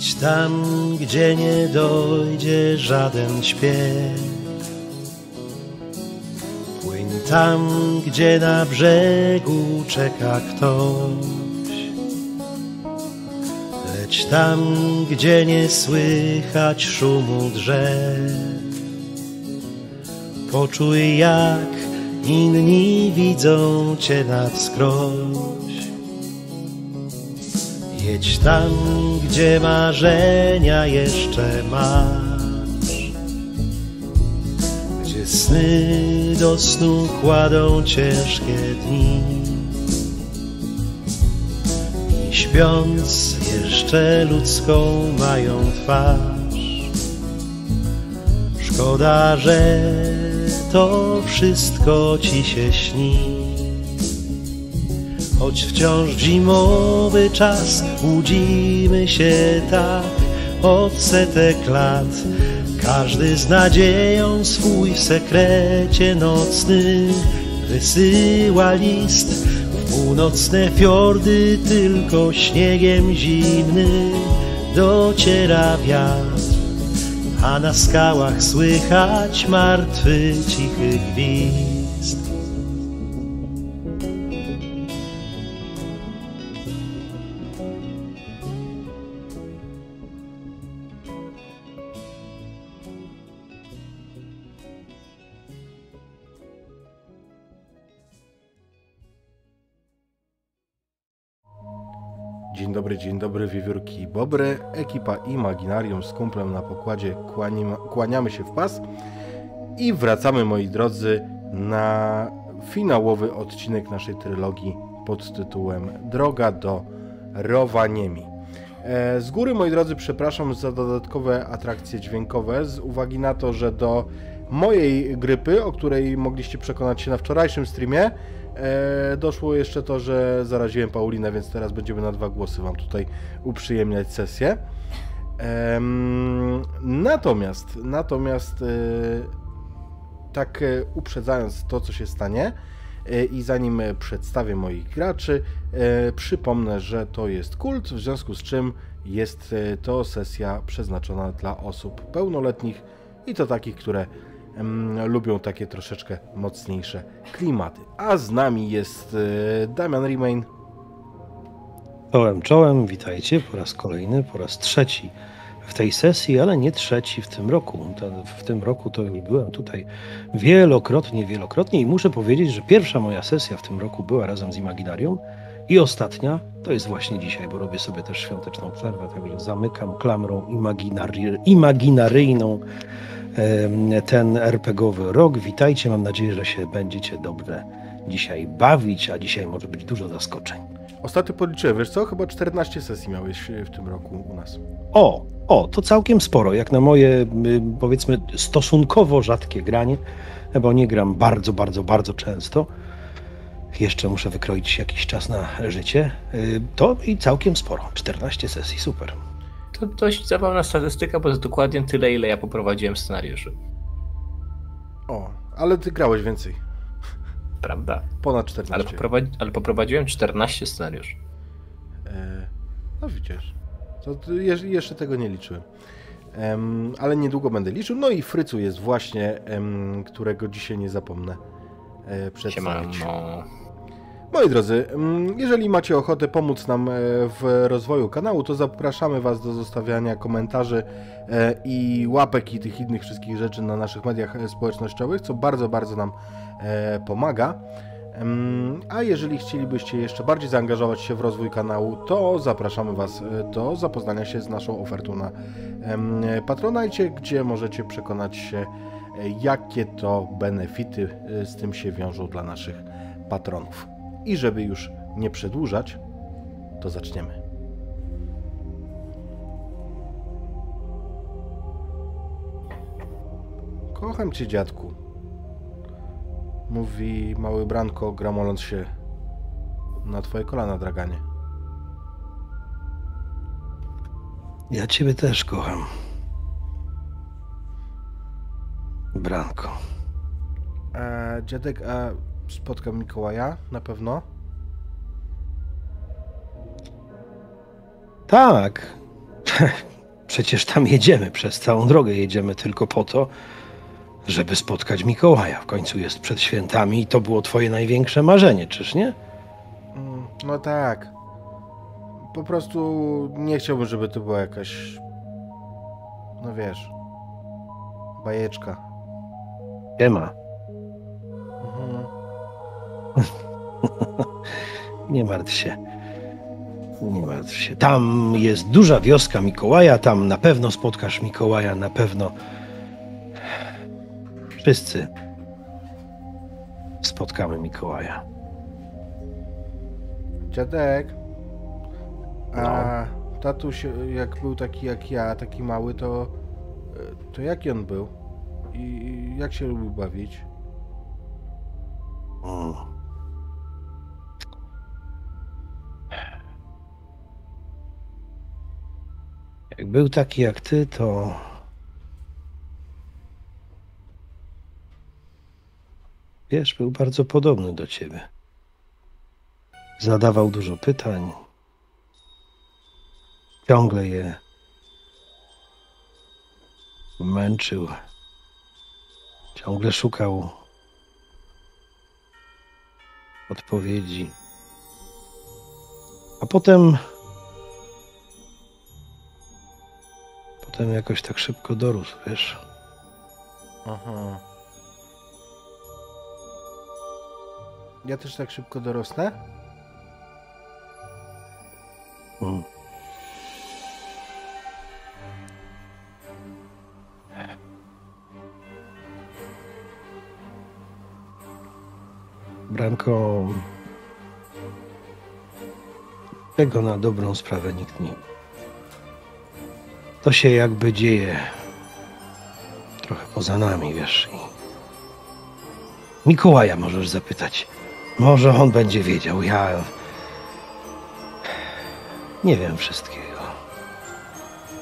Idź tam, gdzie nie dojdzie żaden śpiew. Płyń tam, gdzie na brzegu czeka ktoś. Leć tam, gdzie nie słychać szumu drzew. Poczuj, jak inni widzą cię na wskroś. Jedź tam, gdzie marzenia jeszcze masz, gdzie sny do snu kładą ciężkie dni. I śpiąc jeszcze ludzką mają twarz. Szkoda, że to wszystko ci się śni. Choć wciąż zimowy czas, łudzimy się tak od setek lat. Każdy z nadzieją swój w sekrecie nocnym wysyła list. W północne fiordy tylko śniegiem zimnym dociera wiatr, a na skałach słychać martwy cichy gwizd. Dzień dobry, dzień dobry, wiewiórki i bobry. Ekipa Imaginarium z kumplem na pokładzie kłanimy, kłaniamy się w pas i wracamy, moi drodzy, na finałowy odcinek naszej trylogii pod tytułem Droga do Rowaniemi. E, Z góry, moi drodzy, przepraszam za dodatkowe atrakcje dźwiękowe, z uwagi na to, że do mojej grypy, o której mogliście przekonać się na wczorajszym streamie, e, doszło jeszcze to, że zaraziłem Paulinę, więc teraz będziemy na dwa głosy Wam tutaj uprzyjemniać sesję. Natomiast, natomiast e, tak e, uprzedzając to, co się stanie i zanim przedstawię moich graczy, przypomnę, że to jest kult, w związku z czym jest to sesja przeznaczona dla osób pełnoletnich i to takich, które lubią takie troszeczkę mocniejsze klimaty. A z nami jest e, Damian Remain. Czołem, czołem, witajcie po raz kolejny, po raz trzeci w tej sesji, ale nie trzeci w tym roku. W tym roku to już byłem tutaj wielokrotnie, wielokrotnie i muszę powiedzieć, że pierwsza moja sesja w tym roku była razem z Imaginarium i ostatnia to jest właśnie dzisiaj, bo robię sobie też świąteczną przerwę, także zamykam klamrą imaginary, imaginaryjną ten RPGowy rok. Witajcie, mam nadzieję, że się będziecie dobrze dzisiaj bawić, a dzisiaj może być dużo zaskoczeń. Ostatnio policzyłem, wiesz co? Chyba 14 sesji miałeś e, w tym roku u nas. O, o, to całkiem sporo, jak na moje powiedzmy stosunkowo rzadkie granie, bo nie gram bardzo, bardzo, bardzo często. Jeszcze muszę wykroić jakiś czas na życie. To i całkiem sporo. 14 sesji, super. To dość zabawna statystyka, bo to dokładnie tyle, ile ja poprowadziłem scenariuszy. O, ale ty grałeś więcej. Prawda? Ponad 14. Ale, poprowadzi- ale poprowadziłem 14 scenariuszy. E, No widzisz, to to jeszcze tego nie liczyłem. Em, ale niedługo będę liczył. No i Frycu jest właśnie, em, którego dzisiaj nie zapomnę e, przedstawić. Siemano. Moi drodzy, em, jeżeli macie ochotę pomóc nam e, w rozwoju kanału, to zapraszamy Was do zostawiania komentarzy e, i łapek i tych innych wszystkich rzeczy na naszych mediach e, społecznościowych, co bardzo, bardzo nam pomaga. Em, A jeżeli chcielibyście jeszcze bardziej zaangażować się w rozwój kanału, to zapraszamy Was do zapoznania się z naszą ofertą na Patronite, gdzie możecie przekonać się, jakie to benefity z tym się wiążą dla naszych patronów. I żeby już nie przedłużać, to zaczniemy. Kocham cię, dziadku. Mówi mały Branko, gramoląc się na twoje kolana, draganie. Ja ciebie też kocham. Branko. Dziadek, a spotkam Mikołaja na pewno? Tak. Przecież tam jedziemy, przez całą drogę jedziemy tylko po to, żeby spotkać Mikołaja. W końcu jest przed świętami i to było twoje największe marzenie, czyż nie? Mm, No tak. Po prostu nie chciałbym, żeby to była jakaś. No wiesz. Bajeczka. Nie ma. Nie martw się. Nie martw się. Tam jest duża wioska Mikołaja, tam na pewno spotkasz Mikołaja, na pewno. Wszyscy spotkamy Mikołaja. Dziadek. A tatuś, jak był taki jak ja, taki mały, to. To jaki on był? I jak się lubił bawić? Mm. Był taki jak ty, to. Wiesz, był bardzo podobny do ciebie. Zadawał dużo pytań. Ciągle je męczył. Ciągle szukał odpowiedzi. A potem. Potem jakoś tak szybko dorósł, wiesz. Aha. Ja też tak szybko dorosnę? Mm. Branko, tego na dobrą sprawę nikt nie. To się jakby dzieje trochę poza nami, wiesz. I Mikołaja możesz zapytać. Może on będzie wiedział. Ja nie wiem wszystkiego.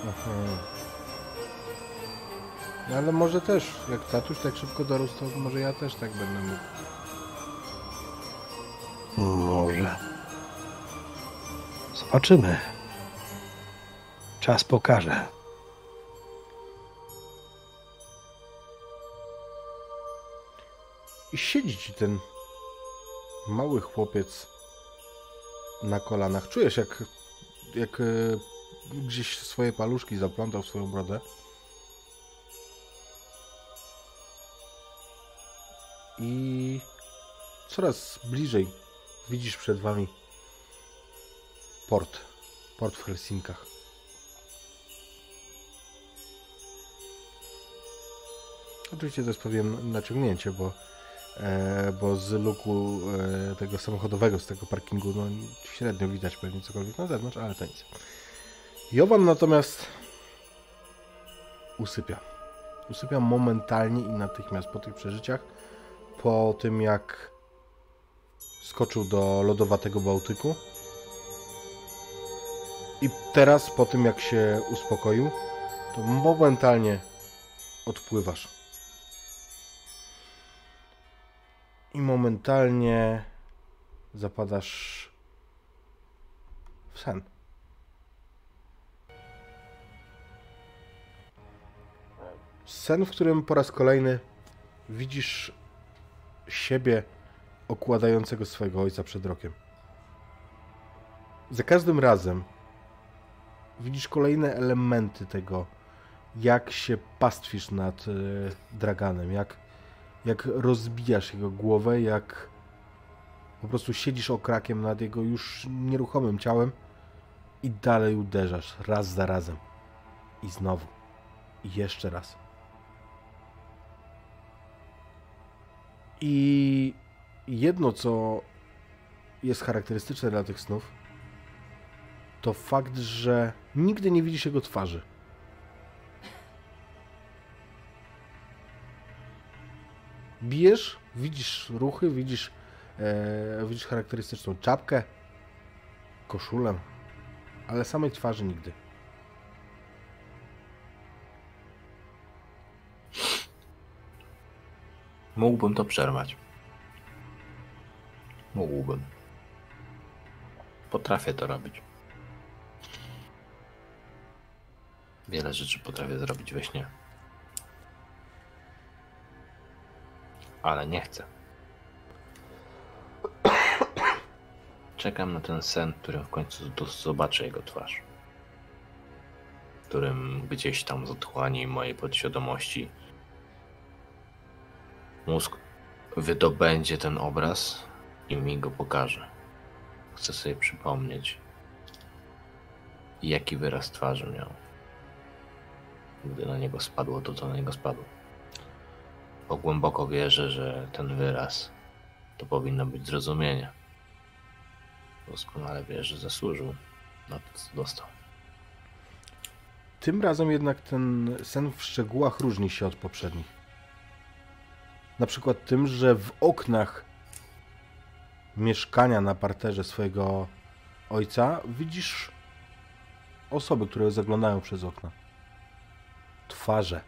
Aha. No ale może też, jak tatuś tak szybko dorósł, to może ja też tak będę mógł. Może. Zobaczymy. Czas pokaże. I siedzi ci ten mały chłopiec na kolanach. Czujesz, jak, jak e, gdzieś swoje paluszki zaplątał w swoją brodę. I coraz bliżej widzisz przed wami port. Port w Helsinkach. Oczywiście to jest pewien naciągnięcie, bo e, bo z luku e, tego samochodowego, z tego parkingu, no średnio widać pewnie cokolwiek na zewnątrz, ale to nic. Jowan natomiast usypia. Usypia momentalnie i natychmiast po tych przeżyciach, po tym jak skoczył do lodowatego Bałtyku. I teraz, po tym jak się uspokoił, to momentalnie odpływasz. I momentalnie zapadasz w sen. Sen, w którym po raz kolejny widzisz siebie okładającego swojego ojca przed rokiem. Za każdym razem widzisz kolejne elementy tego, jak się pastwisz nad y, Draganem, jak jak rozbijasz jego głowę, jak po prostu siedzisz okrakiem nad jego już nieruchomym ciałem i dalej uderzasz raz za razem. I znowu. I jeszcze raz. I jedno, co jest charakterystyczne dla tych snów, to fakt, że nigdy nie widzisz jego twarzy. Bijesz, widzisz ruchy, widzisz, e, widzisz charakterystyczną czapkę, koszulę, ale samej twarzy nigdy. Mógłbym to przerwać. Mógłbym. Potrafię to robić. Wiele rzeczy potrafię zrobić we śnie. Ale nie chcę. Czekam na ten sen, w którym w końcu zobaczę jego twarz. W którym gdzieś tam z otchłani mojej podświadomości mózg wydobędzie ten obraz i mi go pokaże. Chcę sobie przypomnieć, jaki wyraz twarzy miał, gdy na niego spadło to, co na niego spadło. Bo głęboko wierzę, że ten wyraz to powinno być zrozumienie. Doskonale wierzę, że zasłużył na to, co dostał. Tym razem jednak ten sen w szczegółach różni się od poprzednich. Na przykład tym, że w oknach mieszkania na parterze swojego ojca widzisz osoby, które zaglądają przez okna. Twarze.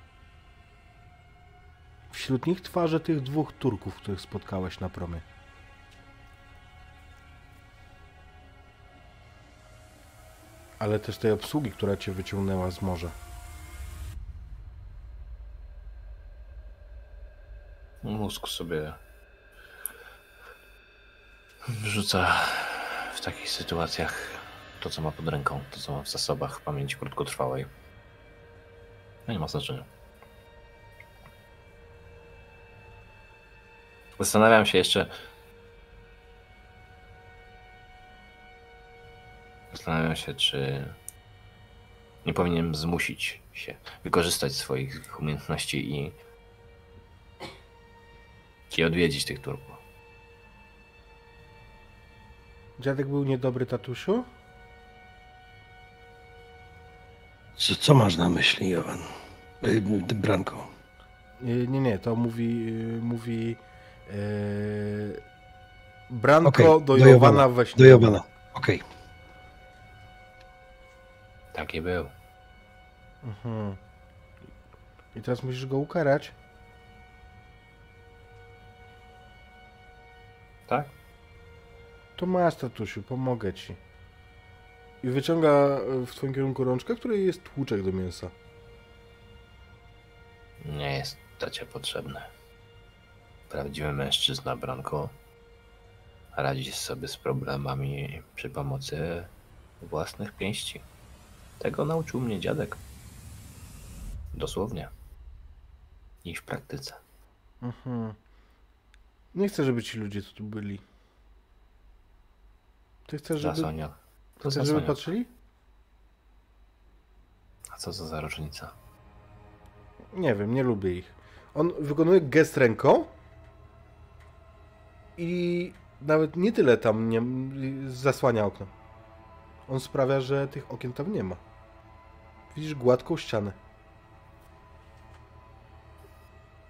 Wśród nich twarze tych dwóch Turków, których spotkałeś na promie. Ale też tej obsługi, która cię wyciągnęła z morza. Mózg sobie wrzuca w takich sytuacjach to, co ma pod ręką, to, co ma w zasobach pamięci krótkotrwałej. No nie ma znaczenia. Zastanawiam się jeszcze. Zastanawiam się, czy nie powinienem zmusić się, wykorzystać swoich umiejętności i, i odwiedzić tych Turków. Dziadek był niedobry, tatusiu? Co, co masz na myśli, Jovan? Y, Branko. Nie, nie, nie, to mówi, y, mówi Branko Okej, do do Jowana Jowana, we śnie. Do Jovana. Okej. Taki był. Mhm. I teraz musisz go ukarać. Tak? To masz, tatusiu, pomogę ci. I wyciąga e, w twoim kierunku rączkę, w której jest tłuczek do mięsa. Nie jest to cię potrzebne. Prawdziwy mężczyzna, Branko, radzi sobie z problemami przy pomocy własnych pięści. Tego nauczył mnie dziadek. Dosłownie. I w praktyce. Mhm. Nie chcę, żeby ci ludzie tu byli. Ty chcesz, żeby, Zasłania. To chcesz, żeby patrzyli? A co to za różnica? Nie wiem, nie lubię ich. On wykonuje gest ręką i nawet nie tyle tam nie, zasłania okno. On sprawia, że tych okien tam nie ma. Widzisz gładką ścianę.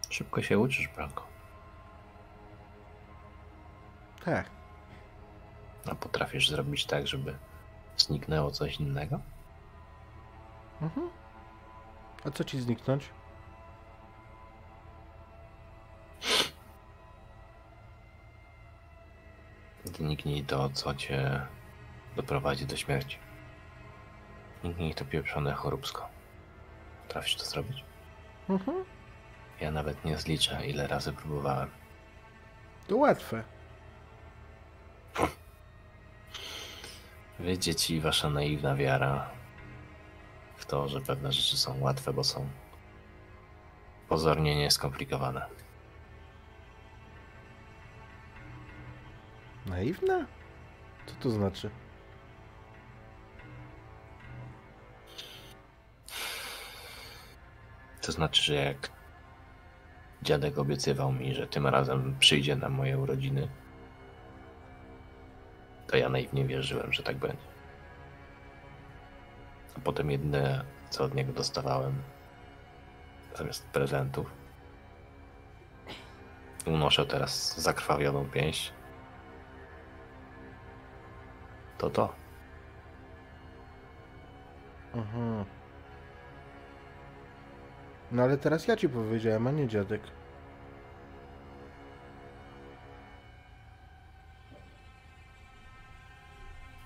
Szybko się uczysz, Branko. Tak. A potrafisz zrobić tak, żeby zniknęło coś innego? Mhm. A co ci zniknąć? Zniknij to, co cię doprowadzi do śmierci. Zniknij to pieprzone choróbsko. Potrafisz to zrobić? Mhm. Ja nawet nie zliczę, ile razy próbowałem. To łatwe. Wy, dzieci, wasza naiwna wiara w to, że pewne rzeczy są łatwe, bo są pozornie nieskomplikowane. Naiwna? Co to znaczy? To znaczy, że jak dziadek obiecywał mi, że tym razem przyjdzie na moje urodziny, to ja naiwnie wierzyłem, że tak będzie. A potem jedyne, co od niego dostawałem, zamiast prezentów, unoszę teraz zakrwawioną pięść, to to. Aha. No ale teraz ja ci powiedziałem, a nie dziadek.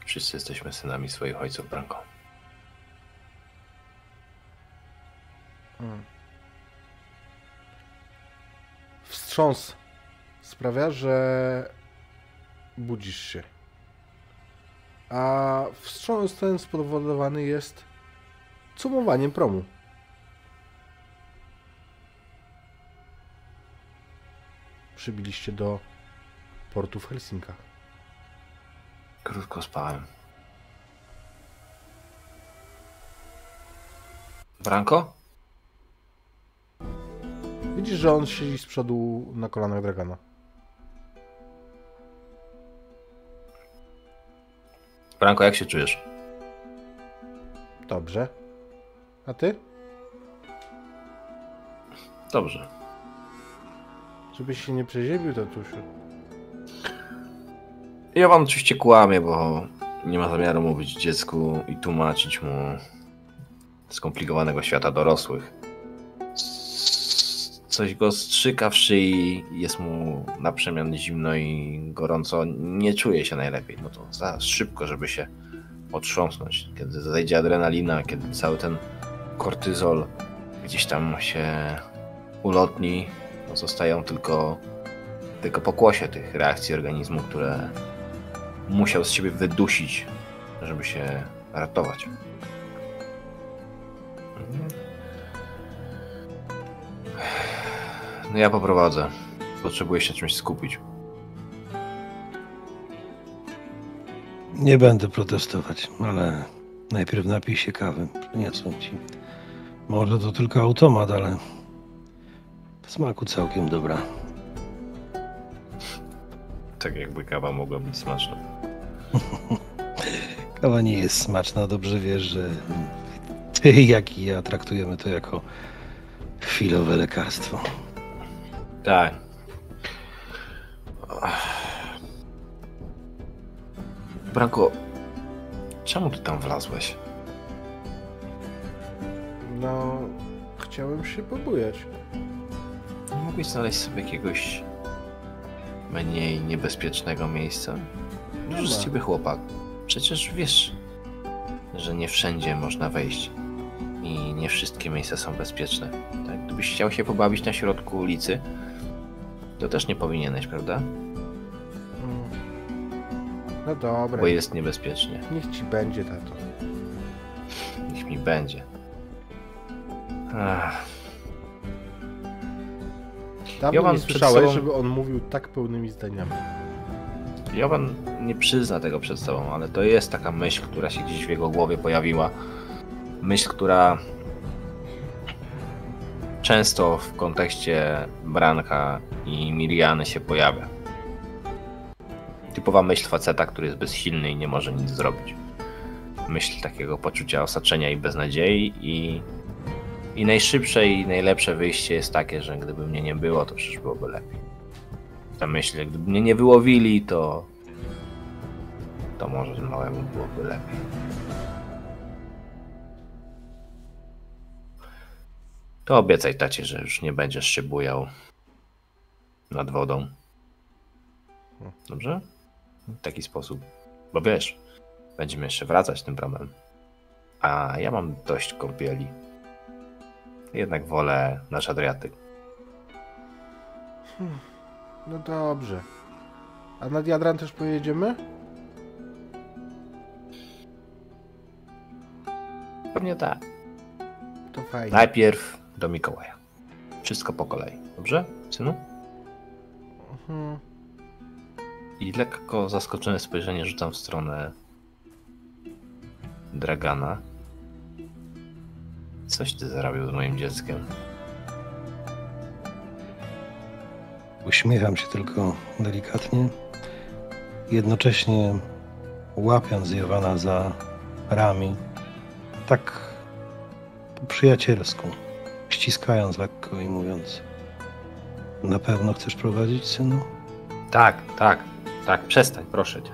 Wszyscy jesteśmy synami swoich ojców, Branko. Hmm. Wstrząs sprawia, że budzisz się. A wstrząs ten spowodowany jest cumowaniem promu. Przybiliście do portu w Helsinkach. Krótko spałem. Branko? Widzisz, że on siedzi z przodu na kolanach Dragana. Branko, jak się czujesz? Dobrze. A ty? Dobrze. Żebyś się nie przeziębił, tatusiu. Ja wam oczywiście kłamię, bo nie ma zamiaru mówić dziecku i tłumaczyć mu skomplikowanego świata dorosłych. Coś go strzyka w szyi, jest mu na przemian zimno i gorąco, nie czuje się najlepiej. No to za szybko, żeby się otrząsnąć. Kiedy zejdzie adrenalina, kiedy cały ten kortyzol gdzieś tam się ulotni, to zostają tylko, tylko pokłosie tych reakcji organizmu, które musiał z siebie wydusić, żeby się ratować. No ja poprowadzę. Potrzebuję się czymś skupić. Nie będę protestować, ale najpierw napij się kawy. Przyniosą ci. Może to tylko automat, ale w smaku całkiem dobra. Tak jakby kawa mogła być smaczna. Kawa nie jest smaczna, dobrze wiesz, że ty, jak i ja traktujemy to jako chwilowe lekarstwo. Tak. Branko, czemu ty tam wlazłeś? No, chciałem się pobujać. Nie mogłeś znaleźć sobie jakiegoś mniej niebezpiecznego miejsca? Już z ciebie chłopak. Przecież wiesz, że nie wszędzie można wejść i nie wszystkie miejsca są bezpieczne. Tak? Gdybyś chciał się pobawić na środku ulicy, to też nie powinieneś, prawda? No dobra, Bo jest niebezpiecznie. niech ci będzie, tato. Niech mi będzie. Ach, Dawno mam nie słyszałeś, sobą- żeby on mówił tak pełnymi zdaniami. Jovan nie przyzna tego przed sobą, ale to jest taka myśl, która się gdzieś w jego głowie pojawiła. Myśl, która często w kontekście Branka i Miriany się pojawia. Typowa myśl faceta, który jest bezsilny i nie może nic zrobić. Myśl takiego poczucia osaczenia i beznadziei i, i najszybsze i najlepsze wyjście jest takie, że gdyby mnie nie było, to przecież byłoby lepiej. Ta myśl, gdyby mnie nie wyłowili, to to może małemu byłoby lepiej. To obiecaj tacie, że już nie będziesz się bujał nad wodą. Dobrze? W taki sposób. Bo wiesz, będziemy jeszcze wracać tym promem. A ja mam dość kąpieli. Jednak wolę nasz Adriatyk. No dobrze. A nad Jadran też pojedziemy? Pewnie tak. To fajnie. Najpierw do Mikołaja. Wszystko po kolei. Dobrze, synu? Mhm. I lekko zaskoczone spojrzenie rzucam w stronę Dragana. Coś ty zrobił z moim dzieckiem. Uśmiecham się tylko delikatnie, jednocześnie łapiąc Jowana za ramię, tak po przyjacielsku, ściskając lekko i mówiąc: Na pewno chcesz prowadzić, synu? Tak, tak, tak, przestań, proszę cię.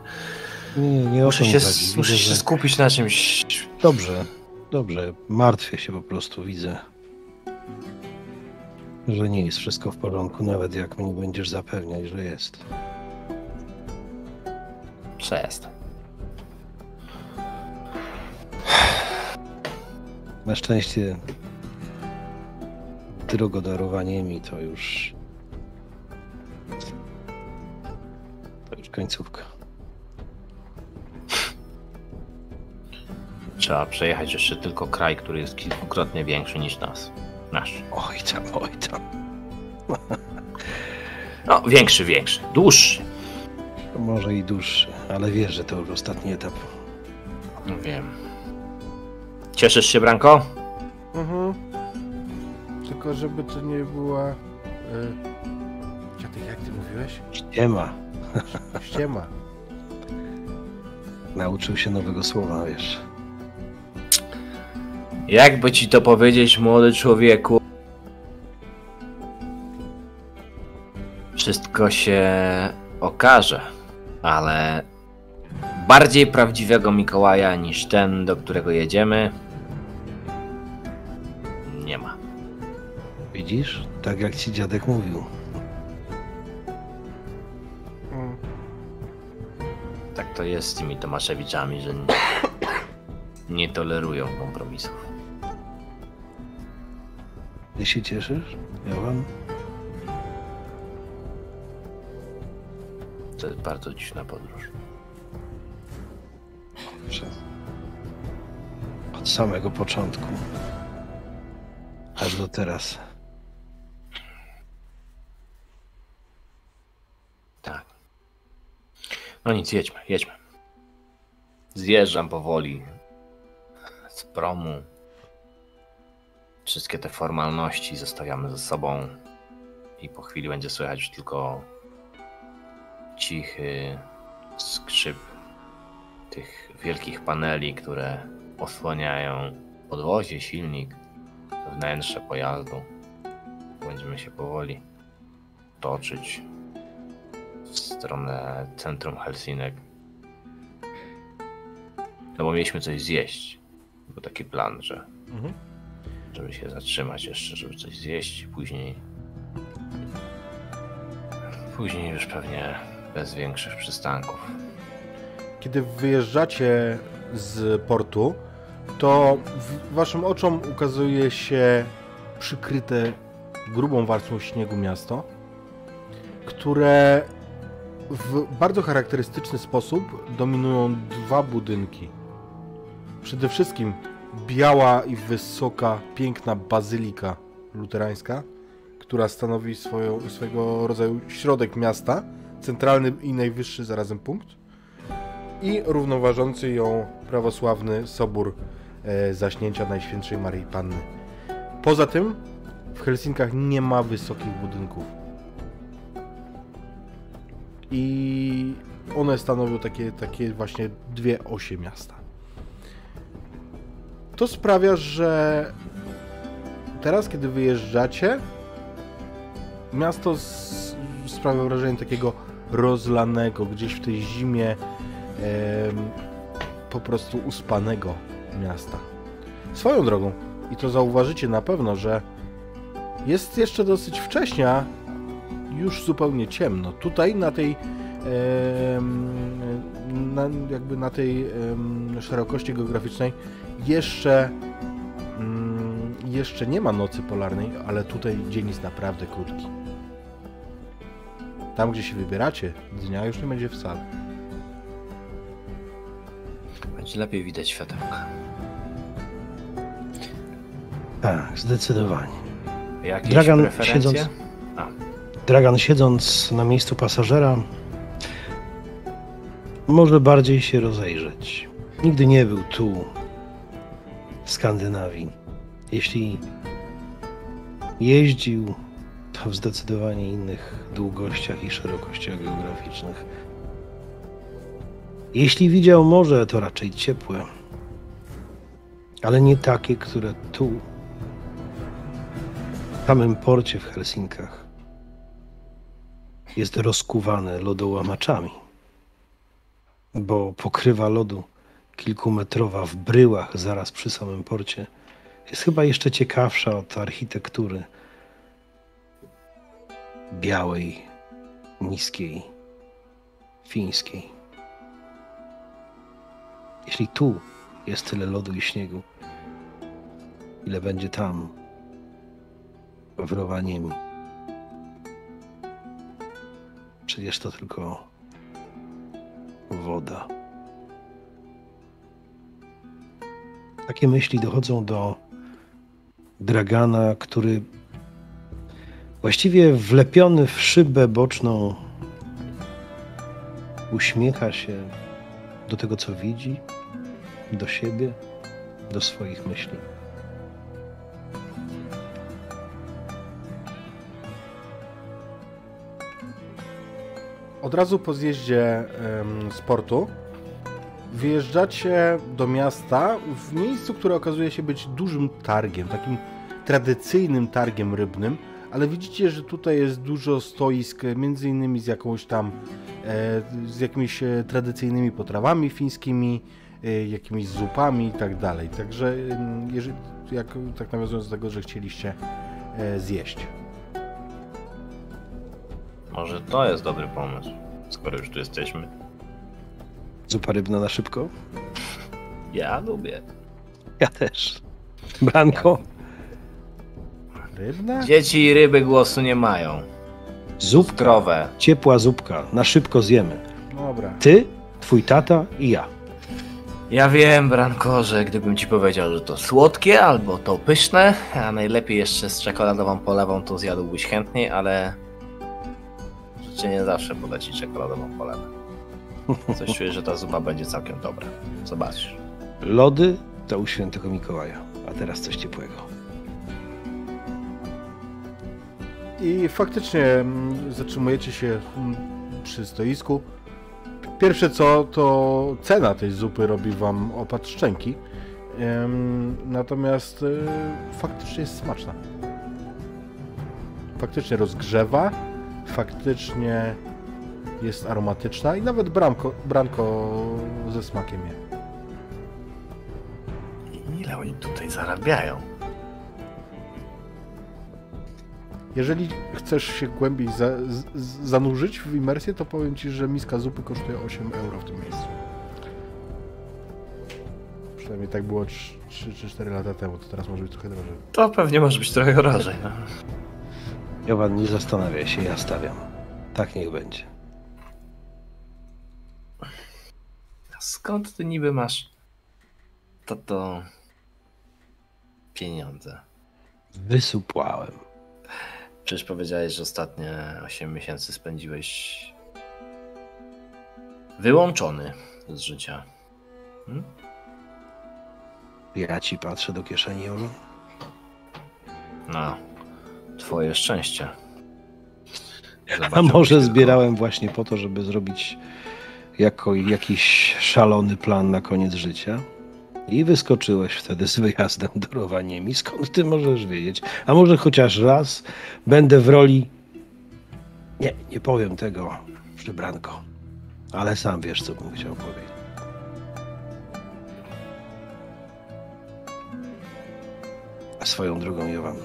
Nie, nie, Muszę się, chodzi. muszę się skupić na czymś. Dobrze, dobrze. Martwię się po prostu, widzę. Że nie jest wszystko w porządku, nawet jak mnie będziesz zapewniać, że jest. Przestań. Na szczęście drogodarowanie mi to już To już końcówka. Trzeba przejechać jeszcze tylko kraj, który jest kilkukrotnie większy niż nas. Nasz. Oj tam, oj tam. No, większy, większy. Dłuższy. Może i dłuższy, ale wiesz, że to już ostatni etap. No Wiem. Cieszysz się, Branko? Mhm. Tylko żeby to nie była... Y... Dziadek, jak ty mówiłeś? Ściema. Ściema. Nauczył się nowego słowa, wiesz. Jakby ci to powiedzieć, młody człowieku? Wszystko się okaże, ale bardziej prawdziwego Mikołaja niż ten, do którego jedziemy, Widzisz? Tak jak ci dziadek mówił. Mm. Tak to jest z tymi Tomaszewiczami, że nie, nie tolerują kompromisów. Ty się cieszysz? Johan? To jest bardzo dziwna podróż. Od samego początku. Aż do teraz. No nic, jedźmy, jedźmy. Zjeżdżam powoli z promu. Wszystkie te formalności zostawiamy ze sobą i po chwili będzie słychać już tylko cichy skrzyp tych wielkich paneli, które osłaniają podwozie, silnik, wnętrze pojazdu. Będziemy się powoli toczyć w stronę centrum Helsinek. No bo mieliśmy coś zjeść. Był taki plan, że Mhm. żeby się zatrzymać jeszcze, żeby coś zjeść, później później już pewnie bez większych przystanków. Kiedy wyjeżdżacie z portu, to waszym oczom ukazuje się przykryte grubą warstwą śniegu miasto, które w bardzo charakterystyczny sposób dominują dwa budynki. Przede wszystkim biała i wysoka, piękna bazylika luterańska, która stanowi swoją, swego rodzaju środek miasta, centralny i najwyższy zarazem punkt i równoważący ją prawosławny sobór e, zaśnięcia Najświętszej Maryi Panny. Poza tym w Helsinkach nie ma wysokich budynków. I one stanowią takie, takie właśnie dwie osie miasta. To sprawia, że teraz, kiedy wyjeżdżacie, miasto s- sprawia wrażenie takiego rozlanego, gdzieś w tej zimie em, po prostu uspanego miasta. Swoją drogą, i to zauważycie na pewno, że jest jeszcze dosyć wcześnie, już zupełnie ciemno. Tutaj na tej na, jakby na tej szerokości geograficznej jeszcze mm, jeszcze nie ma nocy polarnej, ale tutaj dzień jest naprawdę krótki. Tam, gdzie się wybieracie, dnia już nie będzie wcale. Będzie lepiej widać światełka. Tak, zdecydowanie. Jakieś Dragan, preferencje? siedząc- Dragan siedząc na miejscu pasażera może bardziej się rozejrzeć. Nigdy nie był tu, w Skandynawii. Jeśli jeździł, to w zdecydowanie innych długościach i szerokościach geograficznych. Jeśli widział morze, to raczej ciepłe, ale nie takie, które tu, w samym porcie w Helsinkach, jest rozkuwane lodołamaczami, bo pokrywa lodu kilkumetrowa w bryłach zaraz przy samym porcie jest chyba jeszcze ciekawsza od architektury białej, niskiej, fińskiej. Jeśli tu jest tyle lodu i śniegu, ile będzie tam w Rowaniemi. Przecież to tylko woda. Takie myśli dochodzą do Dragana, który właściwie wlepiony w szybę boczną uśmiecha się do tego, co widzi, do siebie, do swoich myśli. Od razu po zjeździe em, sportu wyjeżdżacie do miasta w miejscu, które okazuje się być dużym targiem, takim tradycyjnym targiem rybnym, ale widzicie, że tutaj jest dużo stoisk, między innymi z jakąś tam, e, z jakimiś e, tradycyjnymi potrawami fińskimi, e, jakimiś zupami i tak dalej. Także jeżeli, jak, tak nawiązując do tego, że chcieliście zjeść. Może to jest dobry pomysł, skoro już tu jesteśmy. Zupa rybna na szybko? Ja lubię. Ja też. Branko, Rybna? Dzieci i ryby głosu nie mają. zupka, Zdrowe. ciepła zupka, na szybko zjemy. Dobra. Ty, twój tata i ja. Ja wiem, Branko, że gdybym ci powiedział, że to słodkie albo to pyszne, a najlepiej jeszcze z czekoladową polewą, to zjadłbyś chętniej, ale życie nie zawsze poda ci czekoladową polewę. Coś czuję, że ta zupa będzie całkiem dobra. Zobaczysz. Lody to u świętego Mikołaja. A teraz coś ciepłego. I faktycznie mm, zatrzymujecie się mm, przy stoisku. Pierwsze co, to cena tej zupy robi wam opad szczęki. Natomiast e, faktycznie jest smaczna. Faktycznie rozgrzewa, faktycznie jest aromatyczna i nawet bramko, branko ze smakiem je. Ile oni tutaj zarabiają? Jeżeli chcesz się głębiej za, z- zanurzyć w imersję, to powiem Ci, że miska zupy kosztuje 8 euro w tym miejscu. Przynajmniej tak było 3 czy 4 lata temu, to teraz może być trochę drożej. To pewnie może być trochę drożej. No. Jowan, nie zastanawiaj się, ja stawiam. Tak niech będzie. Skąd ty niby masz to to pieniądze? Wysupłałem. Przecież powiedziałeś, że ostatnie 8 miesięcy spędziłeś wyłączony z życia. Hmm? Ja ci patrzę do kieszeni, Jowan. No, twoje szczęście. A może tylko- zbierałem właśnie po to, żeby zrobić jako jakiś szalony plan na koniec życia. I wyskoczyłeś wtedy z wyjazdem do Rowaniemi. Skąd ty możesz wiedzieć? A może chociaż raz będę w roli... Nie, nie powiem tego, przybranko. Ale sam wiesz, co bym chciał powiedzieć. A swoją drogą, Jowan,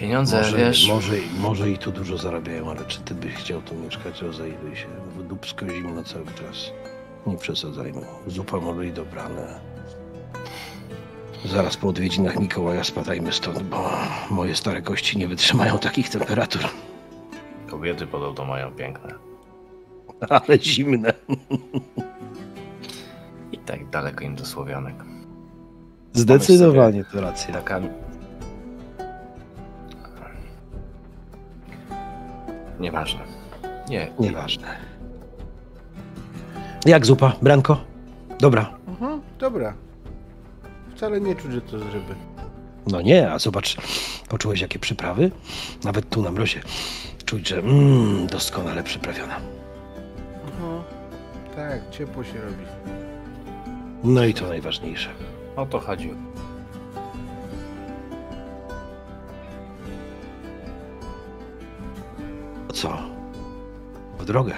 Pieniądze, może, wiesz, może, może i tu dużo zarabiają, ale czy ty byś chciał tu mieszkać? Rozejrzyj się. W dupsko zimno cały czas. Nie przesadzajmy. Zupa może i dobra, ale... Zaraz po odwiedzinach Mikołaja spadajmy stąd, bo moje stare kości nie wytrzymają takich temperatur. kobiety podobno mają piękne. Ale zimne. I tak daleko im do Słowianek. Zdecydowanie to racja. Taka... Nieważne. Nie, Nieważne. Jak zupa, Branko? Dobra. Mhm, dobra. Wcale nie czuć, że to z ryby. No nie, a zobacz, poczułeś jakie przyprawy? Nawet tu na mrozie. Czuć, że mm, doskonale przyprawiona. Mhm. Tak, ciepło się robi. No i to najważniejsze. O to chodziło. To co? W drogę.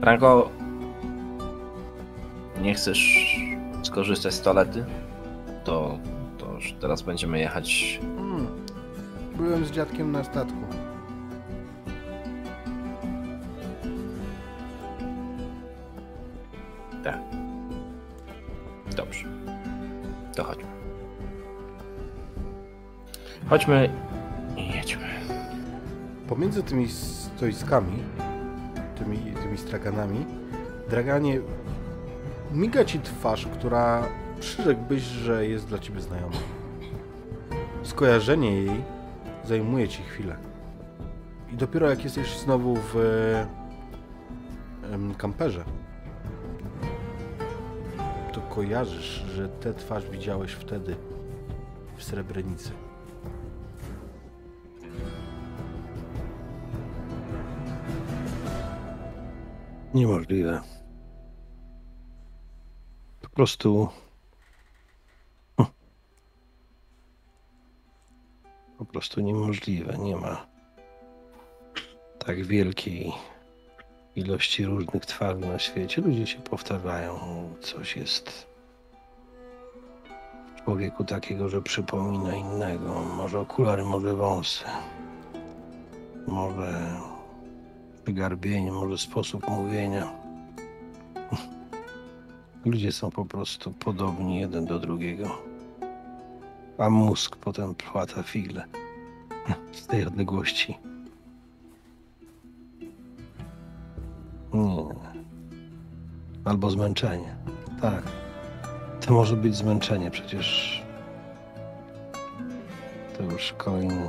Franko, nie chcesz skorzystać z toalety? To, to już teraz będziemy jechać. Mm. Byłem z dziadkiem na statku. Tak. Dobrze. To chodźmy. Chodźmy i jedźmy. Pomiędzy tymi stoiskami, tymi, tymi straganami. Draganie, miga ci twarz, która przyrzekłbyś, że jest dla ciebie znajoma. Skojarzenie jej zajmuje ci chwilę. I dopiero jak jesteś znowu w em, kamperze, to kojarzysz, że tę twarz widziałeś wtedy w Srebrenicy. Niemożliwe. Po prostu. Po prostu niemożliwe. Nie ma tak wielkiej ilości różnych twarzy na świecie. Ludzie się powtarzają. Coś jest w człowieku takiego, że przypomina innego. Może okulary, może wąsy. Może wygarbienie, może sposób mówienia. Ludzie są po prostu podobni jeden do drugiego. A mózg potem płata figle z tej odległości. Nie. Albo zmęczenie. Tak. To może być zmęczenie, przecież to już kolejny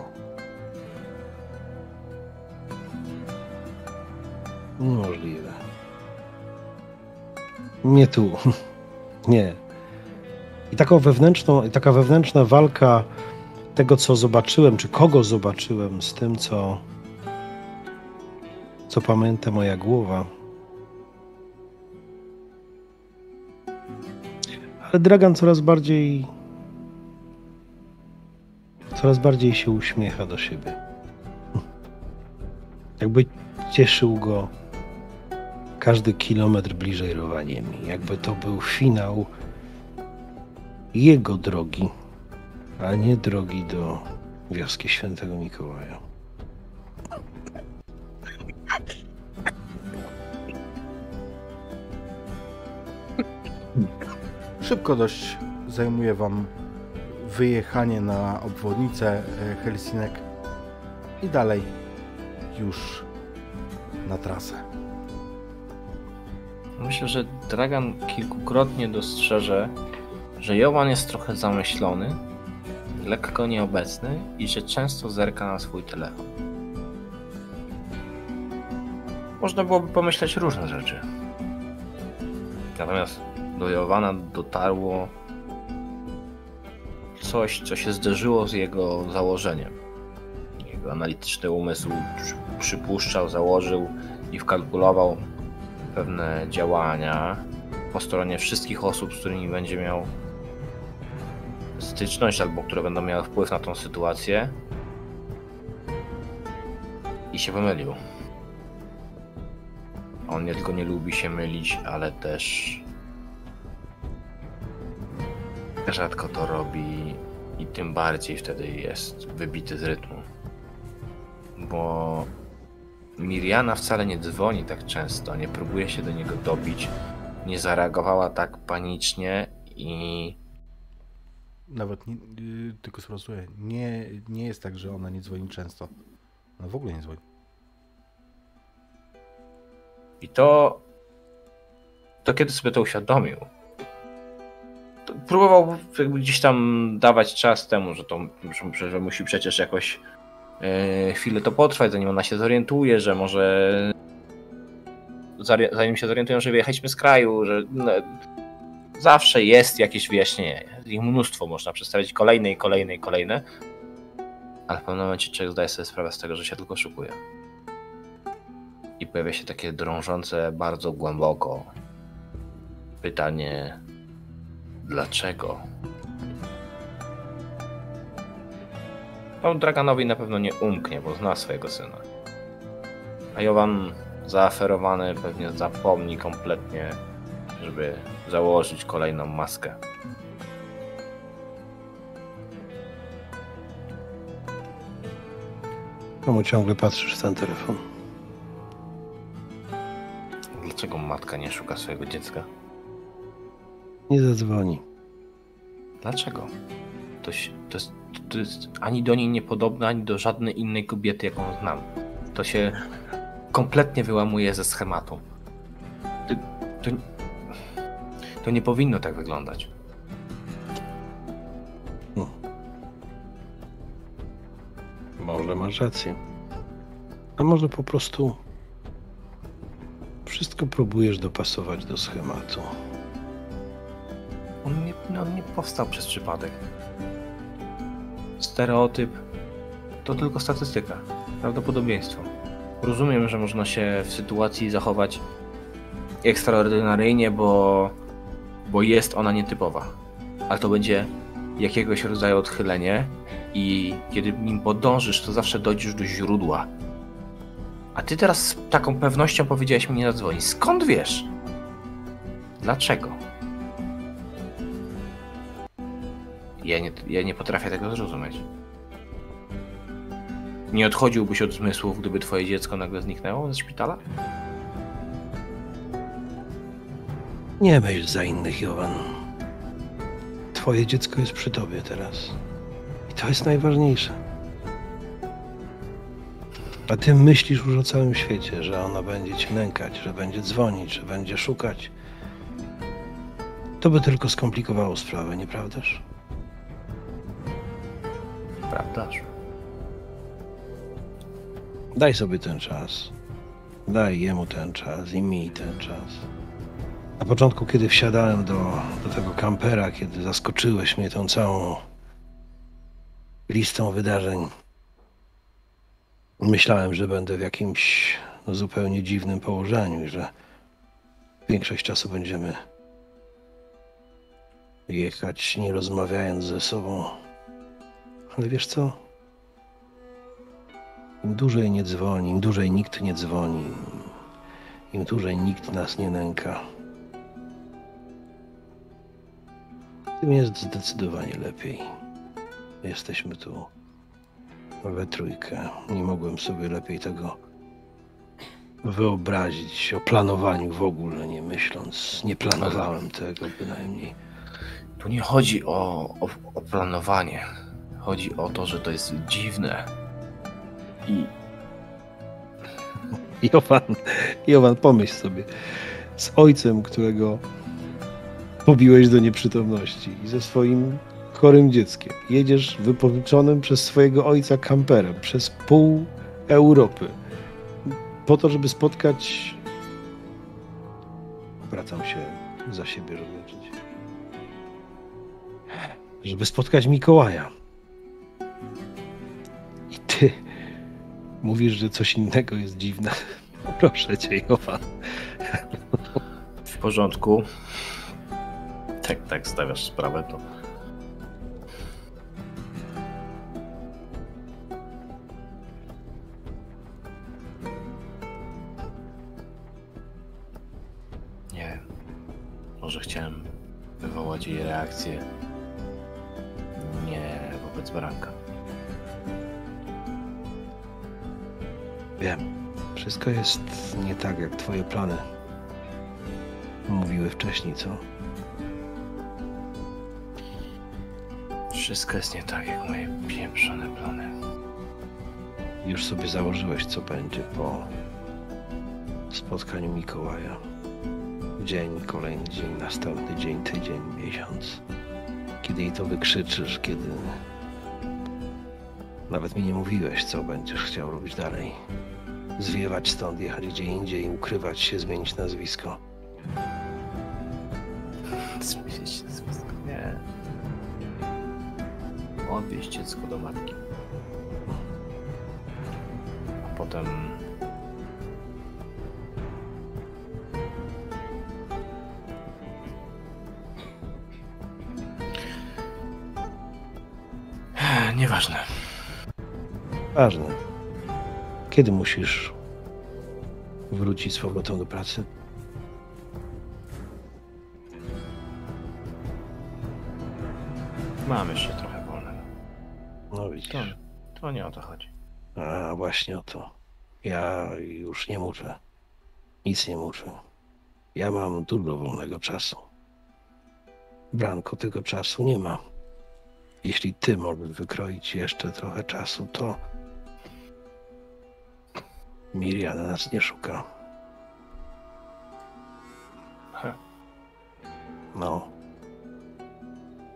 Niemożliwe. Nie tu. Nie. I taką wewnętrzną, taka wewnętrzna walka tego, co zobaczyłem, czy kogo zobaczyłem, z tym, co, co pamięta moja głowa. Ale Dragan coraz bardziej coraz bardziej się uśmiecha do siebie. Jakby cieszył go każdy kilometr bliżej Rowaniemi. Jakby to był finał jego drogi, a nie drogi do wioski świętego Mikołaja. Szybko dość zajmuje Wam wyjechanie na obwodnicę e, Helsinek i dalej już na trasę. Myślę, że Dragan kilkukrotnie dostrzeże, że Jowan jest trochę zamyślony, lekko nieobecny i że często zerka na swój telefon. Można byłoby pomyśleć różne rzeczy. Natomiast do Jowana dotarło coś, co się zderzyło z jego założeniem. Jego analityczny umysł przy- przypuszczał, założył i wkalkulował pewne działania po stronie wszystkich osób, z którymi będzie miał styczność albo które będą miały wpływ na tą sytuację. I się pomylił. On nie tylko nie lubi się mylić, ale też rzadko to robi i tym bardziej wtedy jest wybity z rytmu. Bo Miriana wcale nie dzwoni tak często, nie próbuje się do niego dobić, nie zareagowała tak panicznie i Nawet nie, yy, tylko sprostuję. Nie, nie jest tak, że ona nie dzwoni często. Ona w ogóle nie dzwoni. I to, to kiedy sobie to uświadomił, to próbował jakby gdzieś tam dawać czas temu, że, to, że, że musi przecież jakoś chwilę to potrwać, zanim ona się zorientuje, że może zanim się zorientują, że wyjechaliśmy z kraju, że no, zawsze jest jakieś wyjaśnienie. Ich mnóstwo można przedstawić, kolejne i kolejne i kolejne, ale w pewnym momencie człowiek zdaje sobie sprawę z tego, że się tylko szukuje i pojawia się takie drążące bardzo głęboko pytanie: dlaczego? On Draganowi na pewno nie umknie, bo zna swojego syna. A Jowan zaaferowany pewnie zapomni kompletnie, żeby założyć kolejną maskę. Czemu ciągle patrzysz w ten telefon? Dlaczego matka nie szuka swojego dziecka? Nie zadzwoni. Dlaczego? To, się, to, jest, to jest ani do niej niepodobne, ani do żadnej innej kobiety, jaką znam. To się kompletnie wyłamuje ze schematu. To, to nie powinno tak wyglądać. Może masz rację. A może po prostu wszystko próbujesz dopasować do schematu. On nie, on nie powstał przez przypadek. Stereotyp to tylko statystyka, prawdopodobieństwo. Rozumiem, że można się w sytuacji zachować ekstraordynaryjnie, bo, bo jest ona nietypowa. Ale to będzie jakiegoś rodzaju odchylenie i kiedy nim podążysz, to zawsze dojdziesz do źródła. A ty teraz z taką pewnością powiedziałeś mi nie zadzwonić. Skąd wiesz? Dlaczego? Ja nie, ja nie potrafię tego zrozumieć. Nie odchodziłbyś od zmysłów, gdyby twoje dziecko nagle zniknęło ze szpitala? Nie myśl za innych, Jowan. Twoje dziecko jest przy tobie teraz. I to jest najważniejsze. A ty myślisz już o całym świecie, że ona będzie cię nękać, że będzie dzwonić, że będzie szukać. To by tylko skomplikowało sprawę, nieprawdaż? Prawdaż? Daj sobie ten czas. Daj jemu ten czas i mi ten czas. Na początku, kiedy wsiadałem do, do tego kampera, kiedy zaskoczyłeś mnie tą całą listą wydarzeń, myślałem, że będę w jakimś zupełnie dziwnym położeniu że większość czasu będziemy jechać nie rozmawiając ze sobą. Ale wiesz co? Im dłużej nie dzwoni, im dłużej nikt nie dzwoni, im dłużej nikt nas nie nęka, tym jest zdecydowanie lepiej. Jesteśmy tu we trójkę. Nie mogłem sobie lepiej tego wyobrazić o planowaniu w ogóle nie myśląc. Nie planowałem tego bynajmniej. Tu nie chodzi o, o, o planowanie. Chodzi o to, że to jest dziwne. I Jowan, Jowan, pomyśl sobie. Z ojcem, którego pobiłeś do nieprzytomności i ze swoim chorym dzieckiem. Jedziesz wypożyczonym przez swojego ojca kamperem przez pół Europy po to, żeby spotkać... Wracam się za siebie, żeby. Żeby spotkać Mikołaja. Ty mówisz, że coś innego jest dziwne. Proszę cię, Jowan. w porządku. Tak, tak stawiasz sprawę, to. Nie. Może chciałem wywołać jej reakcję. Nie wobec baranka. Wiem. Wszystko jest nie tak, jak twoje plany mówiły wcześniej, co? Wszystko jest nie tak, jak moje pieprzone plany. Już sobie założyłeś, co będzie po spotkaniu Mikołaja. Dzień, kolejny dzień, następny dzień, tydzień, miesiąc. Kiedy jej to wykrzyczysz, kiedy nawet mi nie mówiłeś, co będziesz chciał robić dalej. Zwiewać stąd, jechać gdzie indziej, ukrywać się, zmienić nazwisko. Zmienić nazwisko. Nie. Odwieźć dziecko do matki. A potem... Nieważne. Ważne. Kiedy musisz wrócić z powrotem do pracy? Mam jeszcze trochę wolnego. No widzisz. To, to nie o to chodzi. A właśnie o to. Ja już nie muszę. Nic nie muszę. Ja mam dużo wolnego czasu. Branko tego czasu nie ma. Jeśli ty możesz wykroić jeszcze trochę czasu, to Miriam nas nie szuka. No,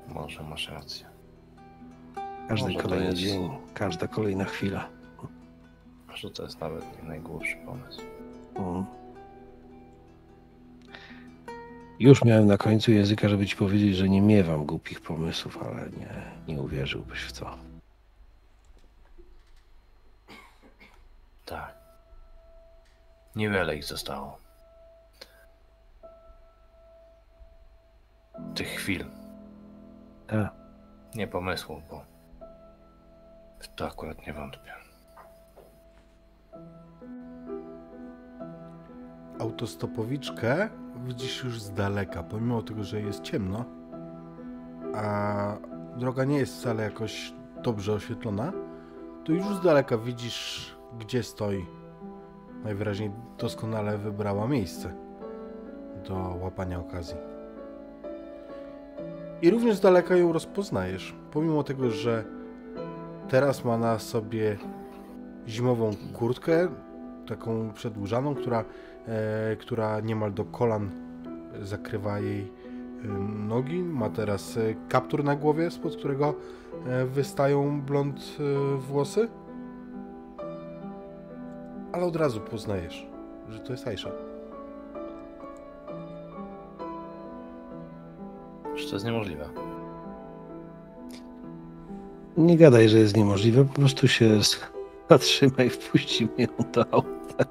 Może masz rację. każdy Może kolejny jest- dzień, każda kolejna chwila. Może to jest nawet nie najgłupszy pomysł. Mm. Już miałem na końcu języka, żeby ci powiedzieć, że nie miewam głupich pomysłów, ale nie, nie uwierzyłbyś w to. Tak. Niewiele ich zostało. Tych chwil, Tak. nie pomysłów, bo w to akurat nie wątpię. Autostopowiczkę widzisz już z daleka, pomimo tego, że jest ciemno, a droga nie jest wcale jakoś dobrze oświetlona, to już z daleka widzisz, gdzie stoi. Najwyraźniej doskonale wybrała miejsce do łapania okazji. I również z daleka ją rozpoznajesz, pomimo tego, że teraz ma na sobie zimową kurtkę, taką przedłużaną, która e, która niemal do kolan zakrywa jej e, nogi. Ma teraz e, kaptur na głowie, spod którego e, wystają blond włosy. Ale od razu poznajesz, że to jest Aisha. Że to jest niemożliwe. Nie gadaj, że jest niemożliwe, po prostu się zatrzymaj, wpuści mnie do auta.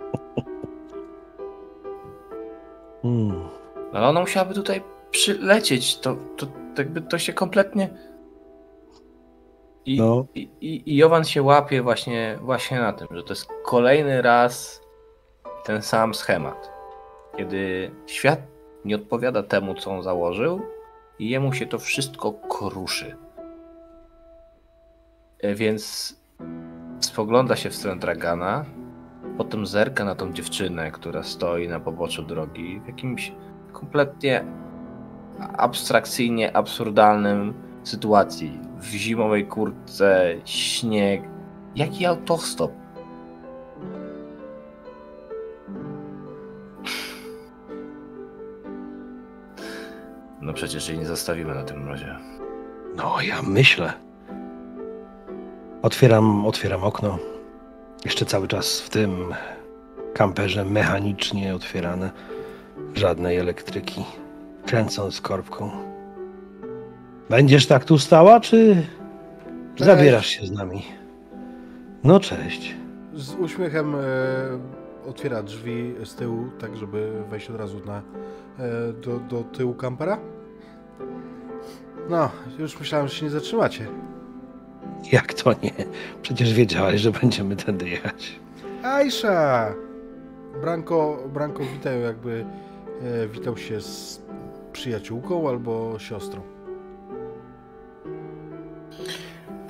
Hmm. No ale ona musiałaby tutaj przylecieć. To, to, to jakby to się kompletnie. I, No. i, i, I Jowan się łapie właśnie, właśnie na tym, że to jest kolejny raz ten sam schemat. Kiedy świat nie odpowiada temu, co on założył, i jemu się to wszystko kruszy. E, Więc spogląda się w stronę Dragana, potem zerka na tą dziewczynę, która stoi na poboczu drogi w jakimś kompletnie abstrakcyjnie absurdalnym sytuacji. W zimowej kurtce, śnieg. Jaki autostop? No przecież jej nie zostawimy na tym mrozie. No, ja myślę. Otwieram, otwieram okno. Jeszcze cały czas w tym kamperze mechanicznie otwierane. Żadnej elektryki. Kręcąc korbką. Będziesz tak tu stała, czy Cześć. zabierasz się z nami? No cześć. Z uśmiechem e, otwiera drzwi z tyłu, tak żeby wejść od razu na, e, do, do tyłu kampera. No, już myślałem, że się nie zatrzymacie. Jak to nie? Przecież wiedziałeś, że będziemy tędy jechać. Aisha! Branko, Branko witał jakby e, witał się z przyjaciółką albo siostrą.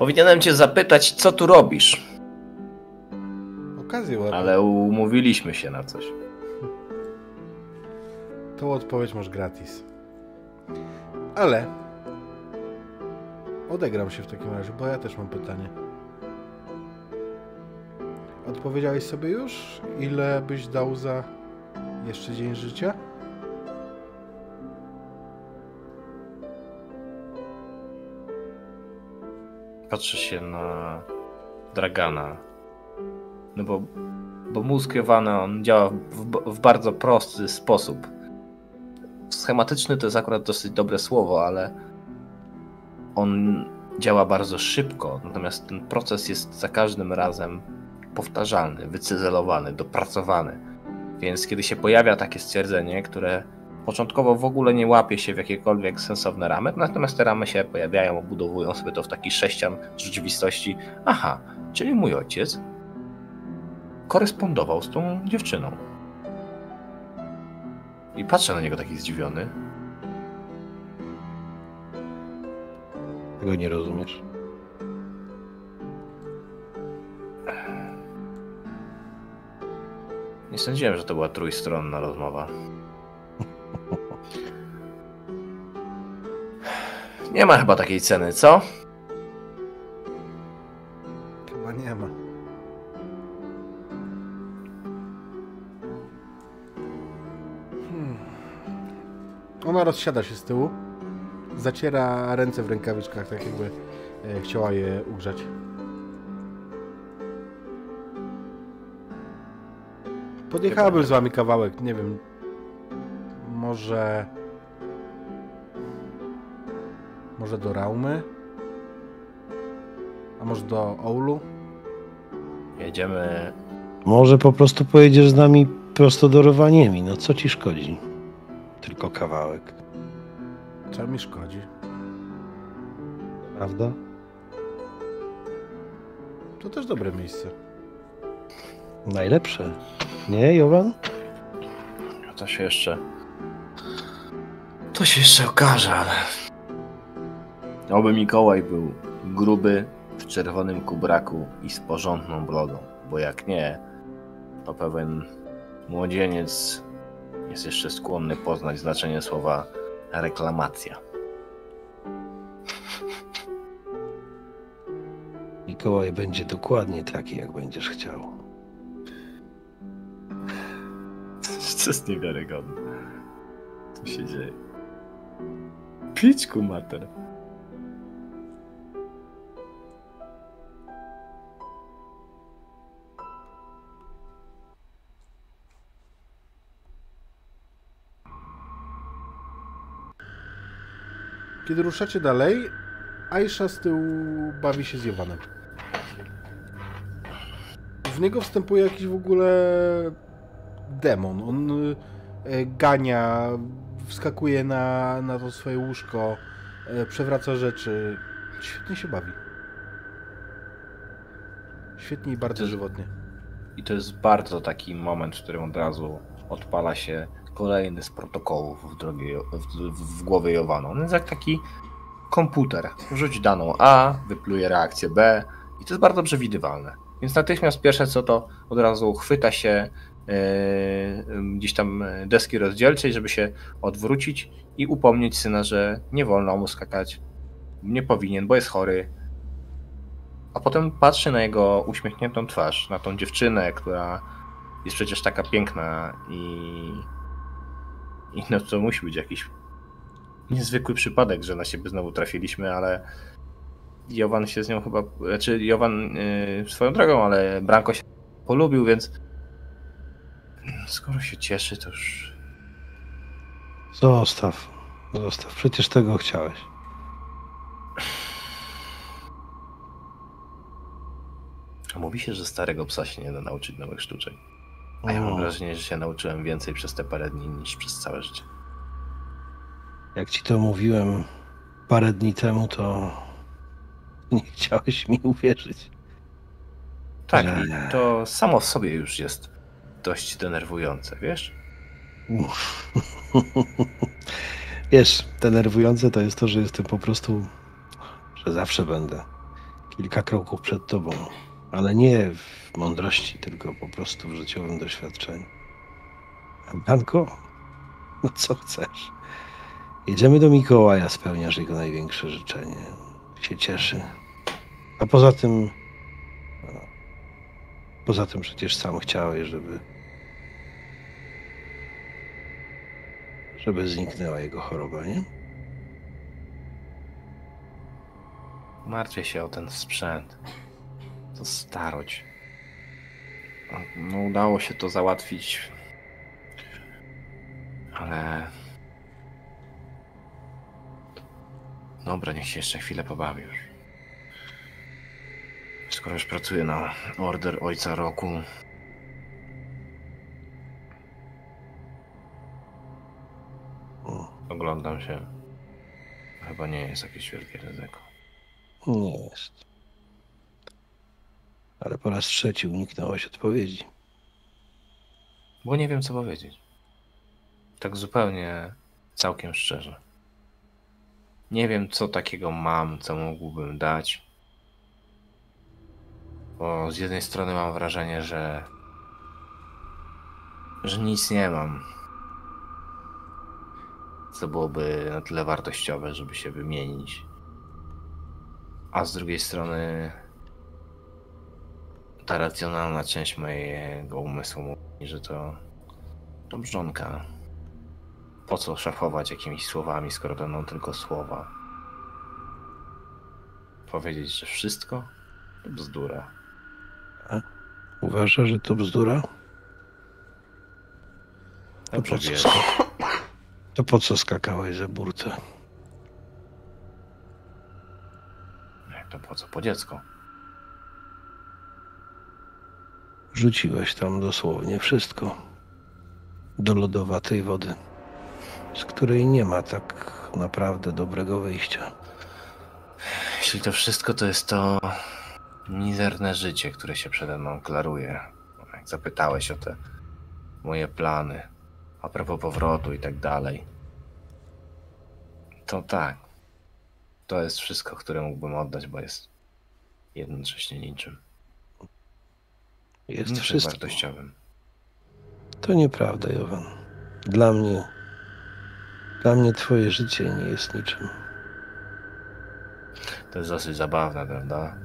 Powinienem cię zapytać, co tu robisz, Okazję ładną. ale umówiliśmy się na coś. Tą odpowiedź masz gratis. Ale odegram się w takim razie, bo ja też mam pytanie. Odpowiedziałeś sobie już, ile byś dał za jeszcze dzień życia? Patrzy się na Dragana. No bo, bo mózg Jowana, on działa w, w bardzo prosty sposób. Schematyczny to jest akurat dosyć dobre słowo, ale on działa bardzo szybko, natomiast ten proces jest za każdym razem powtarzalny, wycyzelowany, dopracowany. Więc kiedy się pojawia takie stwierdzenie, które początkowo w ogóle nie łapie się w jakiekolwiek sensowne ramy, natomiast te ramy się pojawiają, obudowują sobie to w taki sześcian rzeczywistości. Aha, czyli mój ojciec korespondował z tą dziewczyną. I patrzę na niego taki zdziwiony. Tego nie rozumiesz. Nie sądziłem, że to była trójstronna rozmowa. Nie ma chyba takiej ceny, co? Chyba nie ma. Hmm. Ona rozsiada się z tyłu, zaciera ręce w rękawiczkach, tak jakby e, chciała je ugrzać. Podjechałabym z wami kawałek, nie wiem. Może. Może do Raumy? A może do Oulu? Jedziemy. Może po prostu pojedziesz z nami prosto do Rowaniemi. No co ci szkodzi? Tylko kawałek, Co mi szkodzi? prawda? To też dobre miejsce. Najlepsze. Nie, Jowan? To się jeszcze. To się jeszcze okaże, ale. Oby Mikołaj był gruby, w czerwonym kubraku i z porządną brodą, bo jak nie, to pewien młodzieniec jest jeszcze skłonny poznać znaczenie słowa reklamacja. Mikołaj będzie dokładnie taki, jak będziesz chciał. To jest niewiarygodne. Co się dzieje? Pićku mater. Kiedy ruszacie dalej, Aisha z tyłu bawi się z Jowanem. W niego wstępuje jakiś w ogóle demon. On y, gania, wskakuje na, na to swoje łóżko, y, przewraca rzeczy. Świetnie się bawi. Świetnie i bardzo żywotnie. I to jest bardzo taki moment, w którym od razu odpala się kolejny z protokołów w, w, w, głowie Jowanu. On jest jak taki komputer. Rzuć daną A, wypluje reakcję B i to jest bardzo przewidywalne. Więc natychmiast pierwsze co to od razu chwyta się yy, gdzieś tam deski rozdzielczej, żeby się odwrócić i upomnieć syna, że nie wolno mu skakać. Nie powinien, bo jest chory, a potem patrzy na jego uśmiechniętą twarz, na tą dziewczynę, która jest przecież taka piękna i. I no to musi być jakiś niezwykły przypadek, że na siebie znowu trafiliśmy, ale Jowan się z nią chyba. Znaczy, Jowan yy, swoją drogą, ale Branko się polubił, więc. Skoro się cieszy, to już. Zostaw. Zostaw. Przecież tego chciałeś. A mówi się, że starego psa się nie da nauczyć nowych sztuczek. A ja mam wrażenie, że się nauczyłem więcej przez te parę dni niż przez całe życie. jak ci to mówiłem parę dni temu, to nie chciałeś mi uwierzyć. Tak, Że- i to samo w sobie już jest dość denerwujące, wiesz? Wiesz, denerwujące to jest to, że jestem po prostu, że zawsze będę kilka kroków przed tobą, ale nie w mądrości, tylko po prostu w życiowym doświadczeniu. Anko, no co chcesz? Jedziemy do Mikołaja, spełniasz jego największe życzenie. Się cieszy. A poza tym, no, poza tym przecież sam chciałeś, żeby żeby zniknęła jego choroba, nie? Martwię się o ten sprzęt. To starość. No, udało się to załatwić. Ale. Dobra, niech się jeszcze chwilę pobawi. Skoro już pracuję na order ojca roku. Oglądam się. Chyba nie jest jakieś wielkie ryzyko. nie jest. Ale po raz trzeci uniknąłeś odpowiedzi. Bo nie wiem, co powiedzieć. Tak zupełnie, całkiem szczerze. Nie wiem, co takiego mam, co mógłbym dać. Bo z jednej strony mam wrażenie, że. że nic nie mam. Co byłoby na tyle wartościowe, żeby się wymienić. A z drugiej strony. Ta racjonalna część mojego umysłu mówi, że to. to mrzonka. Po co szafować jakimiś słowami, skoro to będą tylko słowa? Powiedzieć, że wszystko to bzdura. Uważa, że to bzdura? To Dobrze po, co to po co skakałeś za burtę? Jak to po co? Po dziecko. Rzuciłeś tam dosłownie wszystko. Do lodowatej wody, z której nie ma tak naprawdę dobrego wyjścia. Jeśli to wszystko to jest to mizerne życie, które się przede mną klaruje. Jak zapytałeś o te moje plany, a propos powrotu i tak dalej. To tak. To jest wszystko, które mógłbym oddać, bo jest jednocześnie niczym. Jest wszystko. wartościowym. To nieprawda, Jowan. Dla mnie, dla mnie twoje życie nie jest niczym. To jest dosyć zabawne, prawda?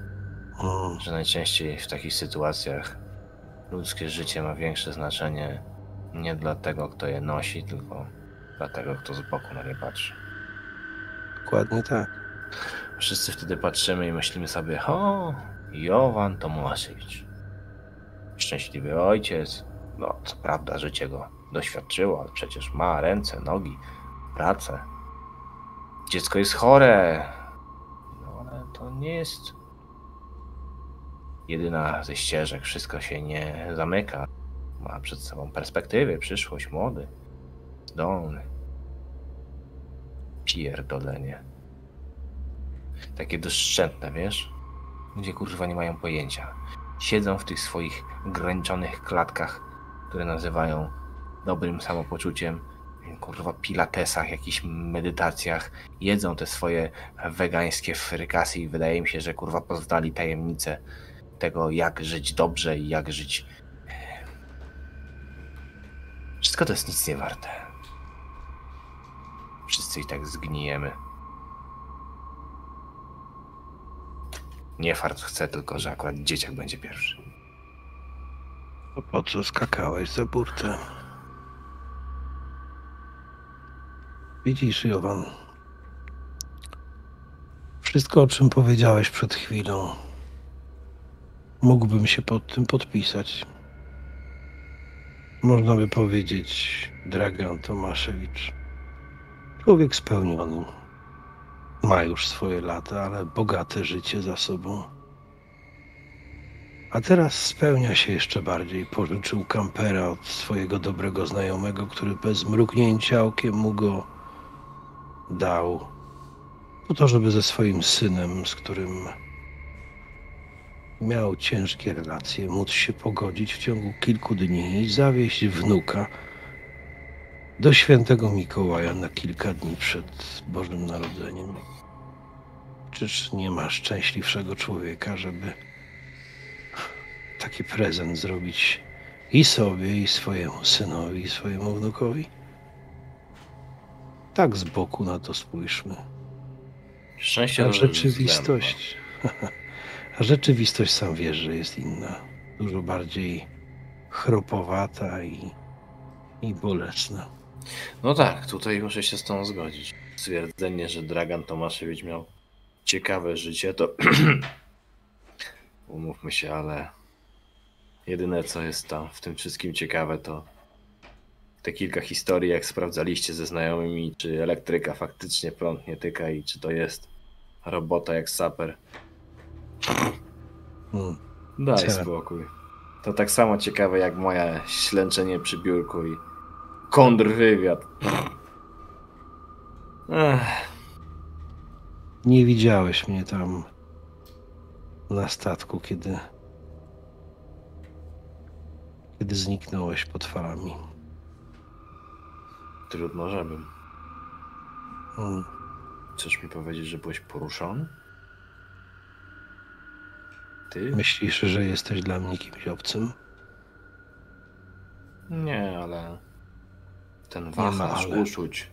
Mm, Że najczęściej w takich sytuacjach ludzkie życie ma większe znaczenie nie dla tego, kto je nosi, tylko dla tego, kto z boku na nie patrzy. dokładnie tak. Wszyscy wtedy patrzymy i myślimy sobie, o, Jowan Tomaszewicz. Szczęśliwy ojciec. No, co prawda, życie go doświadczyło, ale przecież ma ręce, nogi, pracę. Dziecko jest chore. No, ale to nie jest jedyna ze ścieżek. Wszystko się nie zamyka. Ma przed sobą perspektywy, przyszłość, młody, zdolny. Pierdolenie. Takie doszczętne, wiesz? Ludzie kurwa nie mają pojęcia. Siedzą w tych swoich ograniczonych klatkach, które nazywają dobrym samopoczuciem, kurwa pilatesach, jakichś medytacjach, jedzą te swoje wegańskie frykasy i wydaje mi się, że kurwa poznali tajemnicę tego, jak żyć dobrze i jak żyć... Wszystko to jest nic nie warte. Wszyscy i tak zgnijemy. Nie fart chce tylko, że akurat dzieciak będzie pierwszy. To po co skakałeś za burtę? Widzisz, Jowan, wszystko, o czym powiedziałeś przed chwilą, mógłbym się pod tym podpisać. Można by powiedzieć, Dragan Tomaszewicz, człowiek spełniony. Ma już swoje lata, ale bogate życie za sobą. A teraz spełnia się jeszcze bardziej. Pożyczył kampera od swojego dobrego znajomego, który bez mrugnięcia okiem mu go dał. Po to, żeby ze swoim synem, z którym miał ciężkie relacje, móc się pogodzić w ciągu kilku dni i zawieźć wnuka do świętego Mikołaja na kilka dni przed Bożym Narodzeniem. Czyż nie ma szczęśliwszego człowieka, żeby taki prezent zrobić i sobie, i swojemu synowi, i swojemu wnukowi? Tak z boku na to spójrzmy. Szczęście A to rzeczywistość. A rzeczywistość sam wiesz, że jest inna. Dużo bardziej chropowata i, i bolesna. No tak, tutaj muszę się z tą zgodzić. Stwierdzenie, że Dragan Tomaszewicz miał ciekawe życie, to umówmy się, ale jedyne co jest tam w tym wszystkim ciekawe to te kilka historii, jak sprawdzaliście ze znajomymi, czy elektryka faktycznie prąd nie tyka i czy to jest robota jak saper. Hmm. Daj spokój. To tak samo ciekawe jak moje ślęczenie przy biurku i kontrwywiad. Ech. Nie widziałeś mnie tam na statku, kiedy, kiedy zniknąłeś pod falami. Trudno, żebym. Hmm. Chcesz mi powiedzieć, że byłeś poruszony? Ty? Myślisz, że jesteś dla mnie kimś obcym? Nie, ale ten wachlarz uczuć,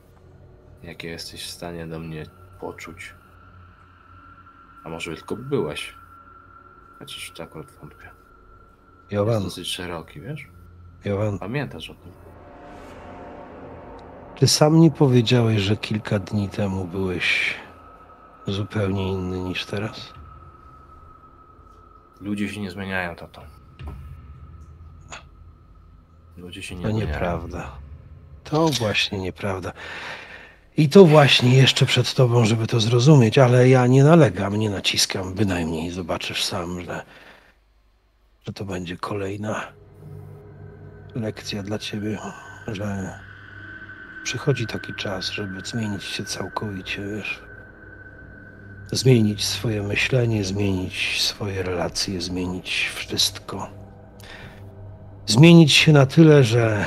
jakie jesteś w stanie do mnie poczuć. A może tylko byłeś? Chociaż w to akurat wątpię. Jest Jowan, dosyć szeroki, wiesz? Jowan, Pamiętasz o tym? Ty sam nie powiedziałeś, że kilka dni temu byłeś zupełnie inny niż teraz? Ludzie się nie zmieniają, tato. Ludzie się nie To zmieniają. nieprawda. To właśnie nieprawda. I to właśnie jeszcze przed tobą, żeby to zrozumieć, ale ja nie nalegam, nie naciskam, bynajmniej zobaczysz sam, że, że to będzie kolejna lekcja dla ciebie, że przychodzi taki czas, żeby zmienić się całkowicie, wiesz. Zmienić swoje myślenie, zmienić swoje relacje, zmienić wszystko. Zmienić się na tyle, że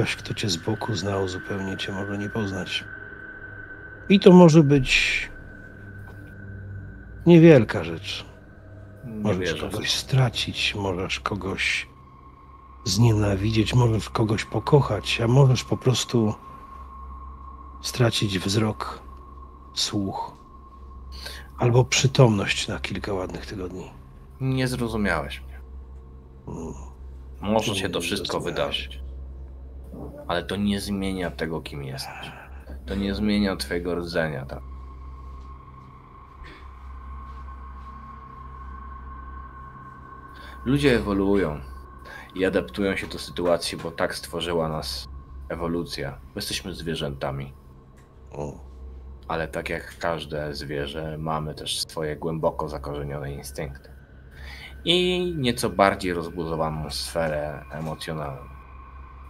ktoś, kto cię z boku znał, zupełnie cię może nie poznać. I to może być niewielka rzecz. Nie Możesz wierzę. kogoś stracić, możesz kogoś znienawidzieć, możesz kogoś pokochać, a możesz po prostu stracić wzrok, słuch albo przytomność na kilka ładnych tygodni. Nie zrozumiałeś mnie. Mm. Może się to wszystko wydarzyć. Ale to nie zmienia tego, kim jesteś. To nie zmienia twojego rdzenia, tak? Ludzie ewoluują i adaptują się do sytuacji, bo tak stworzyła nas ewolucja. Jesteśmy zwierzętami, O, ale tak jak każde zwierzę, mamy też swoje głęboko zakorzenione instynkty. I nieco bardziej rozbudowaną sferę emocjonalną.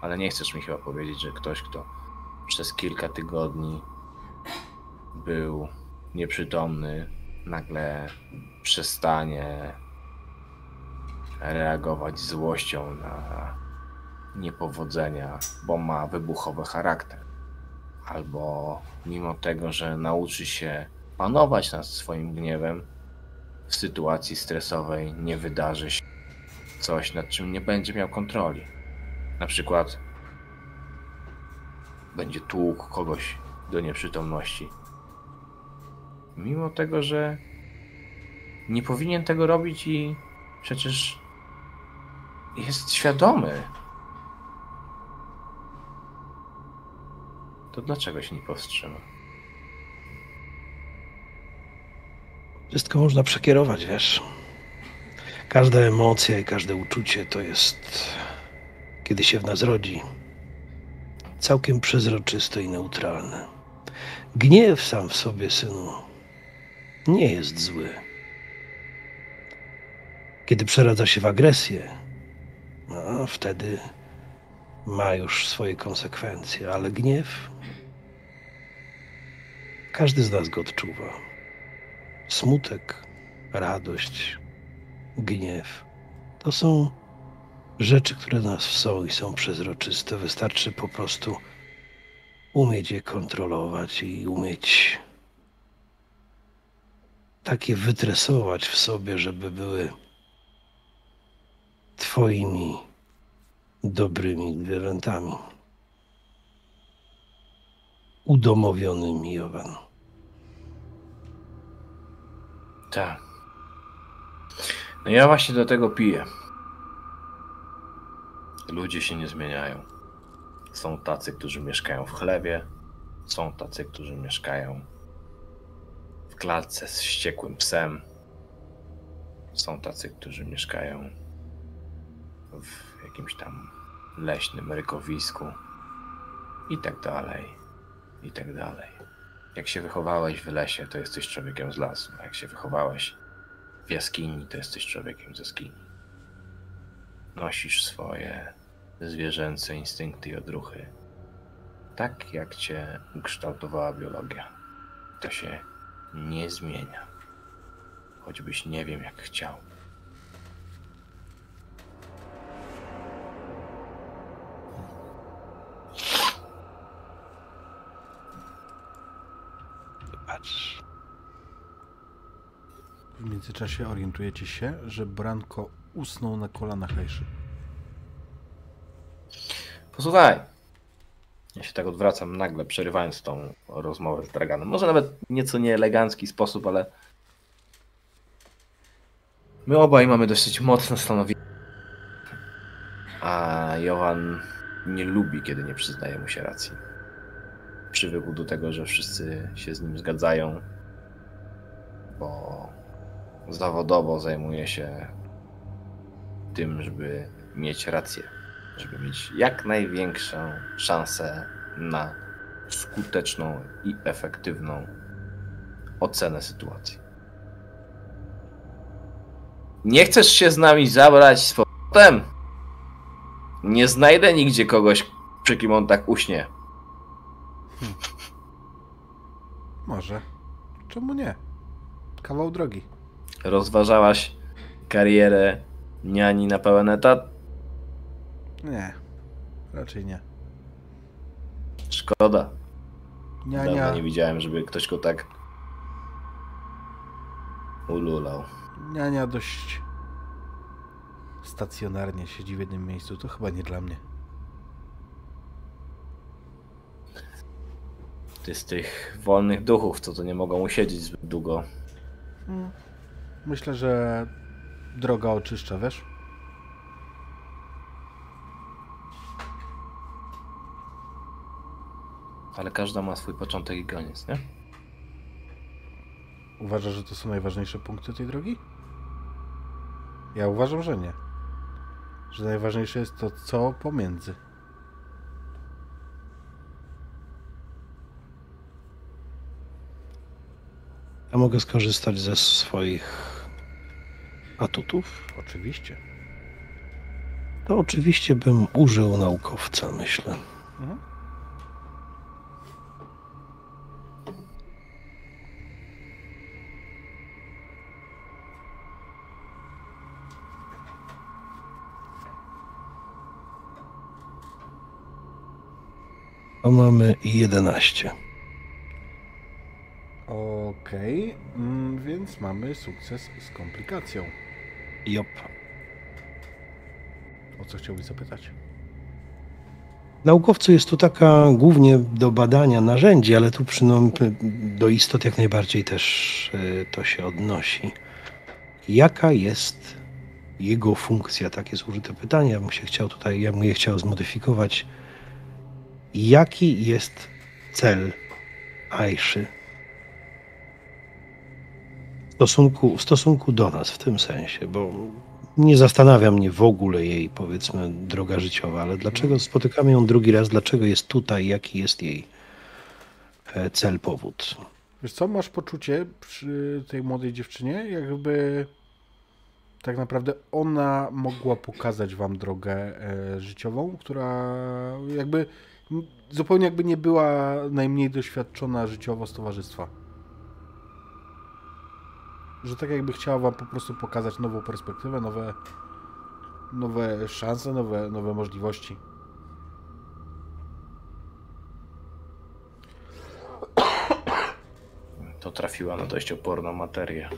Ale nie chcesz mi chyba powiedzieć, że ktoś, kto przez kilka tygodni był nieprzytomny, nagle przestanie reagować złością na niepowodzenia, bo ma wybuchowy charakter. Albo mimo tego, że nauczy się panować nad swoim gniewem, w sytuacji stresowej nie wydarzy się coś, nad czym nie będzie miał kontroli. Na przykład będzie tłukł kogoś do nieprzytomności. Mimo tego, że nie powinien tego robić i przecież jest świadomy. To dlaczego się nie powstrzyma? Wszystko można przekierować, wiesz. Każda emocja i każde uczucie to jest, kiedy się w nas rodzi, całkiem przezroczyste i neutralne. Gniew sam w sobie, synu, nie jest zły. Kiedy przeradza się w agresję, no, wtedy ma już swoje konsekwencje, ale gniew, każdy z nas go odczuwa smutek, radość, gniew. To są rzeczy, które nas są i są przezroczyste. Wystarczy po prostu umieć je kontrolować i umieć takie wytresować w sobie, żeby były Twoimi dobrymi zwierzętami. Udomowionymi, Jowan. Tak. No ja właśnie do tego piję. Ludzie się nie zmieniają. Są tacy, którzy mieszkają w chlewie, są tacy, którzy mieszkają w klatce z wściekłym psem, są tacy, którzy mieszkają w jakimś tam leśnym rykowisku i tak dalej, i tak dalej. Jak się wychowałeś w lesie, to jesteś człowiekiem z lasu. A jak się wychowałeś w jaskini, to jesteś człowiekiem z jaskini. Nosisz swoje zwierzęce instynkty i odruchy. Tak jak cię ukształtowała biologia. To się nie zmienia. Choćbyś nie wiem jak chciał. Patrz. W międzyczasie orientujecie się, że Branko usnął na kolanach Hejszy. Posłuchaj. Ja się tak odwracam nagle, przerywając tą rozmowę z Draganem. Może nawet nieco nieelegancki sposób, ale my obaj mamy dosyć mocne stanowisko. A Johan nie lubi, kiedy nie przyznaje mu się racji. Przywykł do tego, że wszyscy się z nim zgadzają, bo zawodowo zajmuje się tym, żeby mieć rację, żeby mieć jak największą szansę na skuteczną i efektywną ocenę sytuacji. Nie chcesz się z nami zabrać z powrotem? Nie znajdę nigdzie kogoś, przy kim on tak uśnie. Może. Czemu nie? Kawał drogi. Rozważałaś karierę niani na pełen etat? Nie. Raczej nie. Szkoda. Niania, Dawno nie widziałem, żeby ktoś go tak ululał. niania dość stacjonarnie siedzi w jednym miejscu. To chyba nie dla mnie. Ty z tych wolnych duchów, co to nie mogą usiedzieć zbyt długo. Myślę, że droga oczyszcza, wiesz? Ale każda ma swój początek i koniec, nie? Uważasz, że to są najważniejsze punkty tej drogi? Ja uważam, że nie. Że najważniejsze jest to, co pomiędzy. Ja mogę skorzystać ze swoich atutów. Oczywiście. To oczywiście bym użył naukowca, myślę. Mhm. To mamy 11. Okej, mm, więc mamy sukces z komplikacją. Jop. O co chciałbyś zapytać? Naukowcu jest tu taka głównie do badania narzędzi, ale tu przynajmniej do istot jak najbardziej też y, to się odnosi. Jaka jest jego funkcja? Takie zużyte pytanie. Ja bym się chciał tutaj, ja bym je chciał zmodyfikować. Jaki jest cel Aiszy w stosunku, w stosunku do nas w tym sensie? Bo nie zastanawia mnie w ogóle jej, powiedzmy, droga życiowa, ale dlaczego spotykamy ją drugi raz? Dlaczego jest tutaj? Jaki jest jej e, cel, powód? Wiesz co, masz poczucie przy tej młodej dziewczynie, jakby tak naprawdę ona mogła pokazać wam drogę e, życiową, która jakby zupełnie jakby nie była najmniej doświadczona życiowo z towarzystwa. Że tak jakby chciała wam po prostu pokazać nową perspektywę, nowe, nowe szanse, nowe, nowe możliwości. To trafiła na dość oporną materię.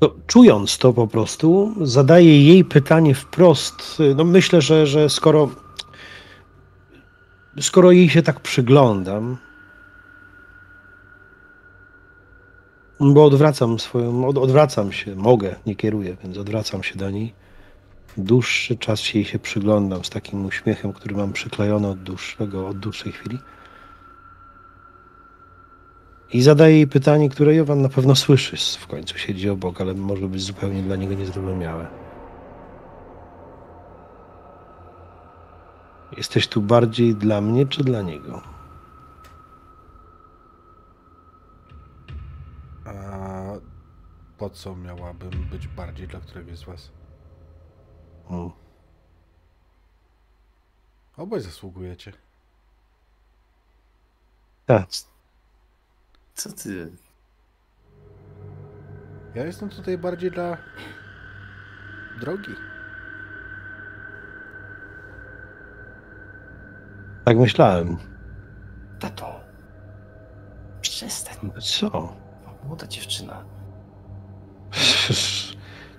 No, czując to po prostu, zadaję jej pytanie wprost. No myślę, że, że skoro, skoro jej się tak przyglądam, bo odwracam swoją, od, odwracam się, mogę, nie kieruję, więc odwracam się do niej. Dłuższy czas się jej się przyglądam z takim uśmiechem, który mam przyklejony od dłuższego, od dłuższej chwili. I zadaję jej pytanie, które Jowan na pewno słyszy, w końcu siedzi obok, ale może być zupełnie dla niego niezrozumiałe. Jesteś tu bardziej dla mnie czy dla niego? A po co miałabym być bardziej dla któregoś z was? Hmm. Obaj zasługujecie. Tak, Co ty? Ja jestem tutaj bardziej dla drogi. Tak myślałem. Tato. Przestań. Co? Młoda dziewczyna.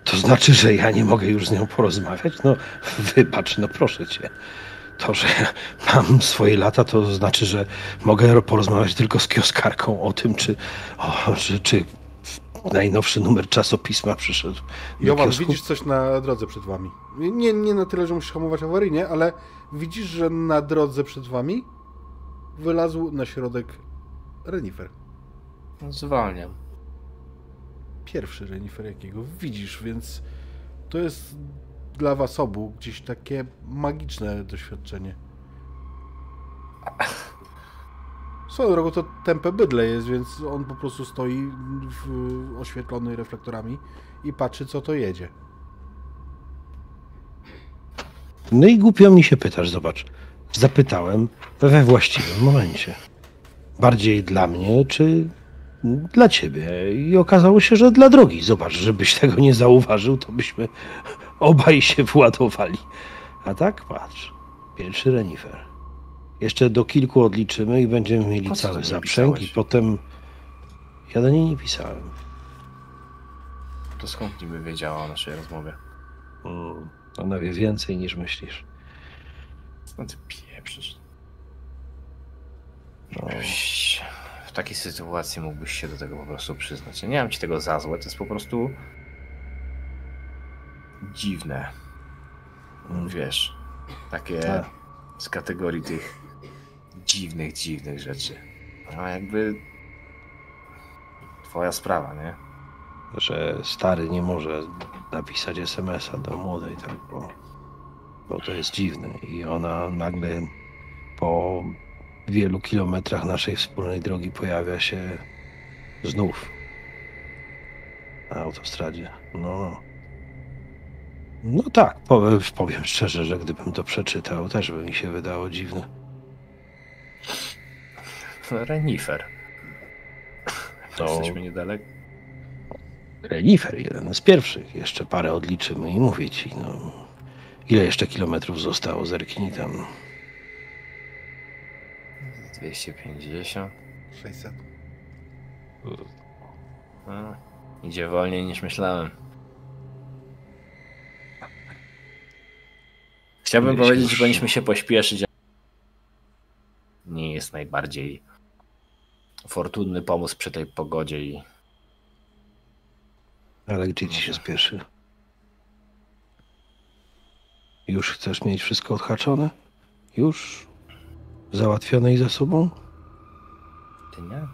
To znaczy, że ja nie mogę już z nią porozmawiać? No, wybacz, no proszę cię. To, że mam swoje lata, to znaczy, że mogę porozmawiać tylko z kioskarką o tym, czy, o, czy, czy Najnowszy numer czasopisma przyszedł. Jowan, widzisz coś na drodze przed wami. Nie, nie na tyle, że musisz hamować awaryjnie, ale widzisz, że na drodze przed wami wylazł na środek renifer. Zwalniam. Pierwszy renifer, jakiego widzisz, więc to jest dla was obu gdzieś takie magiczne doświadczenie. Swoją drogą to tępe bydle jest, więc on po prostu stoi w, oświetlony reflektorami i patrzy, co to jedzie. No i głupio mi się pytasz, zobacz. Zapytałem we właściwym momencie. Bardziej dla mnie, czy dla ciebie? I okazało się, że dla drogi. Zobacz, żebyś tego nie zauważył, to byśmy obaj się władowali. A tak, patrz. Pierwszy renifer. Jeszcze do kilku odliczymy i będziemy mieli cały zaprzęg i potem... Ja do niej nie pisałem. To skąd niby wiedziała o naszej rozmowie? Mm, Ona wie więcej niż myślisz. No ty pieprzysz. No. W takiej sytuacji mógłbyś się do tego po prostu przyznać. Ja nie mam ci tego za złe, to jest po prostu dziwne. Mm. Wiesz, takie Tak. z kategorii tych dziwnych, dziwnych rzeczy. A jakby twoja sprawa, nie? że stary nie może napisać SMS-a do młodej, tak, bo, bo to jest dziwne. I ona nagle po wielu kilometrach naszej wspólnej drogi pojawia się znów na autostradzie. No, no. No tak, powiem, powiem szczerze, że gdybym to przeczytał, też by mi się wydało dziwne. Renifer. To- Jesteśmy niedaleko. Renifer, jeden z pierwszych. Jeszcze parę odliczymy i mówię ci, no. Ile jeszcze kilometrów zostało? Zerknij tam. 250. 600. A, idzie wolniej niż myślałem. Chciałbym Mieliśmy powiedzieć, już- że powinniśmy się pośpieszyć. Nie jest najbardziej fortunny pomysł przy tej pogodzie i Ale gdzie ci się spieszy? Już chcesz mieć wszystko odhaczone? Już? Załatwione i za sobą? ty nie?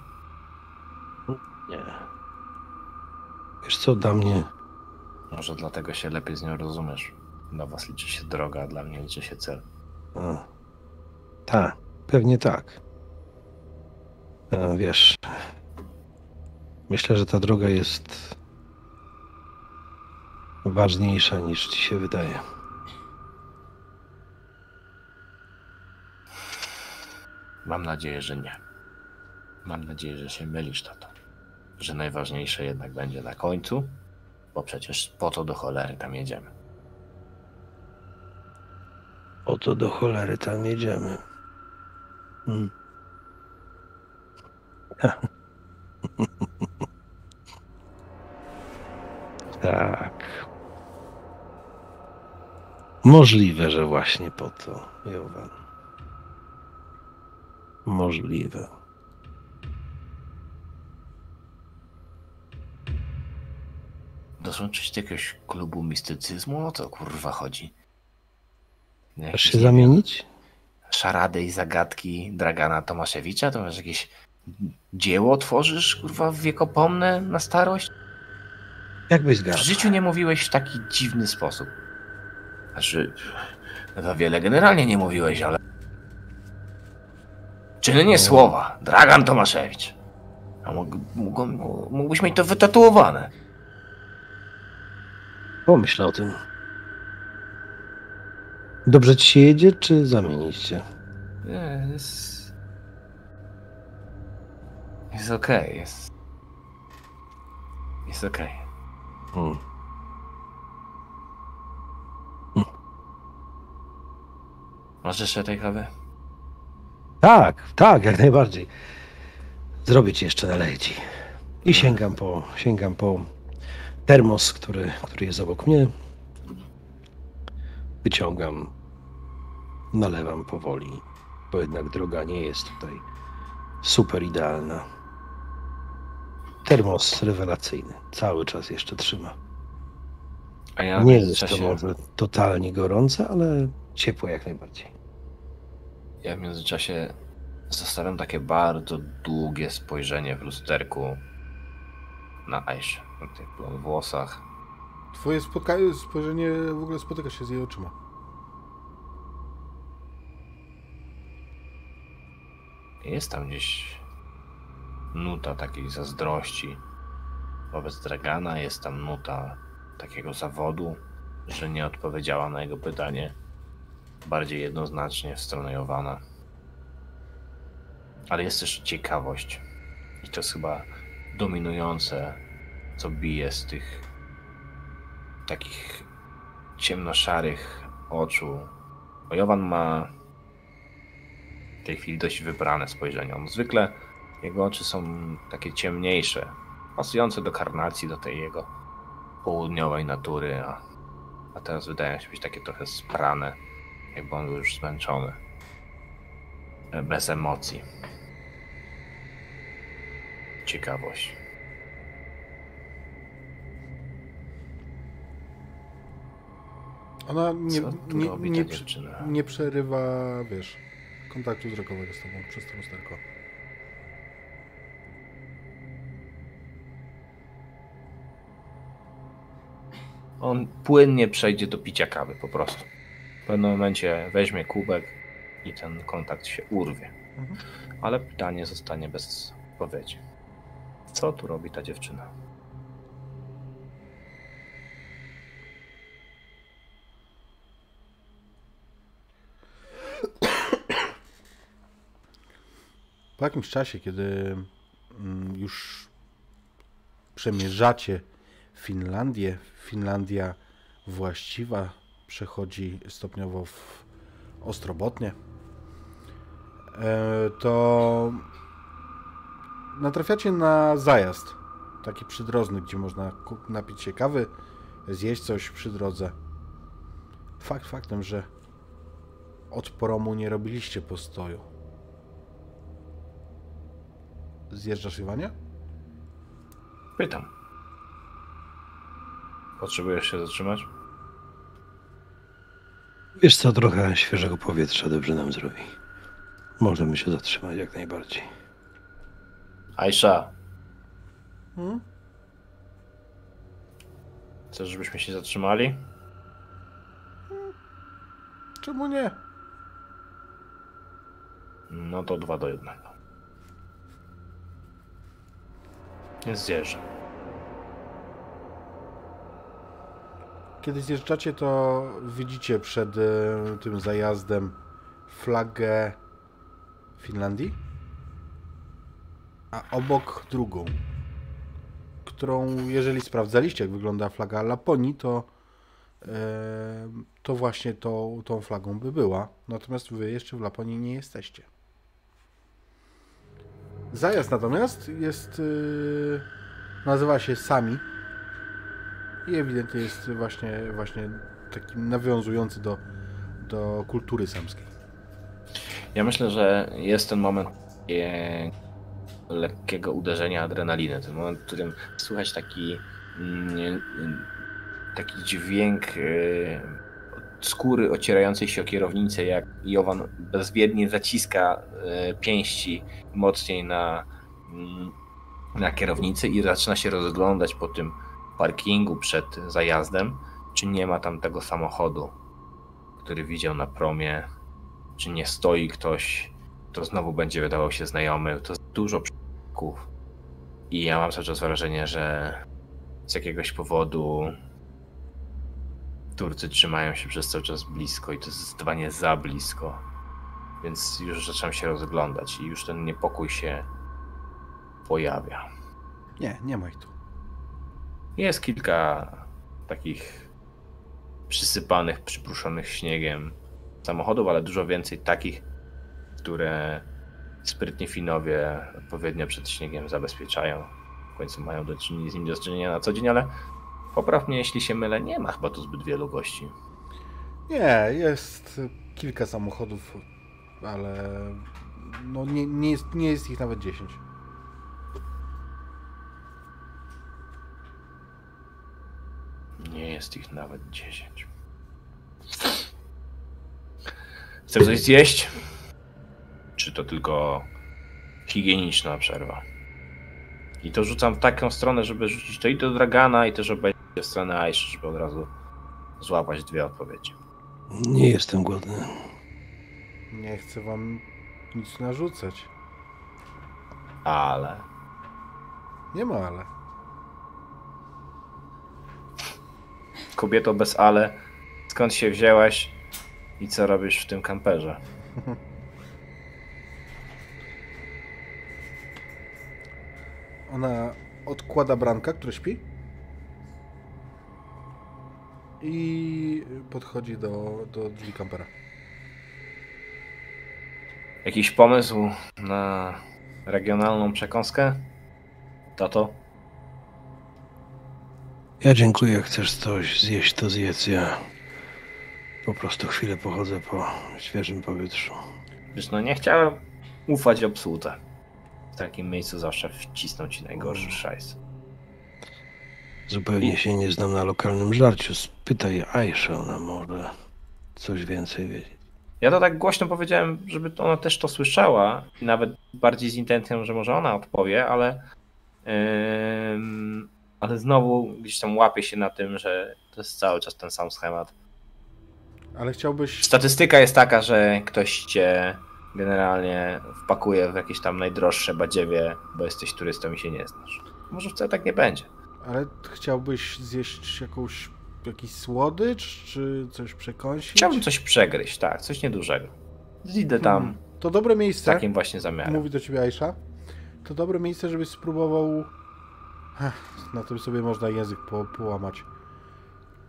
Nie. Wiesz co, dla mnie Może dlatego się lepiej z nią rozumiesz. Dla was liczy się droga, a dla mnie liczy się cel. A, tak, pewnie tak. A, wiesz, myślę, że ta droga jest ważniejsza niż ci się wydaje. Mam nadzieję, że nie. Mam nadzieję, że się mylisz, tato. Że najważniejsze jednak będzie na końcu, bo przecież po to do cholery tam jedziemy. Oto do cholery tam jedziemy. Hmm. Tak. Możliwe, że właśnie po to, Jowan. Możliwe. Dołączyć do jakiegoś klubu mistycyzmu? O co kurwa chodzi? Chcesz się zamienić? Szarady i zagadki Dragana Tomaszewicza? To masz jakieś dzieło tworzysz, kurwa, wiekopomne na starość? Jak byś W zgadł? życiu nie mówiłeś w taki dziwny sposób. Znaczy, to wiele generalnie nie mówiłeś, ale... Czyny nie słowa. Dragan Tomaszewicz. A mógł, mógł, mógłbyś mieć to wytatuowane. Pomyśl o tym. Dobrze ci się jedzie, czy zamienić cię? Jest... Okej, jest... Jest okej. Hmm. Masz jeszcze tej kawy? Tak, tak, jak najbardziej. Zrobię ci jeszcze naleję ci. I sięgam po, sięgam po termos, który, który jest obok mnie. Wyciągam, nalewam powoli, bo jednak droga nie jest tutaj super idealna. Termos rewelacyjny. Cały czas jeszcze trzyma. A ja Nie jest to międzyczasie, może totalnie gorące, ale ciepłe jak najbardziej. ja w międzyczasie zostawiam takie bardzo długie spojrzenie w lusterku na Aisze, na tych blond włosach. Twoje spotka- spojrzenie w ogóle spotyka się z jej oczyma. Jest tam gdzieś nuta takiej zazdrości wobec Dragana, jest tam nuta takiego zawodu, że nie odpowiedziała na jego pytanie bardziej jednoznacznie w stronę Jowana. Ale jest też ciekawość i to jest chyba dominujące, co bije z tych takich ciemnoszarych oczu. Bo Jowan ma w tej chwili dość wybrane spojrzenie. On zwykle jego oczy są takie ciemniejsze, pasujące do karnacji, do tej jego południowej natury, a, a teraz wydają się być takie trochę sprane, jakby on był już zmęczony. E, Bez emocji. Ciekawość. Ona nie, nie, nie, nie przerywa, wiesz, kontaktu wzrokowego z tobą przez to lusterko. On płynnie przejdzie do picia kawy po prostu. W pewnym momencie weźmie kubek i ten kontakt się urwie. Mhm. Ale pytanie zostanie bez odpowiedzi. Co tu robi ta dziewczyna? Po jakimś czasie, kiedy mm, już przemierzacie Finlandię, Finlandia właściwa przechodzi stopniowo w Ostrobotnie, e, to natrafiacie na zajazd, taki przydrożny, gdzie można napić się kawy, zjeść coś przy drodze. Fakt faktem, że od poromu nie robiliście postoju. Zjeżdżasz, Iwanie? Pytam. Potrzebujesz się zatrzymać? Wiesz co, trochę świeżego powietrza dobrze nam zrobi. Możemy się zatrzymać jak najbardziej. Aisha, Hmm? chcesz, żebyśmy się zatrzymali? Czemu nie? No to dwa do jednego. Więc zjeżdżam. Kiedy zjeżdżacie, to widzicie przed e, tym zajazdem flagę Finlandii, a obok drugą, którą, jeżeli sprawdzaliście, jak wygląda flaga Laponii, to, e, to właśnie to, tą flagą by była. Natomiast wy jeszcze w Laponii nie jesteście. Zajazd natomiast jest, e, nazywa się Sami. I ewidentnie jest właśnie, właśnie taki nawiązujący do, do kultury samskiej. Ja myślę, że jest ten moment e, lekkiego uderzenia adrenaliny. Ten moment, w którym słychać taki, mm, taki dźwięk e, skóry ocierającej się o kierownicę, jak Jowan bezwiednie zaciska e, pięści mocniej na, mm, na kierownicy i zaczyna się rozglądać po tym parkingu przed zajazdem, czy nie ma tam tego samochodu, który widział na promie czy nie stoi ktoś, to znowu będzie wydawał się znajomy. To dużo przypadków. I ja mam cały czas wrażenie, że z jakiegoś powodu Turcy trzymają się przez cały czas blisko i to zdecydowanie za blisko. Więc już zaczynam się rozglądać i już ten niepokój się pojawia. Nie, nie ma ich tu. Jest kilka takich przysypanych, przypruszonych śniegiem samochodów, ale dużo więcej takich, które sprytni Finowie odpowiednio przed śniegiem zabezpieczają. W końcu mają do czynienia z nim do czynienia na co dzień, ale popraw mnie, jeśli się mylę, nie ma chyba tu zbyt wielu gości. Nie, jest kilka samochodów, ale no nie, nie, jest, nie jest ich nawet 10. jest ich nawet 10. Chcesz coś zjeść? Czy to tylko higieniczna przerwa? I to rzucam w taką stronę, żeby rzucić to i do Dragana, i też obejrzeć w stronę Aiszy, żeby od razu złapać dwie odpowiedzi. Nie jestem głodny. Nie chcę wam nic narzucać. Ale Nie ma ale. Kobieto bez ale, skąd się wzięłaś i co robisz w tym kamperze? Ona odkłada Branka, który śpi. I podchodzi do, do drzwi kampera. Jakiś pomysł na regionalną przekąskę? Tato? Ja dziękuję, chcesz coś zjeść, to zjedz. Ja po prostu chwilę pochodzę po świeżym powietrzu. Wiesz, no nie chciałem ufać obsłudze. W takim miejscu zawsze wcisną ci najgorszy szajs. Zupełnie się nie znam na lokalnym żarciu. Spytaj Aisha, ona może coś więcej wiedzieć. Ja to tak głośno powiedziałem, żeby ona też to słyszała i nawet bardziej z intencją, że może ona odpowie, ale ym, ale znowu gdzieś tam łapie się na tym, że to jest cały czas ten sam schemat. Ale chciałbyś. Statystyka jest taka, że ktoś cię generalnie wpakuje w jakieś tam najdroższe badziewie, bo jesteś turystą i się nie znasz. Może wcale tak nie będzie. Ale chciałbyś zjeść jakąś. jakiś słodycz, czy coś przekąsić? Chciałbym coś przegryźć, tak, coś niedużego. Idę tam Hmm. To dobre miejsce. takim właśnie zamiarem. Mówi do ciebie Aisha. To dobre miejsce, żebyś spróbował. Na tym sobie można język po, połamać.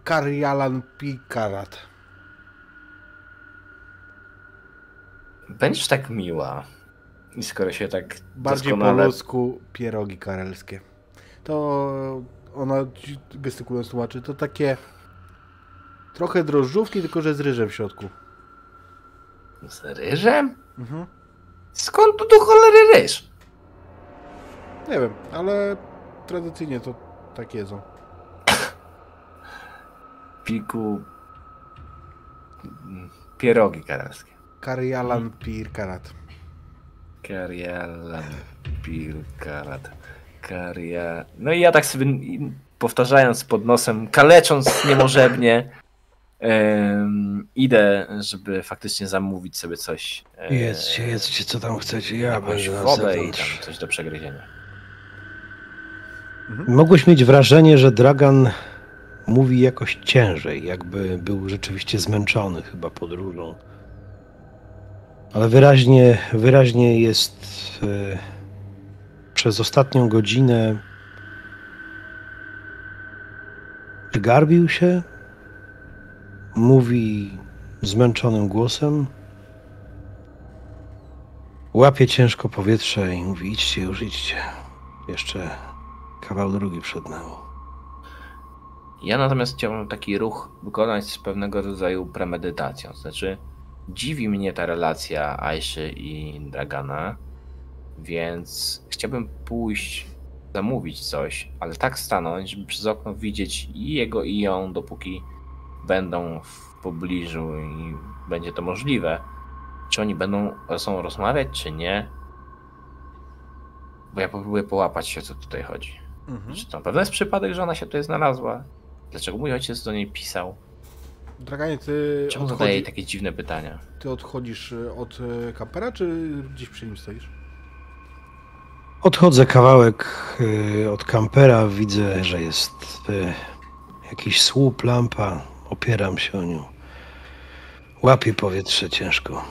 Karjalan Pikarat. Będziesz tak miła. I skoro się tak Bardziej po doskonale... ludzku pierogi karelskie. To ona gestykulując tłumaczy, to takie trochę drożdżówki, tylko że z ryżem w środku. Z ryżem? Mhm. Skąd tu do cholery ryż? Nie wiem, ale tradycyjnie to tak jedzą. Piku... Pierogi karelskie. Karjalan Pirkarat. Karialan, Pilkarat, Karia... No i ja tak sobie i- powtarzając pod nosem, kalecząc niemożebnie, em, idę, żeby faktycznie zamówić sobie coś. e, Jedzcie, jedzcie, co tam chcecie. Ja będę na wodę i zewnątrz. tam coś do przegryzienia. Mogłeś mieć wrażenie, że Dragan mówi jakoś ciężej, jakby był rzeczywiście zmęczony chyba podróżą. Ale wyraźnie, wyraźnie jest e, przez ostatnią godzinę garbił się, mówi zmęczonym głosem, łapie ciężko powietrze i mówi idźcie już, idźcie. Jeszcze kawał drogi przed nami. Ja natomiast chciałbym taki ruch wykonać z pewnego rodzaju premedytacją. Znaczy, dziwi mnie ta relacja Aiszy i Dragana, więc chciałbym pójść, zamówić coś, ale tak stanąć, żeby przez okno widzieć i jego, i ją, dopóki będą w pobliżu i będzie to możliwe. Czy oni będą ze sobą rozmawiać, czy nie? Bo ja próbuję połapać się, co tutaj chodzi. Mhm. Czy to na pewno jest przypadek, że ona się tutaj znalazła? Dlaczego mój ojciec do niej pisał? Draganie, ty, Czemu zadaje odchodzi, takie dziwne pytania? ty odchodzisz y, od y, kampera, czy gdzieś przy nim stoisz? Odchodzę kawałek y, od kampera, widzę, że jest jakiś słup, lampa. Opieram się o nią. Łapię powietrze ciężko.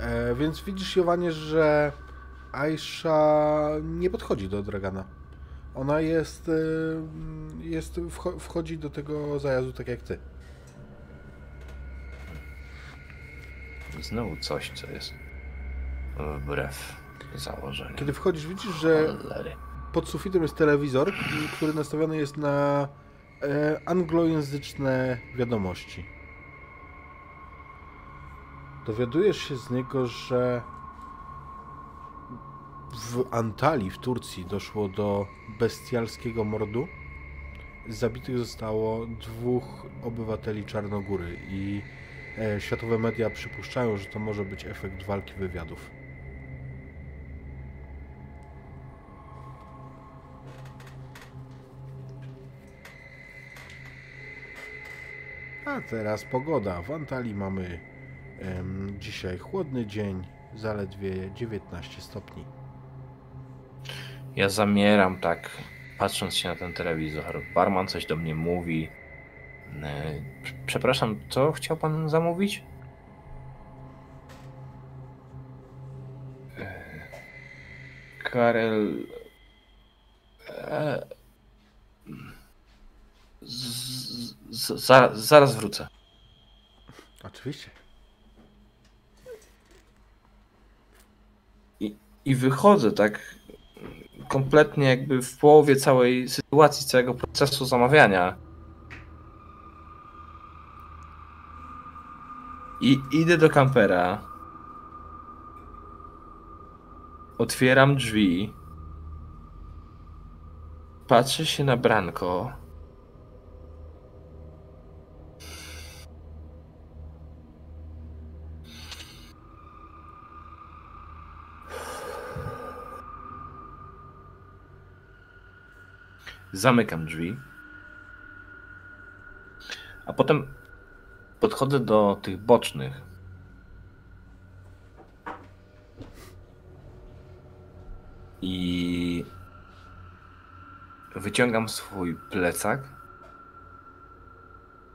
E, więc widzisz, Jowanie, że Aisha nie podchodzi do Dragana. Ona jest, jest wcho- wchodzi do tego zajazdu tak jak ty. Znowu coś, co jest wbrew założeniu. Kiedy wchodzisz, widzisz, że pod sufitem jest telewizor, który nastawiony jest na e, anglojęzyczne wiadomości. Dowiadujesz się z niego, że w Antalii w Turcji doszło do bestialskiego mordu. Zabitych zostało dwóch obywateli Czarnogóry i e, światowe media przypuszczają, że to może być efekt walki wywiadów. A teraz pogoda. W Antalii mamy dzisiaj chłodny dzień, zaledwie 19 stopni. Ja zamieram tak, patrząc się na ten telewizor. Barman coś do mnie mówi. E, Przepraszam, co chciał pan zamówić? E, Karel. E, z- z- Zaraz, zaraz wrócę. Oczywiście. I wychodzę tak kompletnie jakby w połowie całej sytuacji, całego procesu zamawiania. I idę do kampera. Otwieram drzwi. Patrzę się na Branko. Zamykam drzwi. A potem podchodzę do tych bocznych. I wyciągam swój plecak.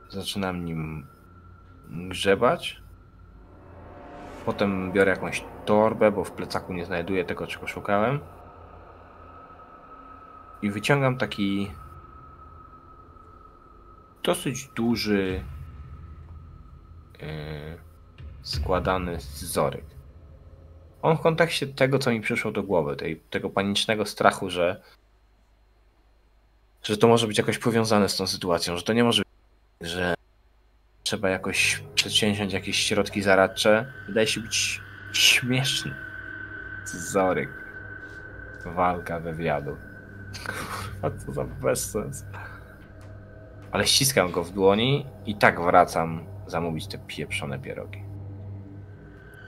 Zaczynam nim grzebać. Potem biorę jakąś torbę, bo w plecaku nie znajduję tego, czego szukałem i wyciągam taki dosyć duży yy, składany scyzoryk. On w kontekście tego, co mi przyszło do głowy, tej, tego panicznego strachu, że że to może być jakoś powiązane z tą sytuacją, że to nie może być, że trzeba jakoś przedsięwziąć jakieś środki zaradcze. Wydaje się być śmieszny. Scyzoryk. Walka wywiadu. Kurwa, co za bezsens. Ale ściskam go w dłoni i tak wracam zamówić te pieprzone pierogi.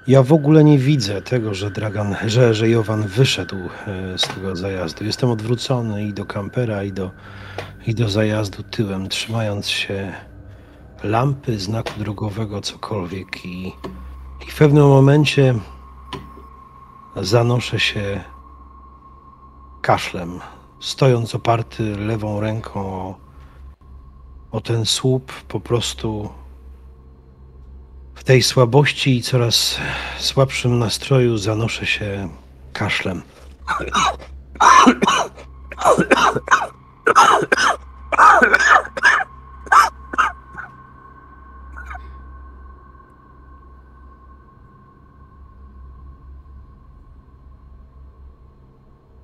Ja w ogóle nie widzę tego, że Dragan, że, że Jowan wyszedł e, z tego zajazdu. Jestem odwrócony i do kampera, i do, i do zajazdu tyłem, trzymając się lampy, znaku drogowego, cokolwiek. I, i w pewnym momencie zanoszę się kaszlem, stojąc oparty lewą ręką o, o ten słup, po prostu w tej słabości i coraz słabszym nastroju zanoszę się kaszlem.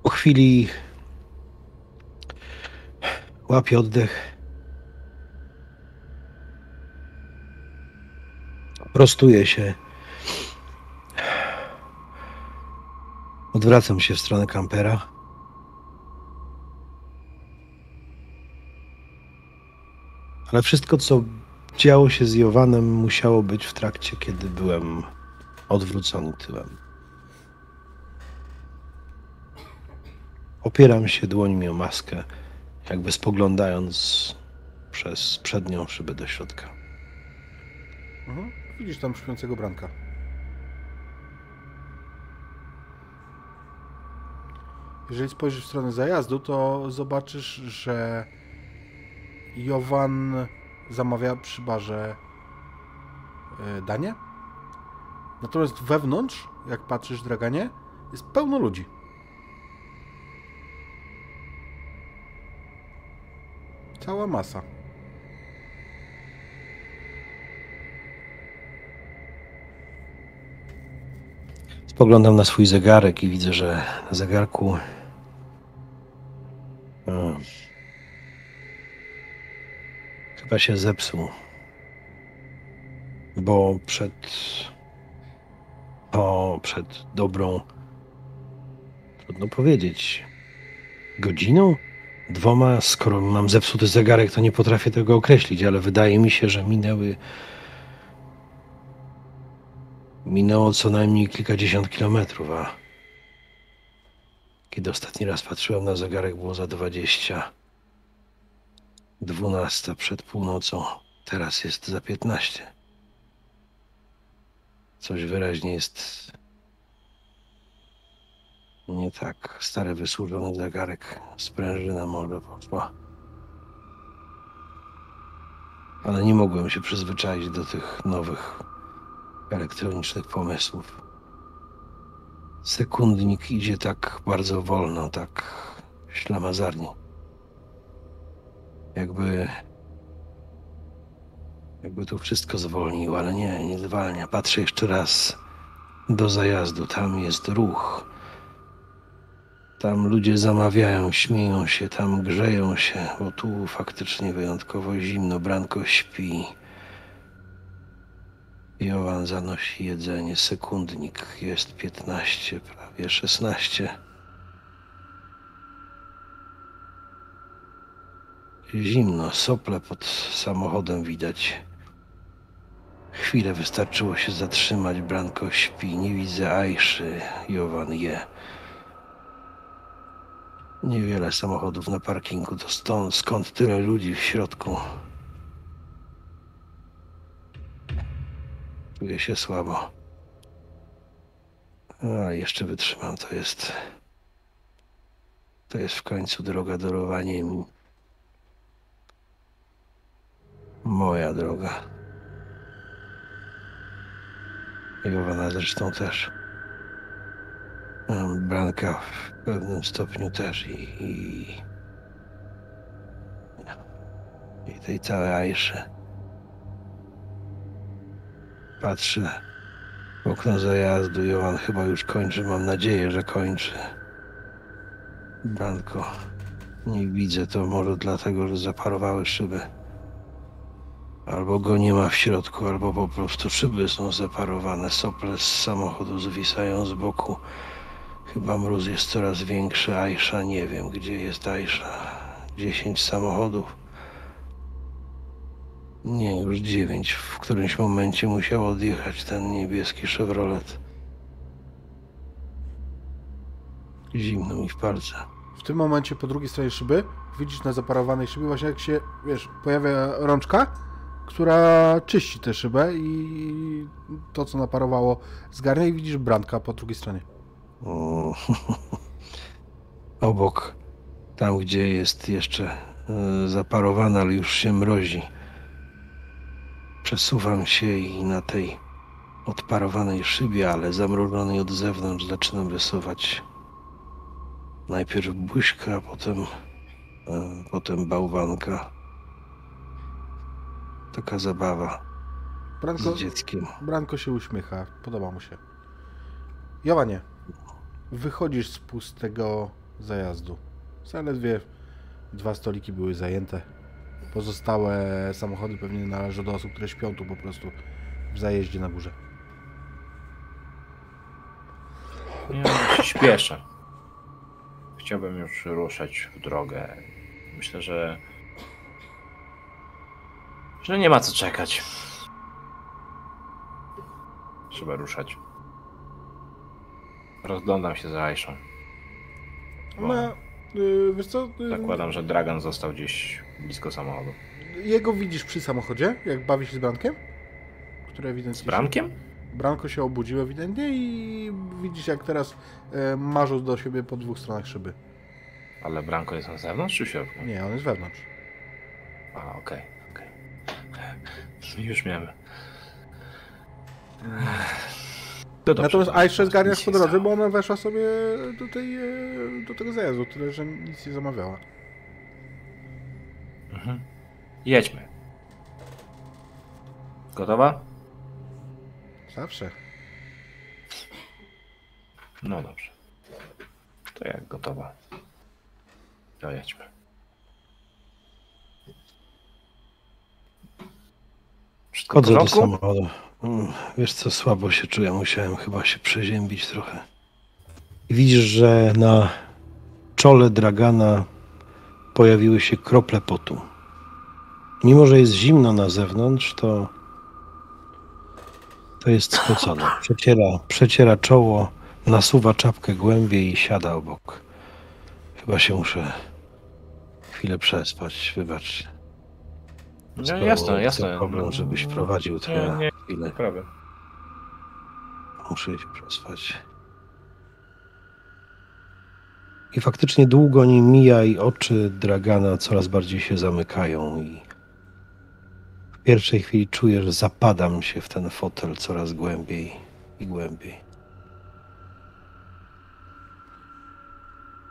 Po chwili łapię oddech. Prostuję się. Odwracam się w stronę kampera. Ale wszystko, co działo się z Jowanem, musiało być w trakcie, kiedy byłem odwrócony tyłem. Opieram się dłońmi o maskę, jakby spoglądając przez przednią szybę do środka. Mhm. Widzisz tam śpiącego Branka. Jeżeli spojrzysz w stronę zajazdu, to zobaczysz, że Jowan zamawia przy barze e, danie. Natomiast wewnątrz, jak patrzysz, Draganie, jest pełno ludzi. Cała masa. Spoglądam na swój zegarek i widzę, że na zegarku. chyba się zepsuł. Bo przed. O, przed dobrą. Trudno powiedzieć. Godziną? Dwoma? Skoro mam zepsuty zegarek, to nie potrafię tego określić, ale wydaje mi się, że minęły. Minęło co najmniej kilkadziesiąt kilometrów, a kiedy ostatni raz patrzyłem na zegarek, było za dwadzieścia. Dwunasta przed północą. Teraz jest za piętnaście. Coś wyraźnie jest nie tak. Stary, wysłużony zegarek. Sprężyna może poszła. Ale nie mogłem się przyzwyczaić do tych nowych elektronicznych pomysłów. Sekundnik idzie tak bardzo wolno, tak ślamazarnie. Jakby. Jakby to wszystko zwolnił, ale nie, nie zwalnia. Patrzę jeszcze raz do zajazdu. Tam jest ruch. Tam ludzie zamawiają, śmieją się, tam grzeją się, bo tu faktycznie wyjątkowo zimno. Branko śpi. Jowan zanosi jedzenie. Sekundnik jest 15, prawie 16. Zimno, sople pod samochodem widać. Chwilę wystarczyło się zatrzymać. Branko śpi, nie widzę Ajszy. Jowan je. Niewiele samochodów na parkingu. To stąd, skąd tyle ludzi w środku? Czuję się słabo. A jeszcze wytrzymam. To jest. To jest w końcu droga do Rowaniem. Moja droga. Jowana zresztą też. Branka w pewnym stopniu też i, i, i tej całej Ajszy. Patrzę w okno zajazdu. Jowan chyba już kończy. Mam nadzieję, że kończy. Branko, nie widzę to może dlatego, że zaparowały szyby. Albo go nie ma w środku, albo po prostu szyby są zaparowane. Sople z samochodu zwisają z boku. Chyba mróz jest coraz większy. Ajsza, nie wiem, gdzie jest Ajsza. Dziesięć samochodów. Nie, już dziewięć. W którymś momencie musiał odjechać ten niebieski Chevrolet. Zimno mi w palce. W tym momencie po drugiej stronie szyby widzisz na zaparowanej szybie właśnie jak się, wiesz, pojawia rączka, która czyści tę szybę i to, co naparowało, zgarnia i widzisz Branka po drugiej stronie. O, Obok, tam gdzie jest jeszcze e, zaparowana, ale już się mrozi. Przesuwam się i na tej odparowanej szybie, ale zamrożonej od zewnątrz, zaczynam rysować najpierw buźka, potem, e, potem bałwanka. Taka zabawa Branko, z dzieckiem. Branko się uśmiecha, podoba mu się. Jowanie, wychodzisz z pustego zajazdu. Zaledwie dwa stoliki były zajęte. Pozostałe samochody pewnie należą do osób, które śpią tu po prostu w zajeździe na górze. No, się śpieszę. Chciałbym już ruszać w drogę. Myślę, że. że nie ma co czekać. Trzeba ruszać. Rozglądam się za Ajszą. No, yy, wiesz co? Yy, Zakładam, że Dragon został gdzieś blisko samochodu. Jego widzisz przy samochodzie, jak bawi się z Brankiem? Który ewidentnie Z Brankiem? Się, Branko się obudził ewidentnie i widzisz jak teraz marzył do siebie po dwóch stronach szyby. Ale Branko jest na zewnątrz czy w środku? Nie, on jest wewnątrz. A, okej, okej. Już miałem. To dobrze, Natomiast to Aisha zgarniasz po drodze, bo ona weszła sobie do, tej, e, do tego zajazdu, tyle że nic nie zamawiała. Mhm. Jedźmy. Gotowa? Zawsze. No dobrze. To jak gotowa. To jedźmy. Wszystko Chodzę do samochodu. Mm, Wiesz co, słabo się czuję. Musiałem chyba się przeziębić trochę. I widzisz, że na czole dragana pojawiły się krople potu. Mimo, że jest zimno na zewnątrz, to to jest spocone. Przeciera, przeciera czoło, nasuwa czapkę głębiej i siada obok. Chyba się muszę chwilę przespać, wybacz. No jasne, to jasne. problem, żebyś prowadził Nie, tę nie, chwilę. prawie. Muszę się przespać. I faktycznie długo nie mija i oczy Dragana coraz bardziej się zamykają i w pierwszej chwili czujesz, że zapadam się w ten fotel coraz głębiej i głębiej.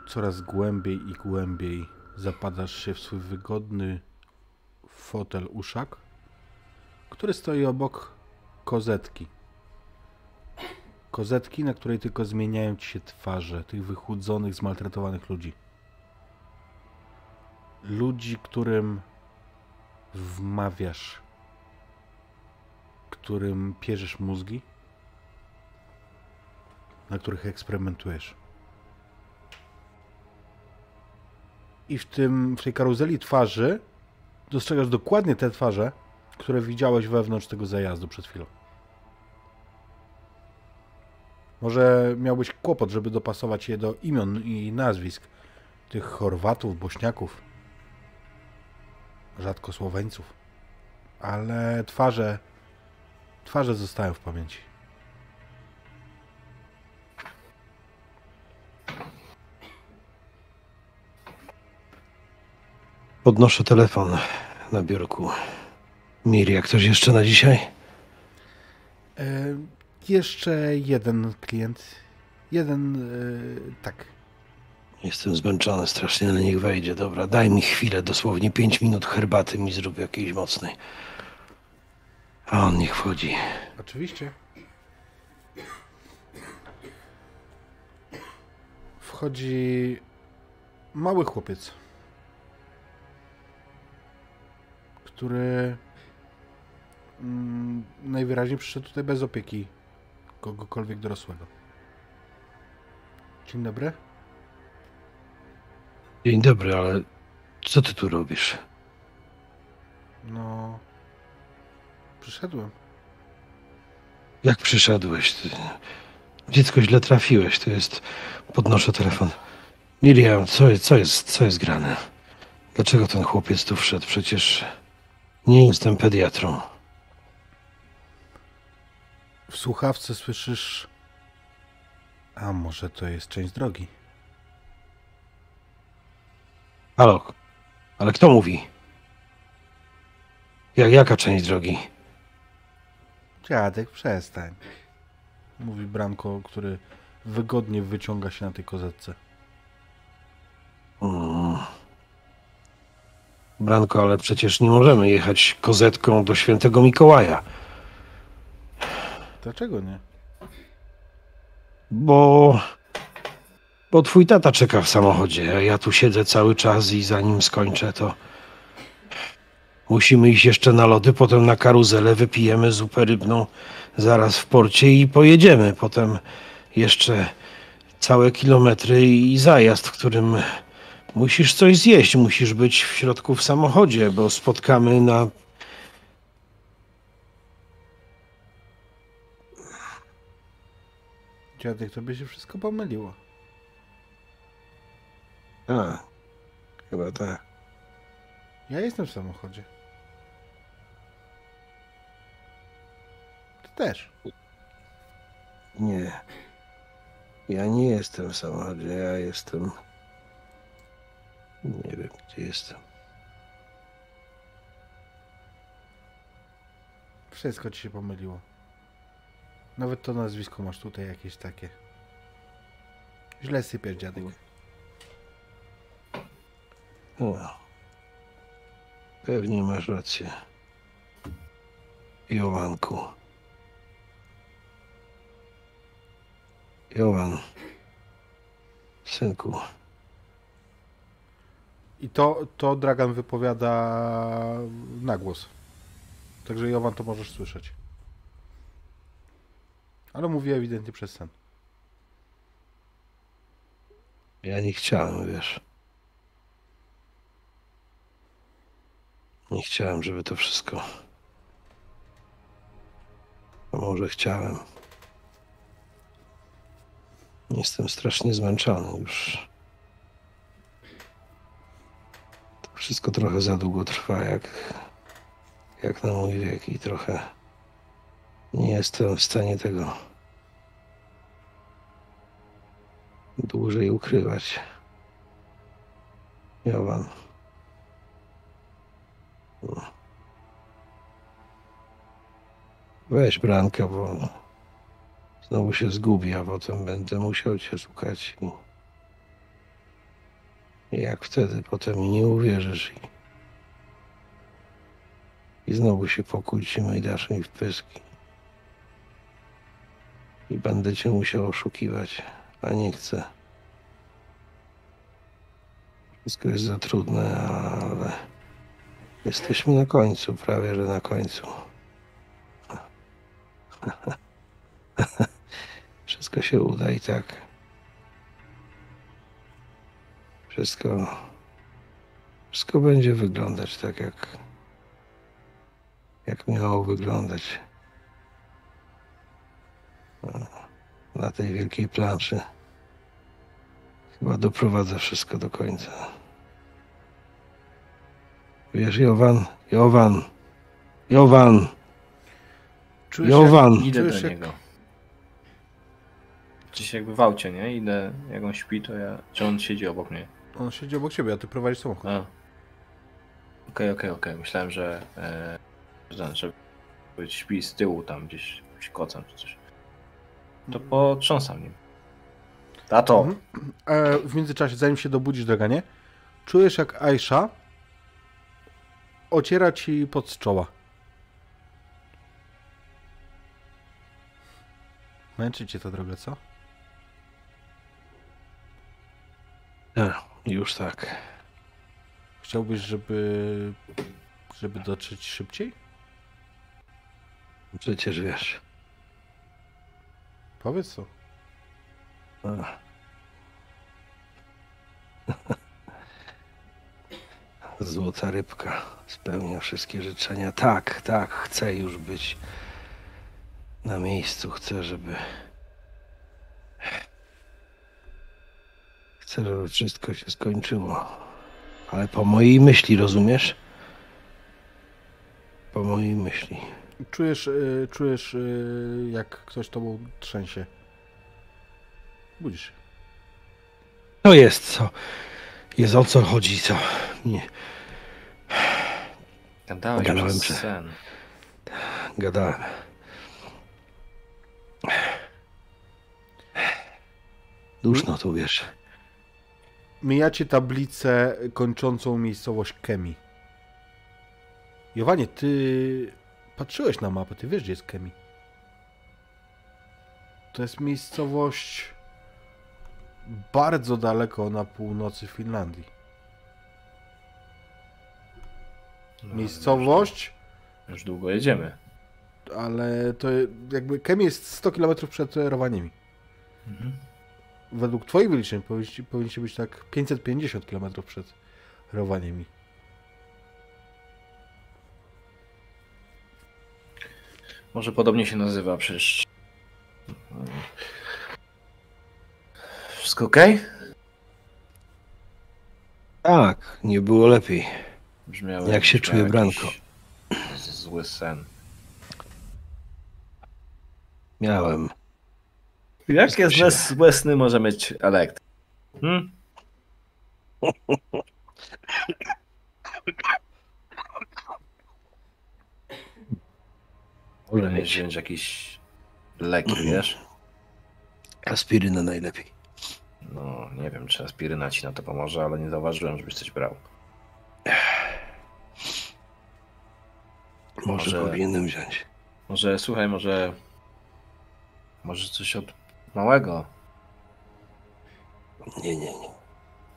Coraz głębiej i głębiej zapadasz się w swój wygodny fotel uszak, który stoi obok kozetki. Kozetki, na której tylko zmieniają ci się twarze tych wychudzonych, zmaltretowanych ludzi. Ludzi, którym wmawiasz, którym pierzesz mózgi, na których eksperymentujesz. I w, tym, w tej karuzeli twarzy dostrzegasz dokładnie te twarze, które widziałeś wewnątrz tego zajazdu przed chwilą. Może miałbyś kłopot, żeby dopasować je do imion i nazwisk tych Chorwatów, Bośniaków, rzadko Słoweńców. Ale twarze, twarze zostają w pamięci. Podnoszę telefon na biurku. Miria, ktoś jeszcze na dzisiaj? E, jeszcze jeden klient. Jeden, e, tak. Jestem zmęczony strasznie, ale niech wejdzie. Dobra, daj mi chwilę, dosłownie 5 minut herbaty mi zrób jakiejś mocnej. A on niech wchodzi. Oczywiście. Wchodzi mały chłopiec, który mm, najwyraźniej przyszedł tutaj bez opieki kogokolwiek dorosłego. Dzień dobry. Dzień dobry, ale co ty tu robisz? No. Przyszedłem. Jak przyszedłeś? Ty... Dziecko źle trafiłeś, to jest... Podnoszę telefon. Miriam, co, co, jest, co jest grane? Dlaczego ten chłopiec tu wszedł? Przecież nie jestem pediatrą. W słuchawce słyszysz. A może to jest część drogi? Halo, ale kto mówi? Jak, jaka część drogi? Dziadek, przestań. Mówi Branko, który wygodnie wyciąga się na tej kozetce. Branko, ale przecież nie możemy jechać kozetką do świętego Mikołaja, Dlaczego nie? bo... Bo twój tata czeka w samochodzie, a ja tu siedzę cały czas i zanim skończę, to... Musimy iść jeszcze na lody, potem na karuzelę, wypijemy zupę rybną zaraz w porcie i pojedziemy. Potem jeszcze całe kilometry i zajazd, w którym musisz coś zjeść, musisz być w środku w samochodzie, bo spotkamy na Dziadek, tobie się wszystko pomyliło. A, chyba tak. Ja jestem w samochodzie. Ty też. Nie. Ja nie jestem w samochodzie, ja jestem. Nie wiem, gdzie jestem. Wszystko ci się pomyliło. Nawet to nazwisko masz tutaj jakieś takie. Źle sypiesz, dziadek. No. Pewnie masz rację. Jowanku. Jowan. Synku. I to, to Dragan wypowiada na głos. Także Jowan to możesz słyszeć. Ale mówi ewidentnie przez sen. Ja nie chciałem, wiesz. Nie chciałem, żeby to wszystko. A może chciałem. Jestem strasznie zmęczony już. Wszystko trochę za długo trwa, jak, jak na mój wiek i trochę nie jestem w stanie tego dłużej ukrywać. Jowan. Weź Brankę, bo znowu się zgubi, a potem będę musiał cię szukać i jak wtedy potem nie uwierzysz i, i znowu się pokłócimy i dasz mi w pyski. I będę cię musiał oszukiwać, a nie chcę. Wszystko jest za trudne, ale jesteśmy na końcu, prawie że na końcu. Wszystko się uda i tak. Wszystko. Wszystko będzie wyglądać tak, jak. Jak miało wyglądać. Na tej wielkiej planszy. Chyba doprowadzę wszystko do końca. Wiesz, Jowan, Jowan, Jowan, Czujesz Jowan. Idę Czujesz do jak- niego. Gdzieś jakby w aucie, nie? Idę, jak on śpi, to ja... Czy on siedzi obok mnie? On siedzi obok ciebie, a ty prowadzisz samochód. A. Okej, okej, okej. Myślałem, że... E, że, że śpi z tyłu tam gdzieś, gdzieś kocem czy coś. To potrząsam nim. Tato! Mhm. E, w międzyczasie, zanim się dobudzisz, draganie, czujesz jak Aisha ociera ci pod z czoła. Męczy cię ta droga, co? A, już tak. Chciałbyś, żeby, żeby dotrzeć szybciej? Przecież wiesz. Powiedz co. Złota rybka spełnia wszystkie życzenia. Tak, tak, chcę już być na miejscu. Chcę, żeby. Żeby wszystko się skończyło. Ale po mojej myśli, rozumiesz? Po mojej myśli. Czujesz, y, czujesz y, jak ktoś tobą trzęsie. Budzisz się. To jest co. Jest o co chodzi, co. Nie. Gadałeś Gadałem przez przy- sen. Gadałem. Duszno tu wiesz. Mijacie tablicę kończącą miejscowość Kemi. Jowanie, ty patrzyłeś na mapę, ty wiesz, gdzie jest Kemi. To jest miejscowość bardzo daleko na północy Finlandii. No, Miejscowość, Już, już długo jedziemy. ale to jakby Kemi jest 100 km przed Rowaniemi. Mhm. Według twoich wyliczeń powinniście, powinniście być tak 550 km przed Rowaniemi. Może podobnie się nazywa przecież. Wszystko ok? Tak, nie było lepiej. Brzmiało Jak się czuje Branko? Zły sen. Miałem. Jakie złe, złe sny może mieć elektryk? Hmm? Może mieć wziąć jakieś leki, wiesz? aspirynę najlepiej. No, nie wiem, czy aspiryna ci na to pomoże, ale nie zauważyłem, żebyś coś brał. Może, Może- powinienem wziąć. Może, słuchaj, może... Może coś od małego? Nie, nie, nie.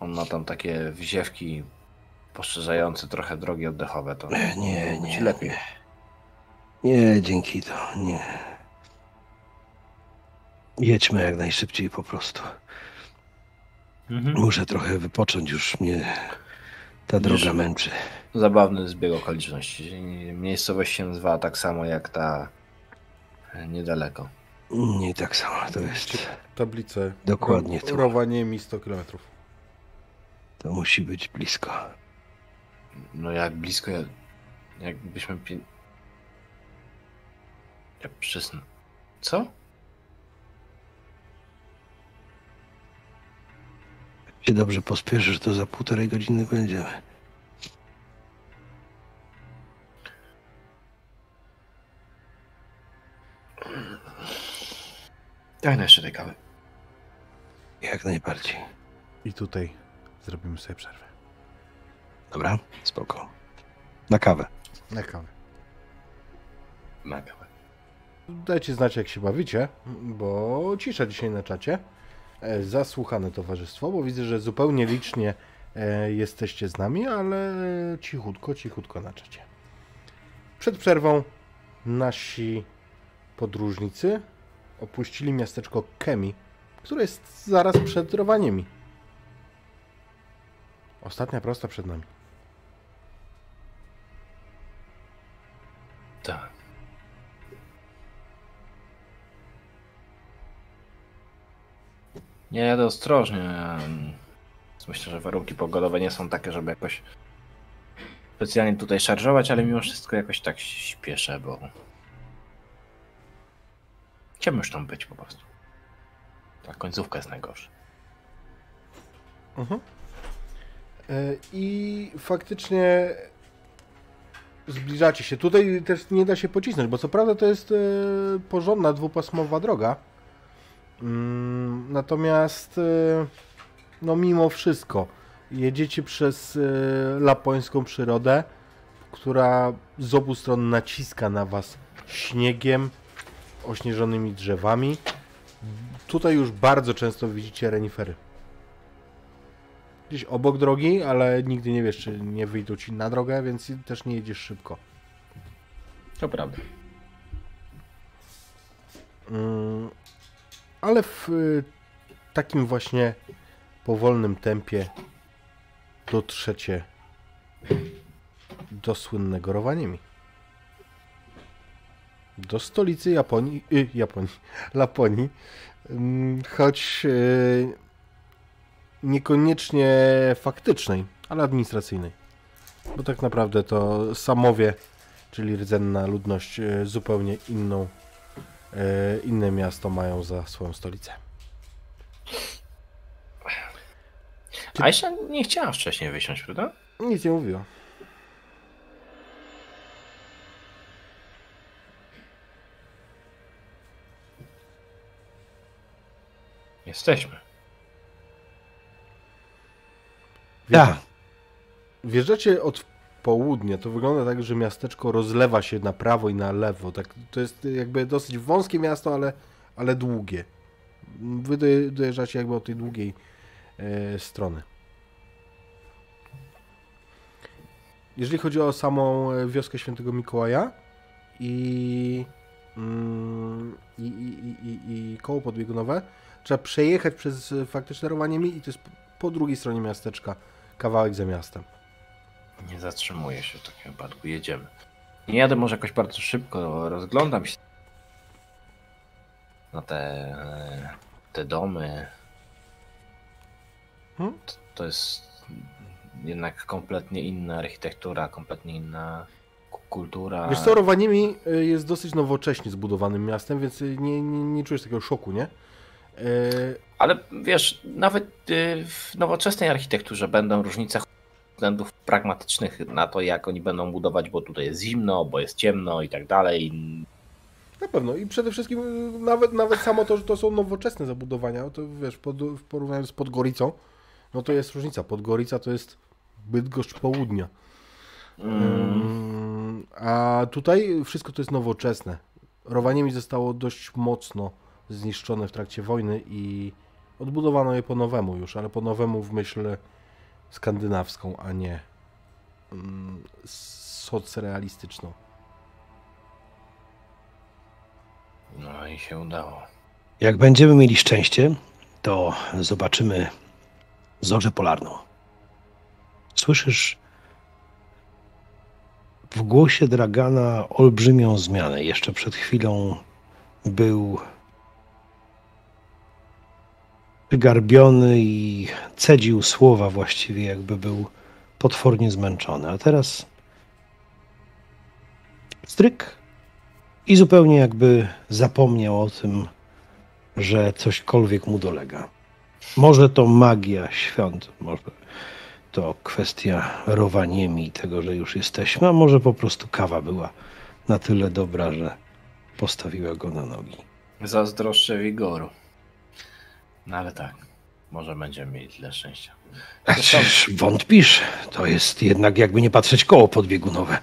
On ma tam takie wziewki poszerzające trochę drogi oddechowe, to Nie, nie, lepiej. Nie, dzięki to, nie. Jedźmy jak najszybciej po prostu. Mhm. Muszę trochę wypocząć, już mnie ta droga męczy. Zabawny zbieg okoliczności. Miejscowość się nazywała tak samo jak ta e, niedaleko. Nie tak samo to jest. Tablice. Dokładnie Ro- tu. Rowaniemi 100 km. To musi być blisko. No jak blisko, jak- jakbyśmy... Pi... Jak przysn... Co? Jak się dobrze pospieszysz, to za półtorej godziny będziemy. Daj na jeszcze tej kawy. Jak najbardziej. I tutaj zrobimy sobie przerwę. Dobra? Spoko. Na kawę. Na kawę. Na kawę. Dajcie znać, jak się bawicie, bo cisza dzisiaj na czacie. E, Zasłuchane towarzystwo, bo widzę, że zupełnie licznie e, jesteście z nami, ale cichutko, cichutko na czacie. Przed przerwą nasi podróżnicy opuścili miasteczko Kemi, które jest zaraz przed Rowaniemi. Ostatnia prosta przed nami. Tak. Nie jadę ostrożnie. Myślę, że warunki pogodowe nie są takie, żeby jakoś specjalnie tutaj szarżować, ale mimo wszystko jakoś tak śpieszę, bo chciałbym już tam być po prostu. Ta końcówka jest najgorsza. Mhm. E, I faktycznie zbliżacie się. Tutaj też nie da się pocisnąć, bo co prawda to jest e, porządna dwupasmowa droga. Mm, Natomiast e, no mimo wszystko jedziecie przez lapońską przyrodę, która z obu stron naciska na was śniegiem, ośnieżonymi drzewami. Tutaj już bardzo często widzicie renifery gdzieś obok drogi, ale nigdy nie wiesz, czy nie wyjdą ci na drogę, więc też nie jedziesz szybko. To prawda. Mm, ale w y, takim właśnie powolnym tempie dotrzecie do słynnego Rowaniemi. Do stolicy Japonii, y, Japonii, Laponii, Ym, choć y, niekoniecznie faktycznej, ale administracyjnej. Bo tak naprawdę to Samowie, czyli rdzenna ludność, y, zupełnie inną, y, inne miasto mają za swoją stolicę. A jeszcze nie chciałam wcześniej wysiąść, prawda? Nic nie mówiła. Jesteśmy. Tak. Wjeżdżacie od południa, to wygląda tak, że miasteczko rozlewa się na prawo i na lewo. Tak, to jest jakby dosyć wąskie miasto, ale, ale długie. Wy doje- dojeżdżacie jakby od tej długiej e, strony. Jeżeli chodzi o samą e, wioskę Świętego Mikołaja i, mm, i, i, i, i, i koło podbiegunowe, trzeba przejechać przez e, faktyczne Rowaniemi i to jest po- drugiej stronie miasteczka, kawałek za miastem. Nie zatrzymuję się w takim wypadku, jedziemy. Nie jadę może jakoś bardzo szybko, rozglądam się na te, te domy. Hmm? To, to jest jednak kompletnie inna architektura, kompletnie inna ku- kultura. Wiesz co, Rowaniemi y, jest dosyć nowocześnie zbudowanym miastem, więc nie, nie, nie czujesz takiego szoku, nie? Y, Ale wiesz, nawet y, w nowoczesnej architekturze będą różnice względów pragmatycznych na to, jak oni będą budować, bo tutaj jest zimno, bo jest ciemno i tak dalej. Na pewno. I przede wszystkim y, nawet, nawet samo to, że to są nowoczesne zabudowania, to wiesz, pod, w porównaniu z Podgoricą, no to jest różnica. Podgorica to jest Bydgoszcz południa. Mm, A tutaj wszystko to jest nowoczesne. Rowaniemi zostało dość mocno zniszczone w trakcie wojny i odbudowano je po nowemu już, ale po nowemu w myśl skandynawską, a nie mm, socrealistyczną. No i się udało. Jak będziemy mieli szczęście, to zobaczymy zorzę polarną. Słyszysz w głosie Dragana olbrzymią zmianę. Jeszcze przed chwilą był przygarbiony i cedził słowa właściwie, jakby był potwornie zmęczony. A teraz stryk i zupełnie jakby zapomniał o tym, że cośkolwiek mu dolega. Może to magia świąt, może to kwestia rowaniemi i tego, że już jesteśmy, a może po prostu kawa była na tyle dobra, że postawiła go na nogi. Zazdroszczę wigoru. No ale tak, może będziemy mieli tyle szczęścia. Czyż wątpisz? To jest jednak jakby nie patrzeć koło podbiegunowe.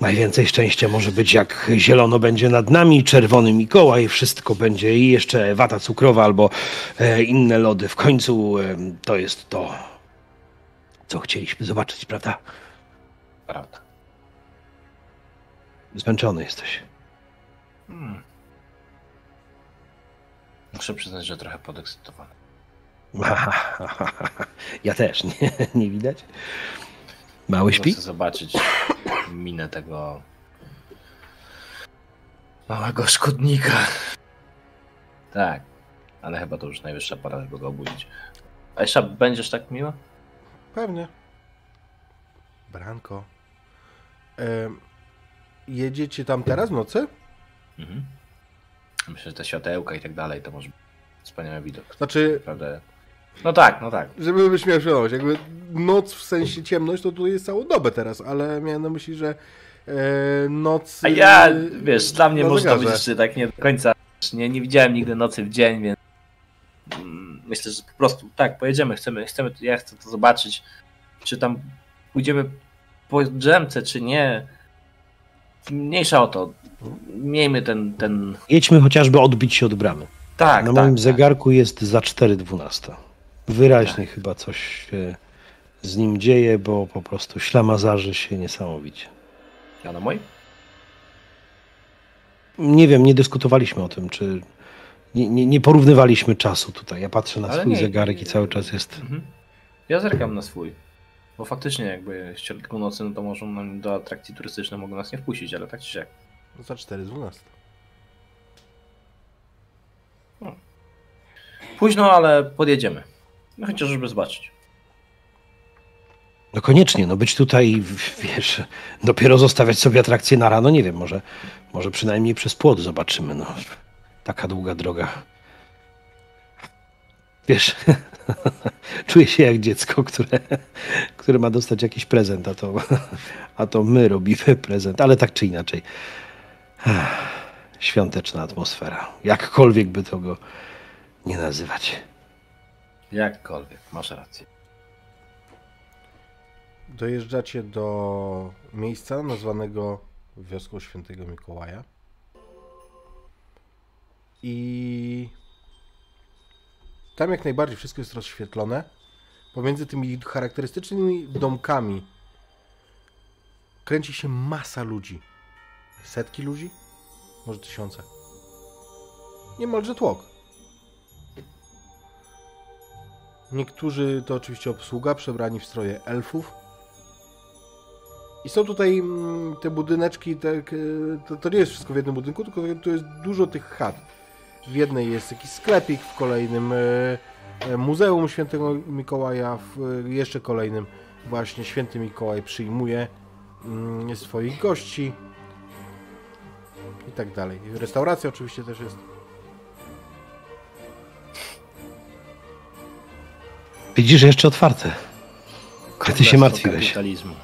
Najwięcej szczęścia może być jak zielono będzie nad nami, czerwony Mikołaj, wszystko będzie i jeszcze wata cukrowa albo e, inne lody. W końcu e, to jest to, co chcieliśmy zobaczyć, prawda? Prawda. Zmęczony jesteś. Hmm. Muszę przyznać, że trochę podekscytowany. Ja też, nie, nie widać? Mały śpi? Chcę zobaczyć minę tego małego szkodnika. Tak, ale chyba to już najwyższa pora, żeby go obudzić. Aisha, będziesz tak miła? Pewnie. Branko. Em, jedziecie tam teraz w nocy? Mhm. Myślę, że te światełka i tak dalej to może być wspaniały widok. Znaczy. No tak, no tak. żebyś miał świadomość, jakby noc w sensie ciemność, to tu jest całą dobę teraz, ale miałem na myśli, że e, noc... A ja, e, wiesz, dla mnie może to być jeszcze tak nie do końca. Nie, nie widziałem nigdy nocy w dzień, więc mm, myślę, że po prostu tak, pojedziemy, chcemy, chcemy, ja chcę to zobaczyć. Czy tam pójdziemy po drzemce, czy nie. Mniejsza o to. Miejmy ten, ten... Jedźmy chociażby odbić się od bramy. Tak, Na tak, moim tak. zegarku jest za 4.12. Wyraźnie chyba coś się z nim dzieje, bo po prostu ślamazarzy się niesamowicie. A na mój? Nie wiem, nie dyskutowaliśmy o tym, czy nie, nie, nie porównywaliśmy czasu tutaj. Ja patrzę na Ale swój nie, zegarek i cały czas jest. Mhm. Ja zerkam na swój. Bo faktycznie jakby w środku nocy, no to może nam do atrakcji turystycznej mogą nas nie wpuścić, ale tak czy siak. Za 4.12. Późno, ale podjedziemy. No chociaż żeby zobaczyć. No koniecznie, no być tutaj, wiesz, dopiero zostawiać sobie atrakcję na rano, nie wiem, może, może przynajmniej przez płot zobaczymy, no. Taka długa droga. Wiesz, czuję się jak dziecko, które, które ma dostać jakiś prezent, a to, a to my robimy prezent, ale tak czy inaczej. Świąteczna atmosfera, jakkolwiek by to go nie nazywać. Jakkolwiek, masz rację. Dojeżdżacie do miejsca nazwanego wioską Świętego Mikołaja. I tam jak najbardziej wszystko jest rozświetlone. Pomiędzy tymi charakterystycznymi domkami kręci się masa ludzi. Setki ludzi? Może tysiące. Niemalże tłok. Niektórzy to oczywiście obsługa, przebrani w stroje elfów. I są tutaj mm, te budyneczki, tak, e, to, to nie jest wszystko w jednym budynku, tylko tu jest dużo tych chat. W jednej jest jakiś sklepik, w kolejnym e, e, Muzeum Świętego Mikołaja, w e, jeszcze kolejnym właśnie Święty Mikołaj przyjmuje mm, swoich gości i tak dalej. Restauracja oczywiście też jest. Widzisz, jeszcze otwarte. A ty się martwiłeś. Kapitalizmu.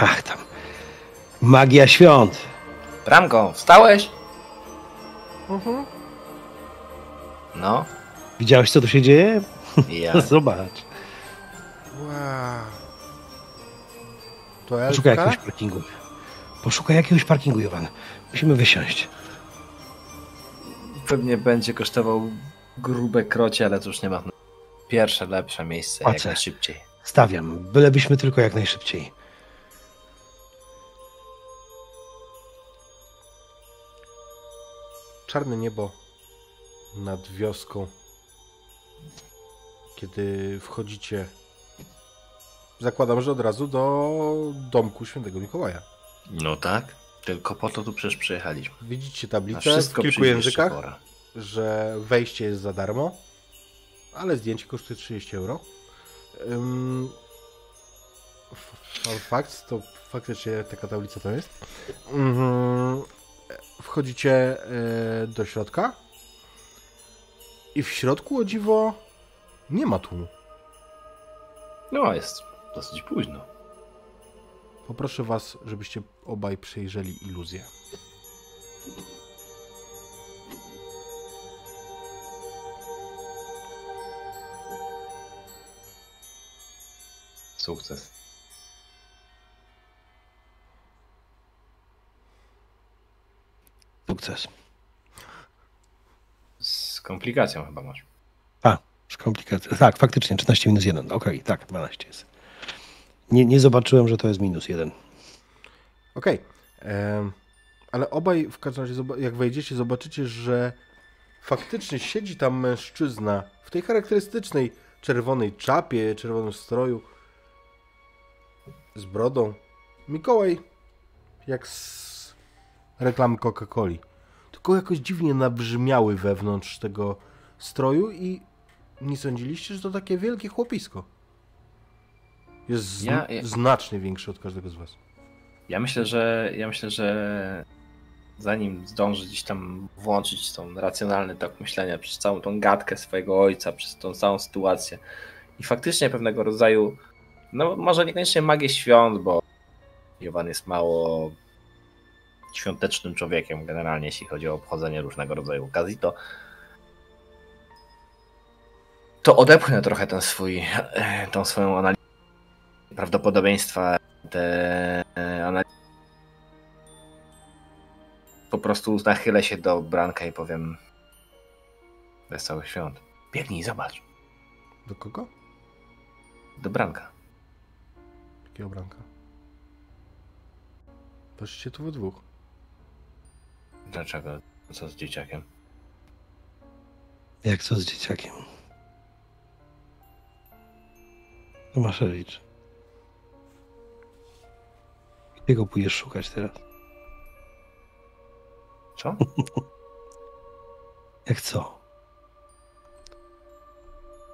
Ach, tam. Magia świąt. Bramko, wstałeś? Mhm. No. Widziałeś, co tu się dzieje? Ja. Zobacz. Wow. To Poszukaj jakiegoś parkingu. Poszukaj jakiegoś parkingu, Jowan. Musimy wysiąść. Pewnie będzie kosztował grube krocie, ale to już nie ma. Pierwsze, lepsze miejsce, jak najszybciej. Stawiam. Bylebyśmy tylko jak najszybciej. Czarne niebo nad wioską. kiedy wchodzicie. Zakładam, że od razu do domku świętego Mikołaja. No tak, tylko po to tu przecież przyjechaliśmy. Widzicie tablicę w kilku językach, pora. że wejście jest za darmo, ale zdjęcie kosztuje 30 euro. Fun fact, to faktycznie taka tablica to jest. Mhm. Wchodzicie e, do środka i w środku o dziwo nie ma tłumu. No, jest dosyć późno. Poproszę was, żebyście obaj przejrzeli iluzję. Sukces. Sukces. Z komplikacją chyba masz. A, komplikacja. Tak, faktycznie, 13 minus 1. Okej, tak, 12 jest. Nie, nie zobaczyłem, że to jest minus 1. Okej. em, Ale obaj w każdym razie, jak wejdziecie, zobaczycie, że faktycznie siedzi tam mężczyzna w tej charakterystycznej czerwonej czapie, czerwonym stroju, z brodą. Mikołaj, jak z reklamy Coca-Coli. Tylko jakoś dziwnie nabrzmiały wewnątrz tego stroju i nie sądziliście, że to takie wielkie chłopisko. Jest zn- Ja- ja- znacznie większy od każdego z was. Ja myślę, że ja myślę, że zanim zdąży gdzieś tam włączyć tą racjonalny tok myślenia przez całą tą gadkę swojego ojca, przez tą całą sytuację i faktycznie pewnego rodzaju, no może niekoniecznie magię świąt, bo Jowan jest mało świątecznym człowiekiem generalnie, jeśli chodzi o obchodzenie różnego rodzaju okazji, to to odepchnę trochę ten swój, e, tą swoją analizę prawdopodobieństwa, te e, analizy. Po prostu nachylę się do Branka i powiem Wesołych Świąt. Biegnij, zobacz. Do kogo? Do Branka. Jakiego branka? Weszliście tu we dwóch. Dlaczego? Co z dzieciakiem? Jak co z dzieciakiem? Tomaszewicz. Gdzie go pójdziesz szukać teraz? Co? Jak co?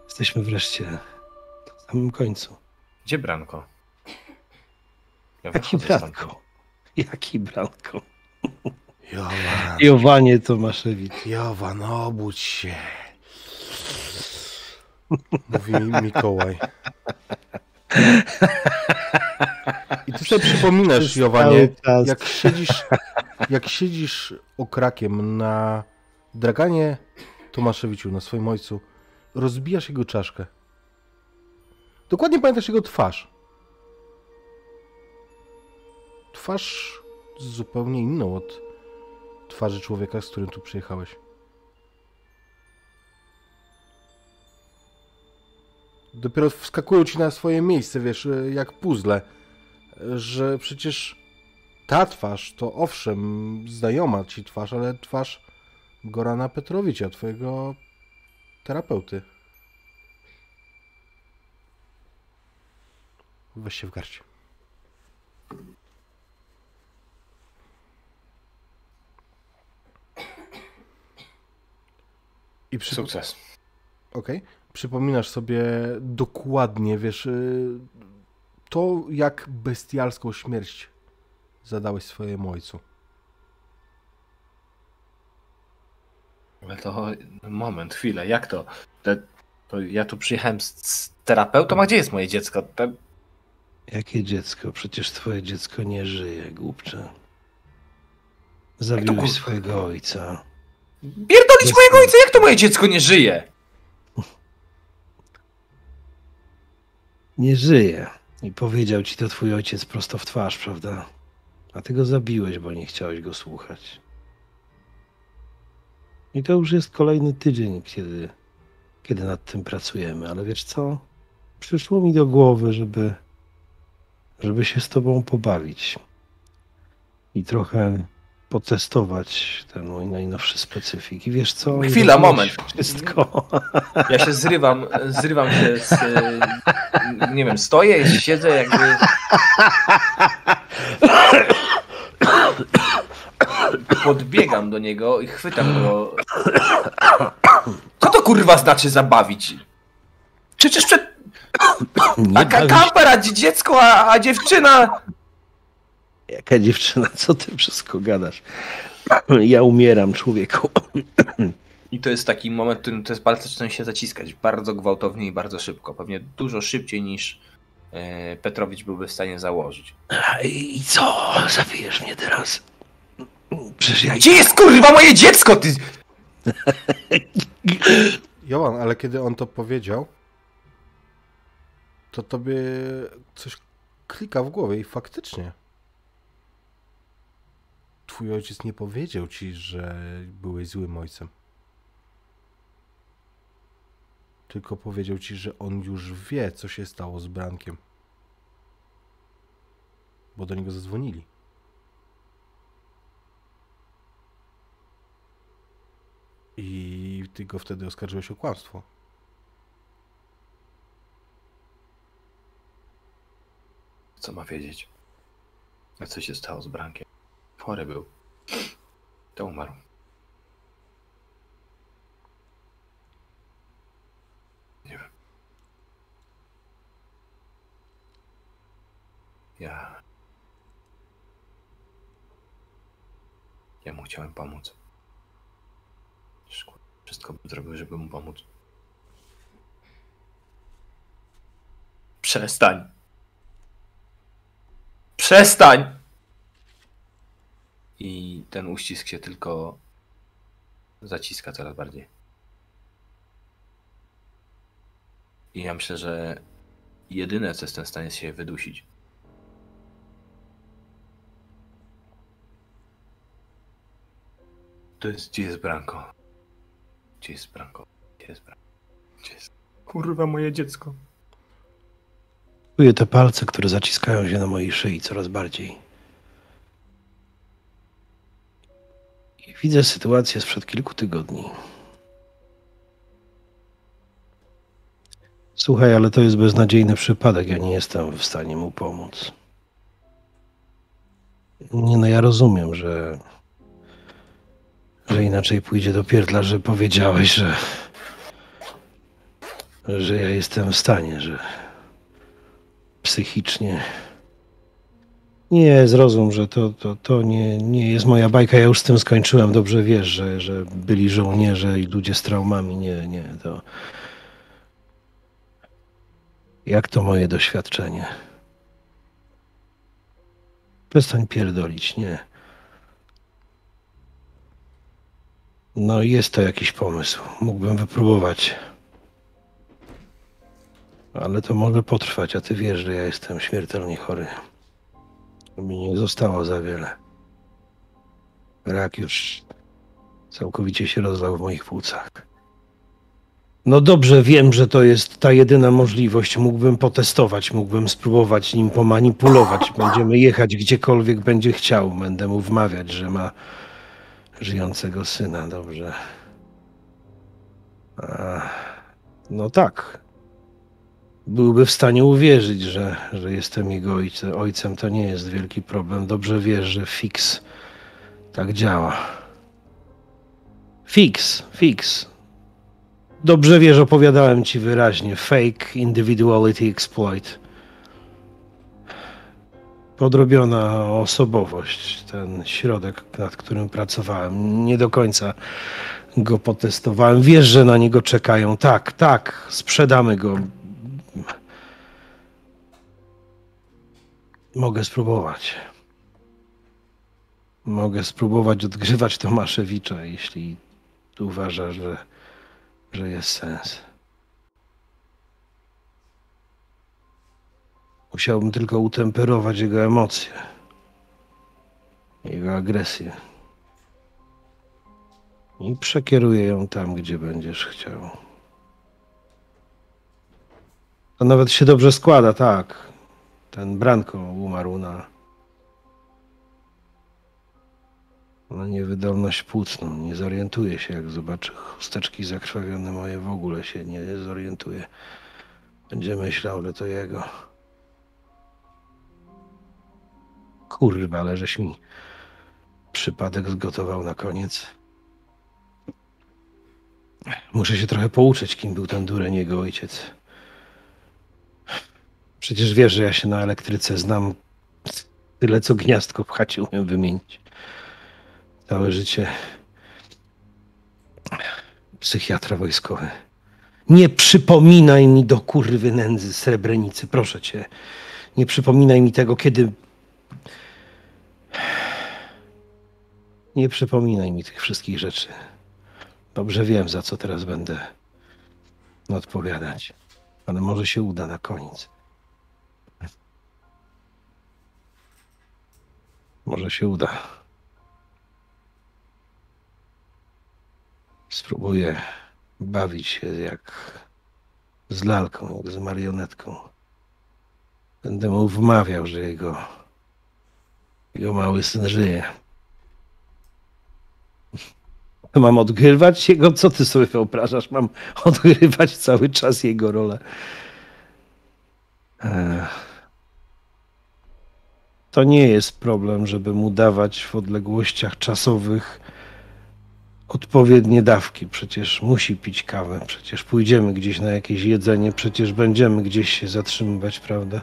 Jesteśmy wreszcie na samym końcu. Gdzie Branko? Ja Jaki wychodzę stąd. Branko? Jaki Branko? Jowan, Jowanie Tomaszewicz. Jowan, obudź się. Mówi Mikołaj. I ty sobie przypominasz, Przez Jowanie, jak siedzisz, jak siedzisz okrakiem na draganie Tomaszewiciu, na swoim ojcu, rozbijasz jego czaszkę. Dokładnie pamiętasz jego twarz. Twarz zupełnie inną od twarzy człowieka, z którym tu przyjechałeś. Dopiero wskakują ci na swoje miejsce, wiesz, jak puzzle, że przecież ta twarz to owszem znajoma ci twarz, ale twarz Gorana Petrowicza, twojego terapeuty. Weź się w garść. I przy... Sukces. Okej. Przypominasz sobie dokładnie, wiesz, y, to jak bestialską śmierć zadałeś swojemu ojcu. Ale to moment, chwilę, jak to? Te, to ja tu przyjechałem z, z terapeutą, a gdzie jest moje dziecko? Te, Jakie dziecko? Przecież twoje dziecko nie żyje, głupcze. Zabiłeś swojego ojca. Pierdolić mojego ojca, jak to moje dziecko nie żyje? Nie żyje. I powiedział ci to twój ojciec prosto w twarz, prawda? A ty go zabiłeś, bo nie chciałeś go słuchać. I to już jest kolejny tydzień, kiedy, kiedy nad tym pracujemy. Ale wiesz co? Przyszło mi do głowy, żeby, żeby się z tobą pobawić. I trochę potestować ten mój najnowszy specyfik. I wiesz co? Chwila, moment. Wszystko. Ja się zrywam, zrywam się z, y, nie wiem, stoję, siedzę jakby... Podbiegam do niego i chwytam go. Co to kurwa znaczy zabawić? Przecież przed... A ka- bawisz kamper, a dzie- dziecko, a, a dziewczyna... Jaka dziewczyna, co ty wszystko gadasz? Ja umieram, człowieku. I to jest taki moment, w którym te palce zaczynają się zaciskać bardzo gwałtownie i bardzo szybko. Pewnie dużo szybciej niż e, Petrowicz byłby w stanie założyć. I co? Zabijesz mnie teraz? Przecież ja... Gdzie jest kurwa moje dziecko, ty? Johan, ale kiedy on to powiedział, to tobie coś klika w głowie i faktycznie. Twój ojciec nie powiedział ci, że byłeś złym ojcem. Tylko powiedział ci, że on już wie, co się stało z Brankiem. Bo do niego zadzwonili. I ty go wtedy oskarżyłeś o kłamstwo. Co ma wiedzieć? A co się stało z Brankiem? Chory był. To umarł. Nie wiem. Ja... Ja mu chciałem pomóc. Wszystko bym zrobił, żeby mu pomóc. Przestań. Przestań! I ten uścisk się tylko zaciska coraz bardziej. I ja myślę, że jedyne, co jestem w stanie jest się wydusić. To jest, gdzie jest Branko? Gdzie jest Branko? Gdzie jest Branko? Gdzie jest... Kurwa moje dziecko. Czuję te palce, które zaciskają się na mojej szyi coraz bardziej. Widzę sytuację sprzed kilku tygodni. Słuchaj, ale to jest beznadziejny przypadek. Ja nie jestem w stanie mu pomóc. Nie no, ja rozumiem, że. że inaczej pójdzie do pierdla, że powiedziałeś, że. że ja jestem w stanie, że psychicznie. Nie, zrozum, że to, to, to nie, nie jest moja bajka. Ja już z tym skończyłem. Dobrze wiesz, że, że byli żołnierze i ludzie z traumami. Nie, nie, to. Jak to moje doświadczenie? Przestań pierdolić, nie. No, jest to jakiś pomysł. Mógłbym wypróbować. Ale to może potrwać, a ty wiesz, że ja jestem śmiertelnie chory. Mi nie zostało za wiele. Rak już całkowicie się rozlał w moich płucach. No dobrze, wiem, że to jest ta jedyna możliwość. Mógłbym potestować, mógłbym spróbować nim pomanipulować. Będziemy jechać gdziekolwiek będzie chciał. Będę mu wmawiać, że ma żyjącego syna. Dobrze. A, no tak, byłby w stanie uwierzyć, że, że jestem jego ojcem. ojcem. To nie jest wielki problem. Dobrze wiesz, że fix tak działa. Fix, fix. Dobrze wiesz, opowiadałem ci wyraźnie. Fake individuality exploit. Podrobiona osobowość. Ten środek, nad którym pracowałem. Nie do końca go potestowałem. Wiesz, że na niego czekają. Tak, tak, sprzedamy go. Mogę spróbować. Mogę spróbować odgrywać Tomaszewicza, jeśli uważasz, że, że jest sens. Musiałbym tylko utemperować jego emocje, jego agresję. I przekieruję ją tam, gdzie będziesz chciał. To nawet się dobrze składa, tak. Ten Branko umarł na Na niewydolność płucną. Nie zorientuje się, jak zobaczy chusteczki zakrwawione moje, w ogóle się nie zorientuje. Będzie myślał, że to jego. Kurwa, ale żeś mi przypadek zgotował na koniec. Muszę się trochę pouczyć, kim był ten dureń jego ojciec. Przecież wiesz, że ja się na elektryce znam tyle, co gniazdko w chacie umiem wymienić. Całe życie psychiatra wojskowy. Nie przypominaj mi do kurwy nędzy Srebrenicy, proszę cię. Nie przypominaj mi tego, kiedy... Nie przypominaj mi tych wszystkich rzeczy. Dobrze wiem, za co teraz będę odpowiadać. Ale może się uda na koniec. Może się uda. Spróbuję bawić się jak z lalką, jak z marionetką. Będę mu wmawiał, że jego, jego mały syn żyje. Mam odgrywać jego? Co ty sobie wyobrażasz? Mam odgrywać cały czas jego rolę. Ech. To nie jest problem, żeby mu dawać w odległościach czasowych odpowiednie dawki. Przecież musi pić kawę, przecież pójdziemy gdzieś na jakieś jedzenie, przecież będziemy gdzieś się zatrzymywać, prawda?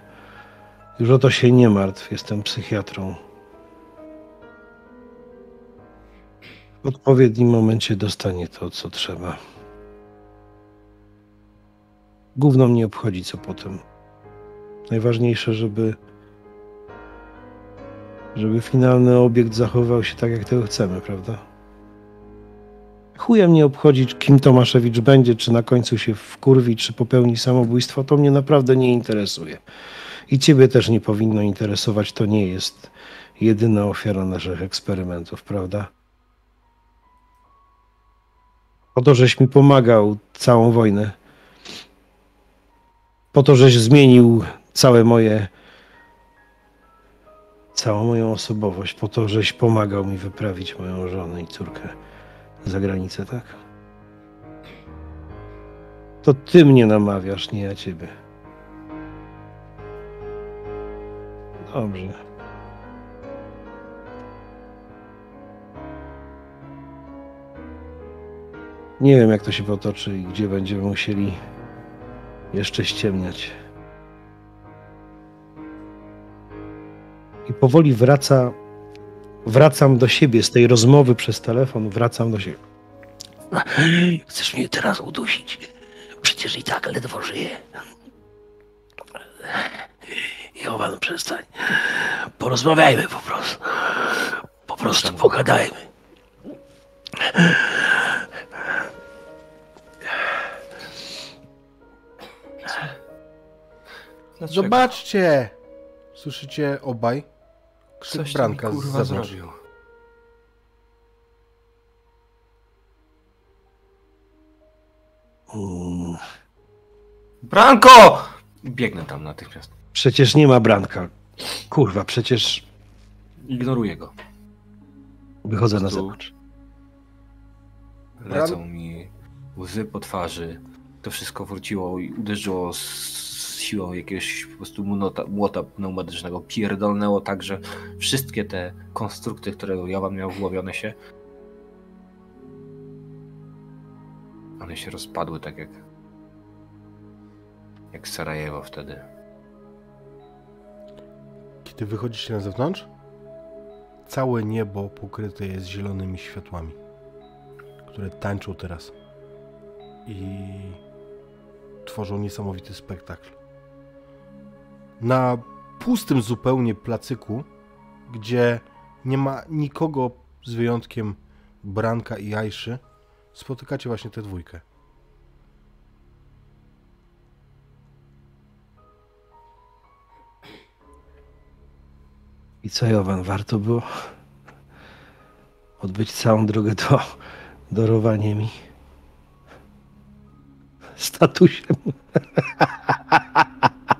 Już o to się nie martw, jestem psychiatrą. W odpowiednim momencie dostanie to, co trzeba. Gówno mnie obchodzi, co potem. Najważniejsze, żeby żeby finalny obiekt zachował się tak, jak tego chcemy, prawda? Chuja mnie obchodzi, kim Tomaszewicz będzie, czy na końcu się wkurwi, czy popełni samobójstwo, to mnie naprawdę nie interesuje. I ciebie też nie powinno interesować, to nie jest jedyna ofiara naszych eksperymentów, prawda? Po to, żeś mi pomagał całą wojnę. Po to, żeś zmienił całe moje całą moją osobowość po to, żeś pomagał mi wyprawić moją żonę i córkę za granicę, tak? To ty mnie namawiasz, nie ja ciebie. Dobrze. Nie wiem, jak to się potoczy i gdzie będziemy musieli jeszcze ściemniać. I powoli wraca, wracam do siebie z tej rozmowy przez telefon, wracam do siebie. Chcesz mnie teraz udusić? Przecież i tak ledwo żyję. Jowan, przestań. Porozmawiajmy po prostu. Po prostu pogadajmy. Dlaczego? Zobaczcie! Słyszycie obaj? Krzyk Coś Branka mi, z kurwa zewnątrz. zrobił. Mm, Branko! Biegnę tam natychmiast. Przecież nie ma branka. Kurwa, przecież Ignoruję go. wychodzę na zewnątrz. Lecą mi łzy po twarzy. To wszystko wróciło i uderzyło z siłą jakiegoś po prostu młota, młota pneumatycznego. Pierdolnęło tak, że wszystkie te konstrukty, które Jowan miał włowione się, one się rozpadły tak jak jak Sarajewo wtedy. Kiedy wychodzicie na zewnątrz, całe niebo pokryte jest zielonymi światłami, które tańczą teraz i tworzą niesamowity spektakl. Na pustym zupełnie placyku, gdzie nie ma nikogo z wyjątkiem Branka i Ajszy, spotykacie właśnie tę dwójkę. I co, Jowan, warto było odbyć całą drogę do darowania mi statusem.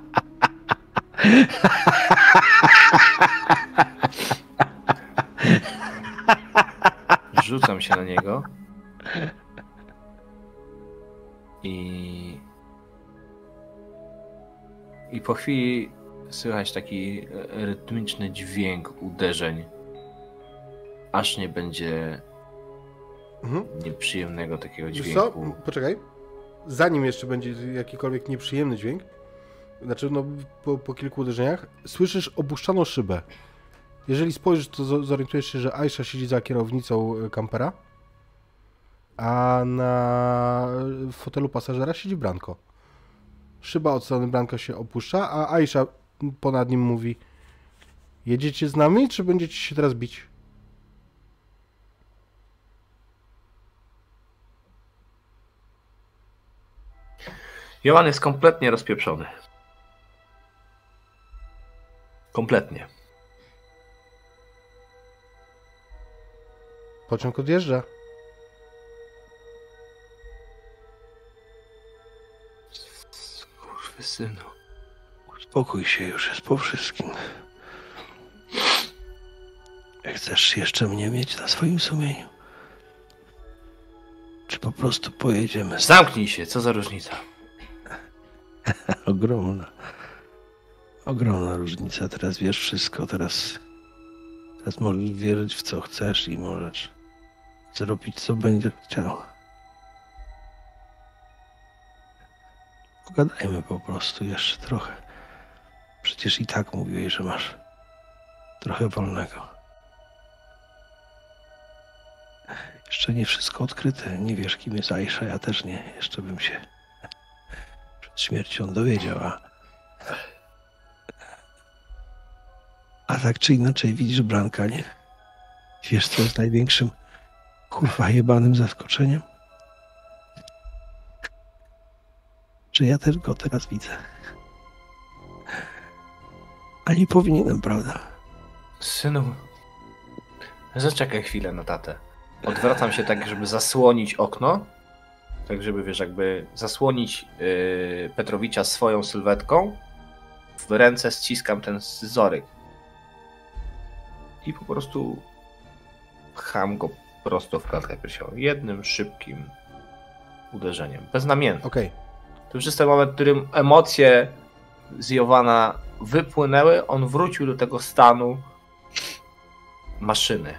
Rzucam się na niego. I. I po chwili słychać taki rytmiczny dźwięk uderzeń. Aż nie będzie Mhm. nieprzyjemnego takiego Wiesz co? dźwięku. Poczekaj. Zanim jeszcze będzie jakikolwiek nieprzyjemny dźwięk, znaczy no po, po kilku uderzeniach, słyszysz opuszczaną szybę. Jeżeli spojrzysz, to zo- zorientujesz się, że Aisha siedzi za kierownicą e, kampera, a na fotelu pasażera siedzi Branko. Szyba od strony Branko się opuszcza, a Aisha ponad nim mówi Jedziecie z nami, czy będziecie się teraz bić? Johan jest kompletnie rozpieprzony. Kompletnie. Pociąg odjeżdża. Kurwy synu. Uspokój się, już jest po wszystkim. Chcesz jeszcze mnie mieć na swoim sumieniu? Czy po prostu pojedziemy? Zamknij się, co za różnica. Ogromna. Ogromna różnica. Teraz wiesz wszystko. Teraz, teraz możesz wierzyć w co chcesz i możesz zrobić co będzie chciał. Pogadajmy po prostu jeszcze trochę. Przecież i tak mówiłeś, że masz trochę wolnego. Jeszcze nie wszystko odkryte. Nie wiesz, kim jest Aisha. Ja też nie. Jeszcze bym się przed śmiercią dowiedział, a... Tak czy inaczej widzisz Branka, nie? Wiesz, co jest największym kurwa jebanym zaskoczeniem? Że ja też go teraz widzę. A nie powinienem, prawda? Synu, zaczekaj chwilę na tatę. Odwracam się tak, żeby zasłonić okno. Tak, żeby wiesz, jakby zasłonić yy, Petrowicza swoją sylwetką. W ręce ściskam ten scyzoryk. I po prostu pcham go prosto w klatkę piersiową. Jednym szybkim uderzeniem. Beznamiętnym. Okej. To już jest ten moment, w którym emocje z Jowana wypłynęły. On wrócił do tego stanu maszyny,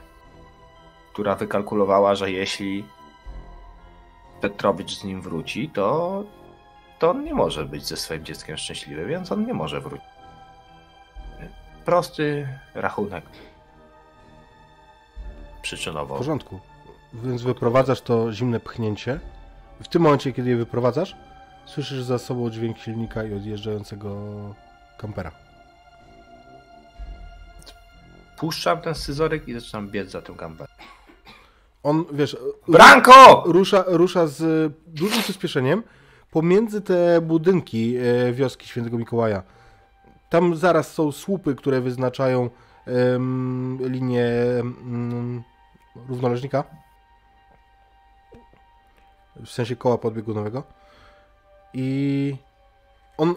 która wykalkulowała, że jeśli Petrowicz z nim wróci, to, to on nie może być ze swoim dzieckiem szczęśliwy, więc on nie może wrócić. Prosty rachunek W przyczynowo. porządku. Więc wyprowadzasz to zimne pchnięcie. W tym momencie, kiedy je wyprowadzasz, słyszysz za sobą dźwięk silnika i odjeżdżającego kampera. Puszczam ten scyzoryk i zaczynam biec za tym kamperem. On, wiesz, Branko! rusza, rusza z dużym przyspieszeniem pomiędzy te budynki e, wioski Świętego Mikołaja. Tam zaraz są słupy, które wyznaczają linię em, równoleżnika. W sensie koła podbiegunowego. I on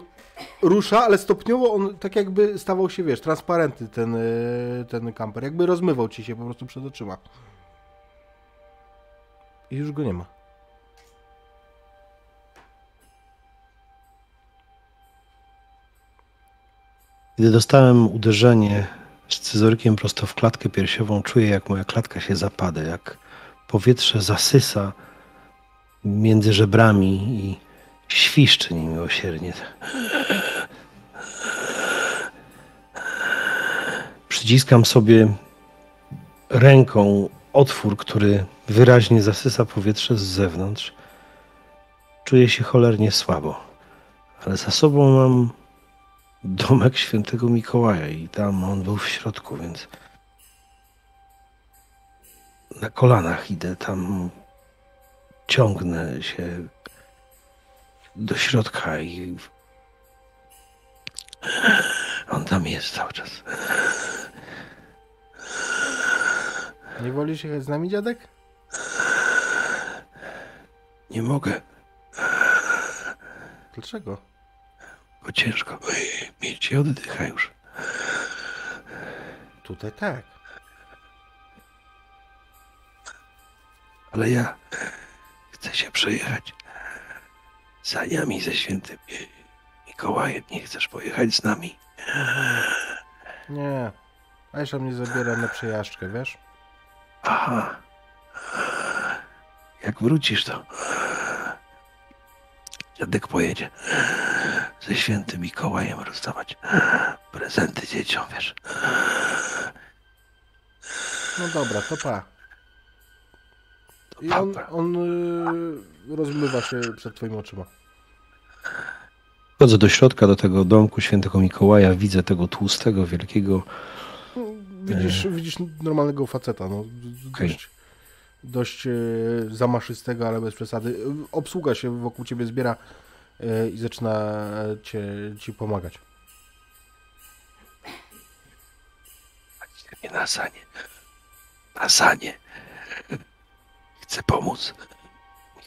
rusza, ale stopniowo on tak jakby stawał się, wiesz, transparentny ten, e, ten kamper. Jakby rozmywał ci się po prostu przed oczyma. I już go nie ma. Gdy dostałem uderzenie scyzorykiem prosto w klatkę piersiową, czuję, jak moja klatka się zapada, jak powietrze zasysa między żebrami i świszczy niemiłosiernie. Przyciskam sobie ręką otwór, który wyraźnie zasysa powietrze z zewnątrz. Czuję się cholernie słabo, ale za sobą mam domek świętego Mikołaja i tam on był w środku, więc na kolanach idę tam, ciągnę się do środka i on tam jest cały czas. Nie wolisz jechać z nami, dziadek? Nie mogę, Dlaczego? Bo ciężko mieć i oddycha już. Tutaj tak. Ale ja chcę się przejechać saniami ze świętym Mikołajem. Nie chcesz pojechać z nami? Nie. Aisza mnie zabiera na przejażdżkę, wiesz? Aha. Jak wrócisz, to dziadek pojedzie ze świętym Mikołajem rozdawać prezenty dzieciom, wiesz. No dobra, to pa. I pa, on, on yy, rozmywa się przed twoimi oczyma. Wchodzę do środka, do tego domku świętego Mikołaja, widzę tego tłustego, wielkiego No, Widzisz, widzisz normalnego faceta, no. Dość, dość e, zamaszystego, ale bez przesady. Obsługa się wokół ciebie zbiera e, i zaczyna cię, ci pomagać. Mnie na sanie. Na sanie. Chcę pomóc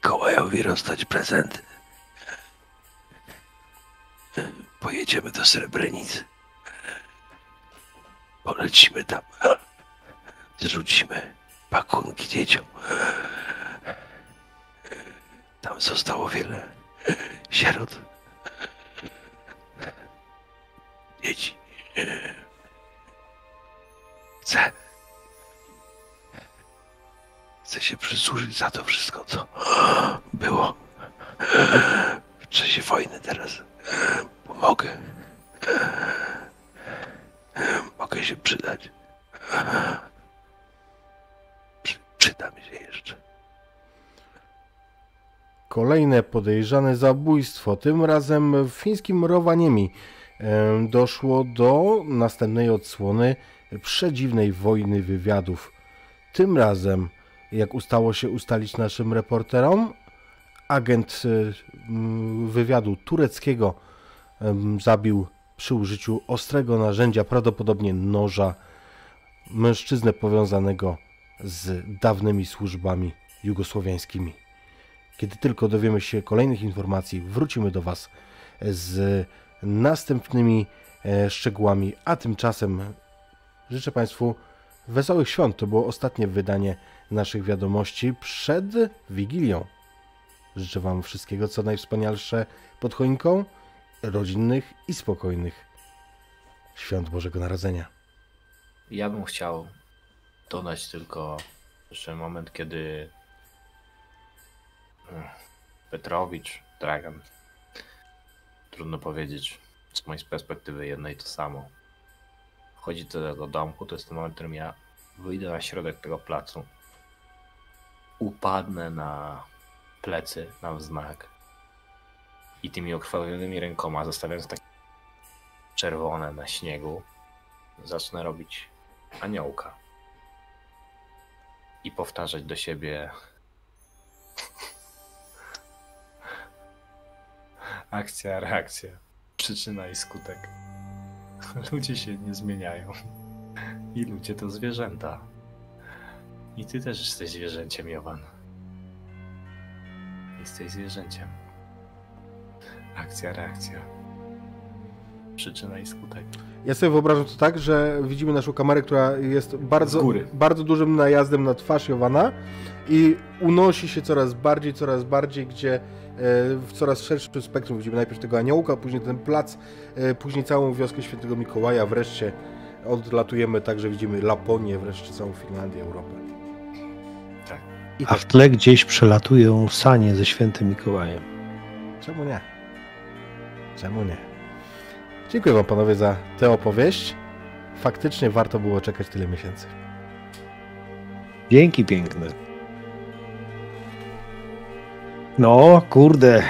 Mikołajowi rozdać prezenty. Pojedziemy do Srebrenicy. Polecimy tam. Zrzucimy pakunki dzieciom. Tam zostało wiele sierot. Dzieci. Chcę. Chcę się przysłużyć za to wszystko, co było w czasie wojny teraz. Pomogę. Mogę się przydać. Mi się jeszcze. Kolejne podejrzane zabójstwo. Tym razem w fińskim Rovaniemi em, doszło do następnej odsłony przedziwnej wojny wywiadów. Tym razem, jak ustało się ustalić naszym reporterom, agent e, wywiadu tureckiego em, zabił przy użyciu ostrego narzędzia, prawdopodobnie noża, mężczyznę powiązanego z dawnymi służbami jugosłowiańskimi. Kiedy tylko dowiemy się kolejnych informacji, wrócimy do Was z następnymi e, szczegółami. A tymczasem życzę Państwu wesołych świąt. To było ostatnie wydanie naszych wiadomości przed Wigilią. Życzę Wam wszystkiego, co najwspanialsze pod choinką, rodzinnych i spokojnych świąt Bożego Narodzenia. Ja bym chciał dodać tylko, że moment, kiedy mm, Petrowicz, Dragan, trudno powiedzieć, z mojej perspektywy jedno i to samo. Wchodzi do tego domku, to jest ten moment, w którym ja wyjdę na środek tego placu, upadnę na plecy, na wznak i tymi okrwawionymi rękoma, zostawiając takie czerwone na śniegu, zacznę robić aniołka i powtarzać do siebie akcja, reakcja, przyczyna i skutek. Ludzie się nie zmieniają i ludzie to zwierzęta. I ty też jesteś zwierzęciem, Jowan. Jesteś zwierzęciem. Akcja, reakcja. Przyczyna i skutek. Ja sobie wyobrażam to tak, że widzimy naszą kamerę, która jest bardzo, bardzo dużym najazdem na twarz Jowana i unosi się coraz bardziej, coraz bardziej, gdzie e, w coraz szerszym spektrum widzimy najpierw tego aniołka, później ten plac, e, później całą wioskę Świętego Mikołaja, wreszcie odlatujemy tak, że widzimy Laponię, wreszcie całą Finlandię, Europę. Tak. I A tak, w tle gdzieś przelatują sanie ze świętym Mikołajem. czemu nie? Czemu nie? Dziękuję Wam panowie za tę opowieść. Faktycznie warto było czekać tyle miesięcy. Dzięki piękne. No, kurde.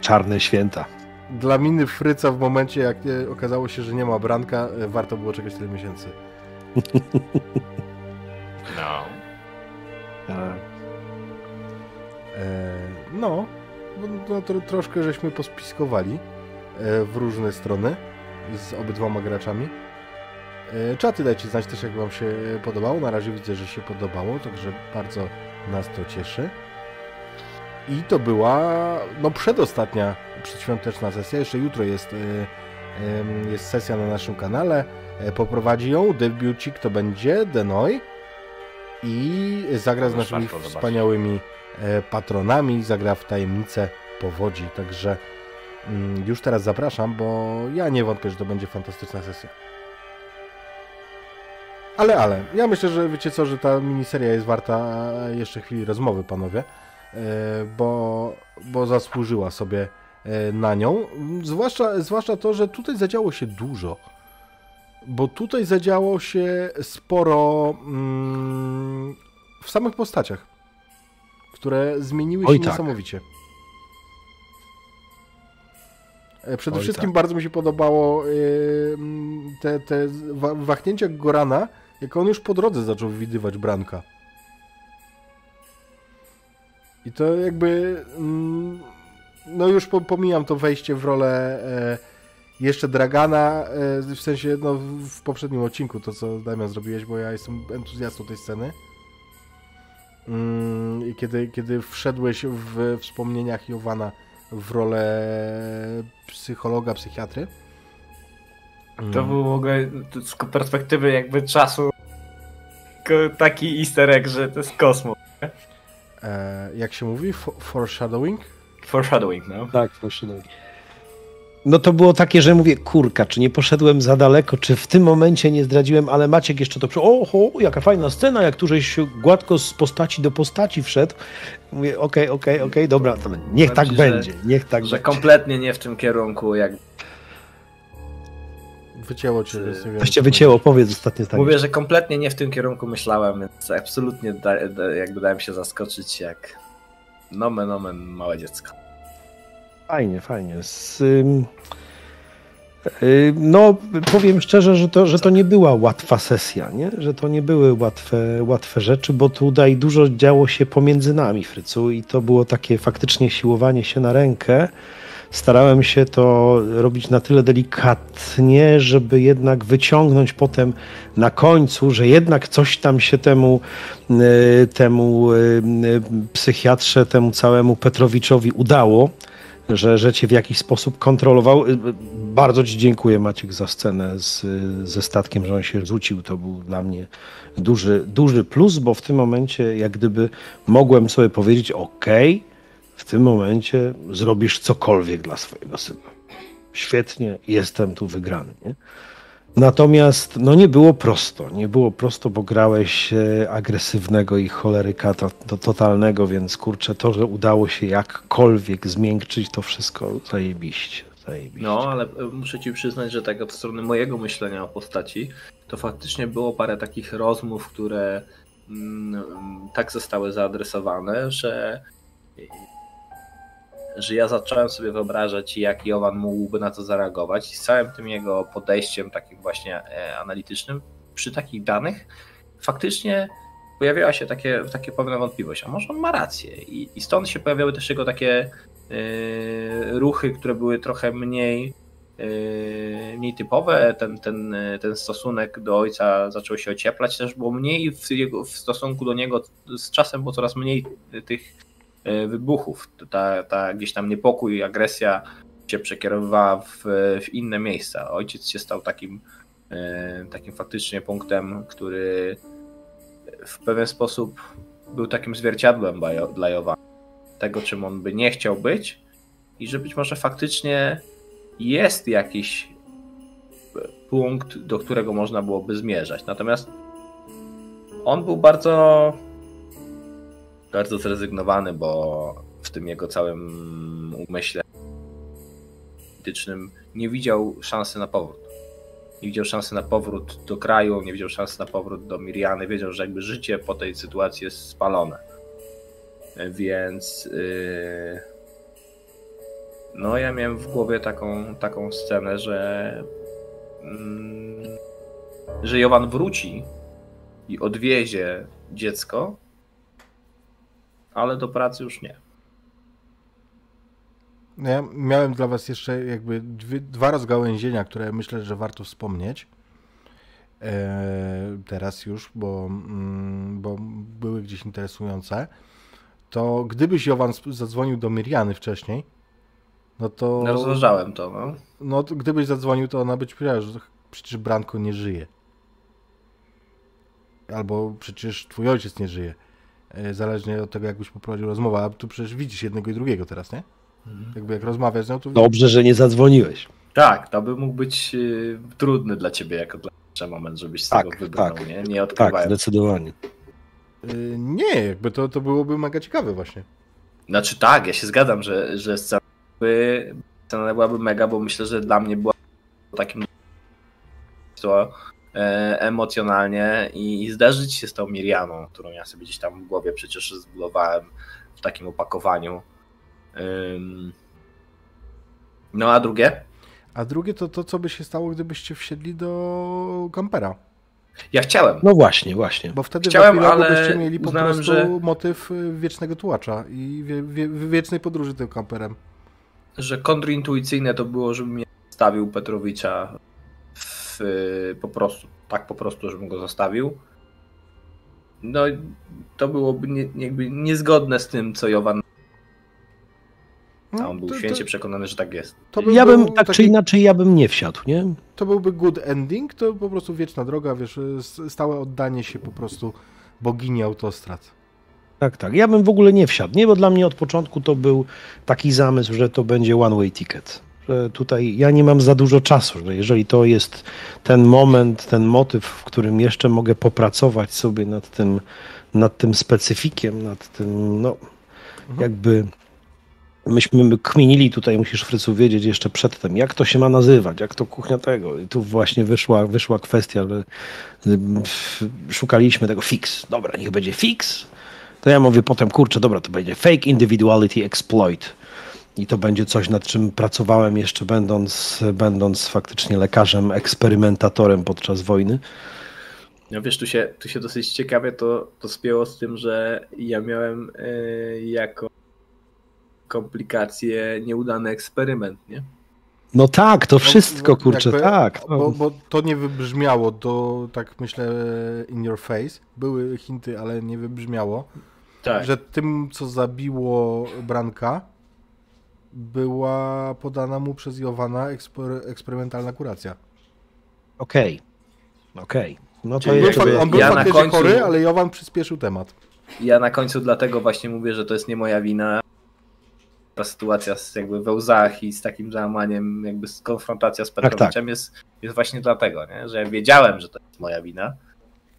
Czarne święta. Dla miny Fryca w momencie, jak e, okazało się, że nie ma Branka, e, warto było czekać tyle miesięcy. No. Tak. E, no, no, no to troszkę żeśmy pospiskowali e, w różne strony z obydwoma graczami. E, czaty dajcie znać też, jak Wam się podobało. Na razie widzę, że się podobało, także bardzo nas to cieszy. I to była no przedostatnia przedświąteczna sesja. Jeszcze jutro jest, e, jest sesja na naszym kanale. E, Poprowadzi ją debiucik to będzie Denoy. i zagra z naszymi wspaniałymi e, patronami, zagra w tajemnicę powodzi, także mm, już teraz zapraszam, bo ja nie wątpię, że to będzie fantastyczna sesja. Ale, ale, ja myślę, że wiecie co, że ta miniseria jest warta jeszcze chwili rozmowy, panowie, e, bo, bo zasłużyła sobie e, na nią, zwłaszcza, zwłaszcza to, że tutaj zadziało się dużo, bo tutaj zadziało się sporo mm, w samych postaciach, które zmieniły się Oj, tak. niesamowicie. E, Przede Oj, wszystkim tak. bardzo mi się podobało mm, te, te wa- wahnięcia Gorana, jak on już po drodze zaczął widywać Branka. I to jakby. No już po- pomijam to wejście w rolę e, jeszcze Dragana, e, w sensie no, w poprzednim odcinku, to co Damian zrobiłeś, bo ja jestem entuzjastą tej sceny. Mm, I kiedy, kiedy wszedłeś w wspomnieniach Jowana w rolę psychologa, psychiatry. To Mm. był w ogóle to z perspektywy jakby czasu taki easter egg, że to jest kosmos. E, jak się mówi? Fo- Foreshadowing? Foreshadowing, no. Tak, poszedłem. No to było takie, że mówię, kurka, czy nie poszedłem za daleko, czy w tym momencie nie zdradziłem, ale Maciek jeszcze to przy... Oho, jaka fajna scena, jak tu żeś gładko z postaci do postaci wszedł. Mówię, okej, okej, okej, dobra, to niech tak będzie, niech tak Że będzie. kompletnie nie w tym kierunku, jak Wycięło cię. Czy- więc nie wiem, cię wycięło, powiedz ostatnie zdanie. Mówię, że kompletnie nie w tym kierunku myślałem, więc absolutnie da, da, jakby dałem się zaskoczyć jak nomen omen małe dziecko. Fajnie, fajnie. Z, ym, y, no, powiem szczerze, że to, że to nie była łatwa sesja, nie? że to nie były łatwe, łatwe rzeczy, bo tutaj dużo działo się pomiędzy nami, Frycu, i to było takie faktycznie siłowanie się na rękę. Starałem się to robić na tyle delikatnie, żeby jednak wyciągnąć potem na końcu, że jednak coś tam się temu, y, temu y, y, psychiatrze, temu całemu Petrowiczowi udało że, że cię w jakiś sposób kontrolował. Y, y, Bardzo ci dziękuję Maciek za scenę z, ze statkiem, że on się rzucił. To był dla mnie duży, duży plus, bo w tym momencie jak gdyby mogłem sobie powiedzieć, ok, w tym momencie zrobisz cokolwiek dla swojego syna. Świetnie, jestem tu wygrany. Nie? Natomiast no nie było prosto, nie było prosto, bo grałeś e, agresywnego i choleryka to, to totalnego, więc kurczę, to, że udało się jakkolwiek zmiękczyć to wszystko, zajebiście, zajebiście. No, ale e, muszę ci przyznać, że tak od strony mojego myślenia o postaci, to faktycznie było parę takich rozmów, które mm, tak zostały zaadresowane, że że ja zacząłem sobie wyobrażać, jak Jowan mógłby na to zareagować i z całym tym jego podejściem takim właśnie e, analitycznym, przy takich danych faktycznie pojawiała się takie, takie pewna wątpliwość, a może on ma rację? I, i stąd się pojawiały też jego takie e, ruchy, które były trochę mniej e, mniej typowe, ten, ten, ten stosunek do ojca zaczął się ocieplać, też było mniej w, jego, w stosunku do niego, z czasem było coraz mniej tych wybuchów. Ta, ta gdzieś tam niepokój, agresja się przekierowywała w, w inne miejsca. Ojciec się stał takim, e, takim faktycznie punktem, który w pewien sposób był takim zwierciadłem dla Jowana. Tego, czym on by nie chciał być i że być może faktycznie jest jakiś punkt, do którego można byłoby zmierzać. Natomiast on był bardzo bardzo zrezygnowany, bo w tym jego całym umyśle politycznym nie widział szansy na powrót. Nie widział szansy na powrót do kraju, nie widział szansy na powrót do Miriany. Wiedział, że jakby życie po tej sytuacji jest spalone. Więc yy, no ja miałem w głowie taką, taką scenę, że mm, że Jowan wróci i odwiezie dziecko, ale do pracy już nie. No Ja miałem dla Was jeszcze jakby dwie, dwa rozgałęzienia, które myślę, że warto wspomnieć. E, teraz już, bo, mm, bo były gdzieś interesujące. To gdybyś Jowan zadzwonił do Miriany wcześniej, no to. No, rozważałem to, no. No to gdybyś zadzwonił, to ona by ci powiedziała, że przecież Branko nie żyje. albo przecież twój ojciec nie żyje. E, Zależnie od tego, jak byś poprowadził rozmowę, a tu przecież widzisz jednego i drugiego teraz, nie? Jakby jak rozmawiasz z nią, to Dobrze, że nie zadzwoniłeś. Tak, to by mógł być y, trudny dla ciebie jako dla moment, żebyś z Tak, tego wybrnął, tak. nie? Nie Tak, odkrywając. zdecydowanie. y, nie, jakby to, to byłoby mega ciekawe właśnie. Znaczy tak, ja się zgadzam, że, że scena, by, scena byłaby mega, bo myślę, że dla mnie była takim to emocjonalnie i, i zderzyć się z tą Mirianą, którą ja sobie gdzieś tam w głowie przecież zbudowałem w takim opakowaniu. No a drugie? A drugie to to, co by się stało, gdybyście wsiedli do kampera. Ja chciałem. No właśnie, właśnie. Bo wtedy Chciałem, ale byście mieli po uznałem, prostu że- motyw y, wiecznego tułacza i wie, wie, wiecznej podróży tym kamperem. że kontrintuicyjne to było, żebym ja stawił Petrowicza po prostu, tak po prostu, żebym go zostawił. No i to byłoby nie, jakby niezgodne z tym, co Jowan, a on był No, to, święcie to, przekonany, że tak jest. to by Ja bym, tak taki- czy inaczej, ja bym nie wsiadł, nie? To byłby good ending, to po prostu wieczna droga, wiesz, stałe oddanie się po prostu bogini autostrad. Tak, tak. Ja bym w ogóle nie wsiadł, nie? Bo dla mnie od początku to był taki zamysł, że to będzie one-way ticket. Że tutaj ja nie mam za dużo czasu, że jeżeli to jest ten moment, ten motyw, w którym jeszcze mogę popracować sobie nad tym, nad tym specyfikiem, nad tym, no, jakby myśmy kminili tutaj, musisz Frycu wiedzieć jeszcze przedtem, jak to się ma nazywać, jak to kuchnia tego. I tu właśnie wyszła, wyszła kwestia, że szukaliśmy tego fix. Dobra, niech będzie fix. To ja mówię potem, kurczę, dobra, to będzie fake individuality exploit. I to będzie coś, nad czym pracowałem jeszcze będąc, będąc faktycznie lekarzem, eksperymentatorem podczas wojny. No wiesz, tu się, tu się dosyć ciekawie to, to spięło z tym, że ja miałem e, jako komplikację nieudany eksperyment, nie? No tak, to wszystko, No, kurczę, jakby- tak. Bo, bo to nie wybrzmiało do, tak myślę, in your face. Były hinty, ale nie wybrzmiało. Tak. Że tym, co zabiło Branka, była podana mu przez Jowana eksper- eksperymentalna kuracja. Okej, okej. No to jeszcze... fak- on był ja na faktycznie końcu- chory, ale Jowan przyspieszył temat. Ja na końcu dlatego właśnie mówię, że to jest nie moja wina. Ta sytuacja z jakby we łzach i z takim załamaniem, jakby z konfrontacja z tak. Petrowiczem Jest, jest właśnie dlatego, nie? że ja wiedziałem, że to jest moja wina.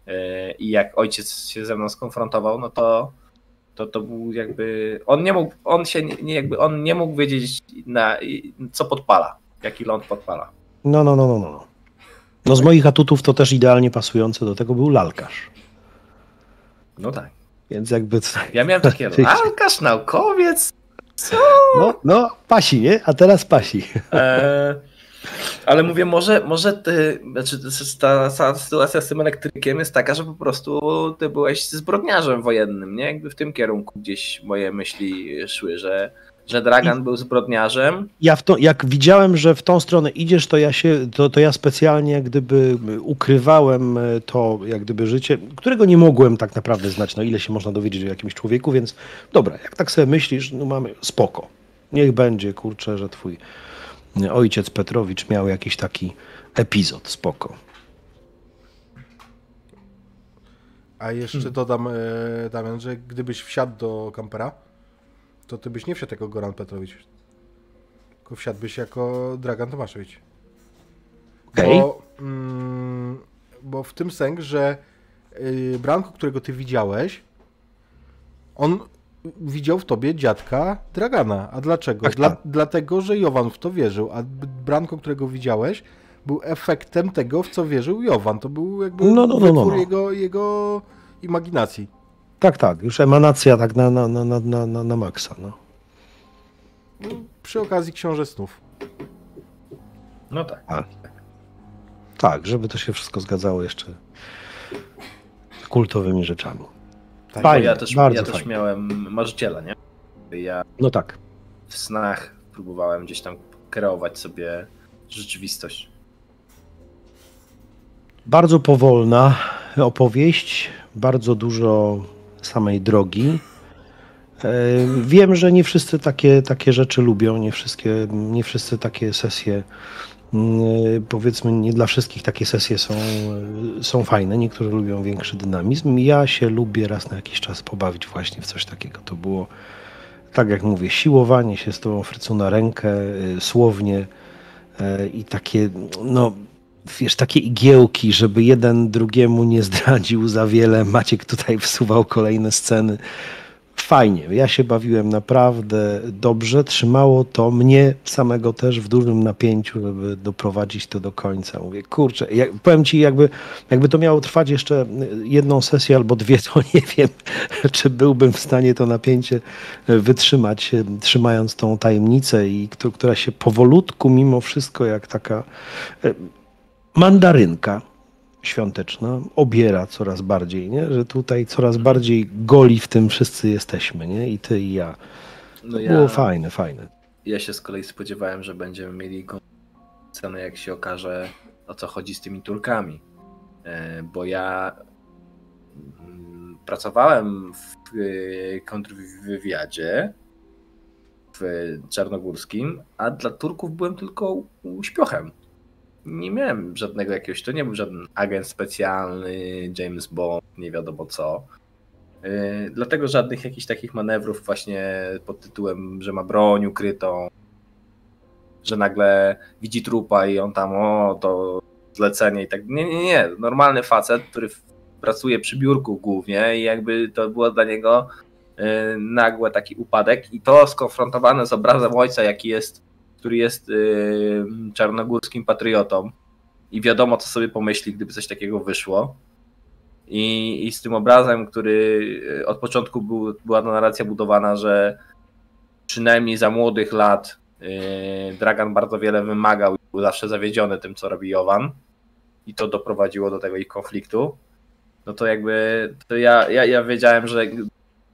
Yy, I jak ojciec się ze mną skonfrontował, no to to, to był jakby. On nie mógł, on się nie, nie jakby on nie mógł wiedzieć na co podpala, jaki ląd podpala. No, no, no, no, no. No z moich atutów to też idealnie pasujące do tego był lalkarz. No tak. Więc jakby... Ja miałem takie lalkarz, naukowiec. Co? No, no, pasi, nie? A teraz pasi. E, ale mówię, może, może ty, znaczy ta, ta sytuacja z tym elektrykiem jest taka, że po prostu ty byłeś zbrodniarzem wojennym, nie? Jakby w tym kierunku gdzieś moje myśli szły, że, że Dragan był zbrodniarzem. Ja w to, jak widziałem, że w tą stronę idziesz, to ja się, to, to ja specjalnie jak gdyby ukrywałem e, to, jak gdyby życie, którego nie mogłem tak naprawdę znać, no ile się można dowiedzieć o jakimś człowieku, więc dobra, jak tak sobie myślisz, no mamy, spoko. Niech będzie, kurczę, że twój ojciec Petrowicz miał jakiś taki epizod, spoko. A jeszcze Hmm. dodam, e, Damian, że gdybyś wsiadł do kampera, to ty byś nie wsiadł jako Goran Petrowicz. Tylko wsiadłbyś jako Dragan Tomaszewicz. Okej. Bo, mm, bo w tym sęk, że y, Branko, którego ty widziałeś, on widział w tobie dziadka Dragana. A dlaczego? Tak, Dla, tak. Dlatego, że Jowan w to wierzył, a Branko, którego widziałeś, był efektem tego, w co wierzył Jowan. To był jakby No, no, no, no, no. Jego, jego imaginacji. Tak, tak, już emanacja tak na, na, na, na, na, na, maksa, no. Przy okazji książę snów. No tak. Tak, żeby to się wszystko zgadzało jeszcze z kultowymi rzeczami. Tak. Ja też, ja też miałem marzyciela, nie? Ja No tak. w snach próbowałem gdzieś tam kreować sobie rzeczywistość. Bardzo powolna opowieść, bardzo dużo samej drogi. E, Wiem, że nie wszyscy takie, takie rzeczy lubią, nie, wszystkie, nie wszyscy takie sesje powiedzmy nie dla wszystkich takie sesje są, y, są fajne, niektórzy lubią większy dynamizm. Ja się lubię raz na jakiś czas pobawić właśnie w coś takiego. To było, tak jak mówię, siłowanie się z tą frycą na rękę, y, słownie y, i takie, no wiesz, takie igiełki, żeby jeden drugiemu nie zdradził za wiele. Maciek tutaj wsuwał kolejne sceny fajnie. Ja się bawiłem naprawdę dobrze. Trzymało to mnie samego też w dużym napięciu, żeby doprowadzić to do końca. Mówię, kurczę, jak, powiem ci, jakby, jakby to miało trwać jeszcze jedną sesję albo dwie, to nie wiem, czy byłbym w stanie to napięcie wytrzymać, trzymając tą tajemnicę, i która się powolutku, mimo wszystko, jak taka e, mandarynka świąteczna obiera coraz bardziej, nie? że tutaj coraz bardziej goli w tym wszyscy jesteśmy, nie? i ty i ja. No ja, było fajne, fajne. Ja się z kolei spodziewałem, że będziemy mieli cenę, jak się okaże, o co chodzi z tymi Turkami. E, bo ja mm, pracowałem w e, kontrwywiadzie w Czarnogórskim, a dla Turków byłem tylko śpiochem nie miałem żadnego jakiegoś, to nie był żaden agent specjalny, James Bond, nie wiadomo co. Yy, dlatego żadnych jakichś takich manewrów właśnie pod tytułem, że ma broń ukrytą, że nagle widzi trupa i on tam, o, to zlecenie i tak. Nie, nie, nie. Normalny facet, który pracuje przy biurku głównie i jakby to było dla niego yy, nagły taki upadek i to skonfrontowane z obrazem ojca, jaki jest który jest y, czarnogórskim patriotą i wiadomo, co sobie pomyśli, gdyby coś takiego wyszło. I, i z tym obrazem, który y, od początku był, była narracja budowana, że przynajmniej za młodych lat y, Dragan bardzo wiele wymagał i był zawsze zawiedziony tym, co robi Jovan. I to doprowadziło do tego ich konfliktu. No to jakby to ja, ja, ja wiedziałem, że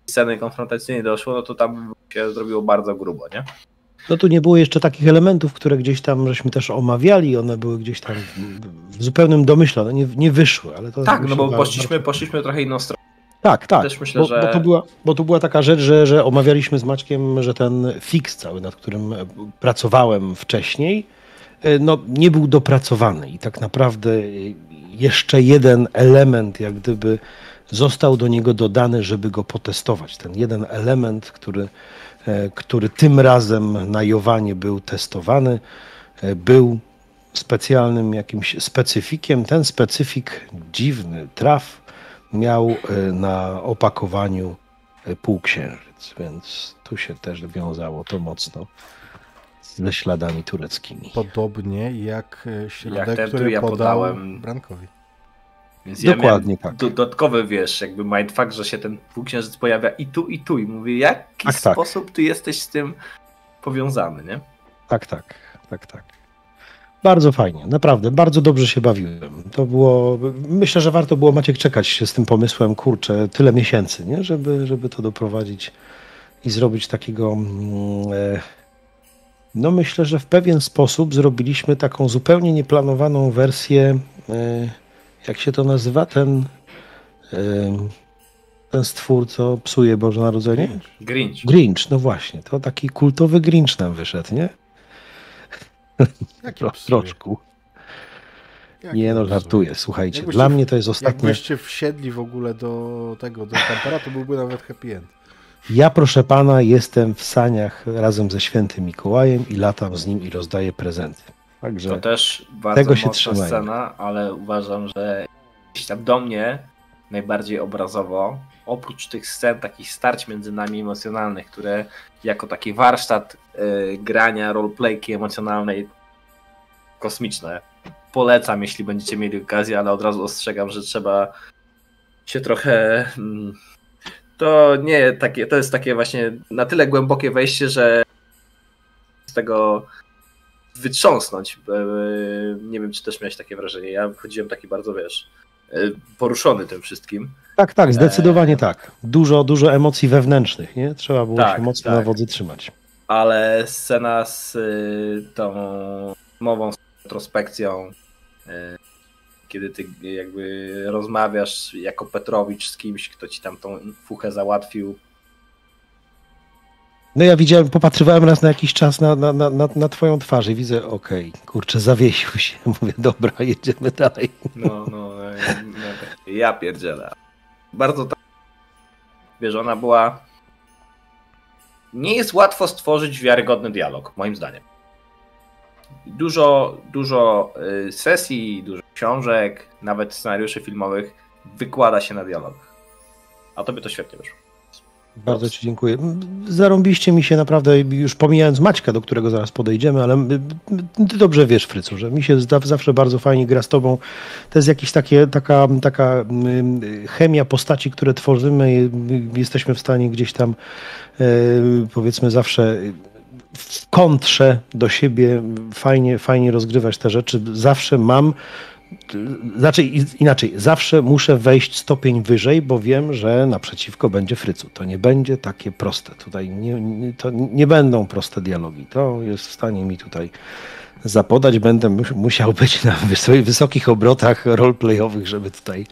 sceny konfrontacyjnej doszło, no to tam się zrobiło bardzo grubo, nie? No tu nie było jeszcze takich elementów, które gdzieś tam żeśmy też omawiali, one były gdzieś tam w zupełnym domyśle, one nie, nie wyszły, ale to Tak, no bo poszliśmy, bardzo... poszliśmy trochę inną stronę. Tak, tak. Też myślę, bo, że... bo, to była, bo to była taka rzecz, że, że omawialiśmy z Maćkiem, że ten fix cały, nad którym pracowałem wcześniej, e, no, nie był dopracowany i tak naprawdę jeszcze jeden element jak gdyby został do niego dodany, żeby go potestować. Ten jeden element, który E, który tym razem na Jowanie był testowany, e, był specjalnym jakimś specyfikiem. Ten specyfik, dziwny traf, miał e, na opakowaniu półksiężyc, więc tu się też wiązało to mocno ze śladami tureckimi. Podobnie jak środek, jak ten, który ja podał podałem Brankowi. Więc Dokładnie ja tak. Dodatkowy, wiesz, jakby mindfuck, że się ten półksiężyc pojawia i tu, i tu. I mówię, w jaki tak, tak. sposób tak. ty jesteś z tym powiązany, nie? Tak, tak, tak, tak. Bardzo fajnie, naprawdę, bardzo dobrze się bawiłem. To było, myślę, że warto było Maciek czekać się z tym pomysłem, kurczę, tyle miesięcy, nie? Żeby, żeby to doprowadzić i zrobić takiego, mm, e, no myślę, że w pewien sposób zrobiliśmy taką zupełnie nieplanowaną wersję e, jak się to nazywa, ten, ten stwór, co psuje Boże Narodzenie? Grinch. Grinch, no właśnie. To taki kultowy Grinch nam wyszedł, nie? Tro, troszku. nie no, żartuję, słuchajcie. Jakbyście, Dla mnie to jest ostatnie... Jakbyście wsiedli w ogóle do tego, do kampera, to byłby nawet happy end. Ja, proszę pana, jestem w saniach razem ze świętym Mikołajem i latam z nim i rozdaję prezenty. Także to też bardzo tego się mocna scena, ale uważam, że gdzieś tam do mnie najbardziej obrazowo, oprócz tych scen, takich starć między nami emocjonalnych, które jako taki warsztat y, grania roleplayki emocjonalnej kosmiczne polecam, jeśli będziecie mieli okazję, ale od razu ostrzegam, że trzeba się trochę. Mm, to nie takie, to jest takie właśnie na tyle głębokie wejście, że z tego wytrząsnąć. E, nie wiem, czy też miałeś takie wrażenie. Ja wychodziłem taki bardzo, wiesz, e, poruszony tym wszystkim. Tak, tak, zdecydowanie e... tak. Dużo, dużo emocji wewnętrznych, nie? Trzeba było tak, się mocno tak. na wodzy trzymać. Ale scena z y, tą mową, z retrospekcją, y, kiedy ty jakby rozmawiasz jako Petrowicz z kimś, kto ci tam tą fuchę załatwił, No ja widziałem, popatrywałem raz na jakiś czas na, na, na, na, twoją twarz i widzę, okej, kurczę, zawiesił się. Mówię, dobra, jedziemy dalej. No, no, e, no, ja pierdzielę. Bardzo tak. Wiesz, ona była. Nie jest łatwo stworzyć wiarygodny dialog, moim zdaniem. Dużo, dużo y, sesji, dużo książek, nawet scenariuszy filmowych wykłada się na dialogach. A tobie to świetnie wyszło. Bardzo Ci dziękuję. Zarąbiście mi się naprawdę, już pomijając Maćka, do którego zaraz podejdziemy, ale Ty dobrze wiesz, Frycu, że mi się zawsze bardzo fajnie gra z Tobą. To jest jakaś taka, taka chemia postaci, które tworzymy. Jesteśmy w stanie gdzieś tam, e, powiedzmy, zawsze w kontrze do siebie fajnie, fajnie rozgrywać te rzeczy. Zawsze mam znaczy inaczej, zawsze muszę wejść stopień wyżej, bo wiem, że naprzeciwko będzie frycu. To nie będzie takie proste. Tutaj nie, nie, to nie będą proste dialogi. To jest w stanie mi tutaj zapodać. Będę musiał być na wysokich obrotach roleplayowych, żeby tutaj,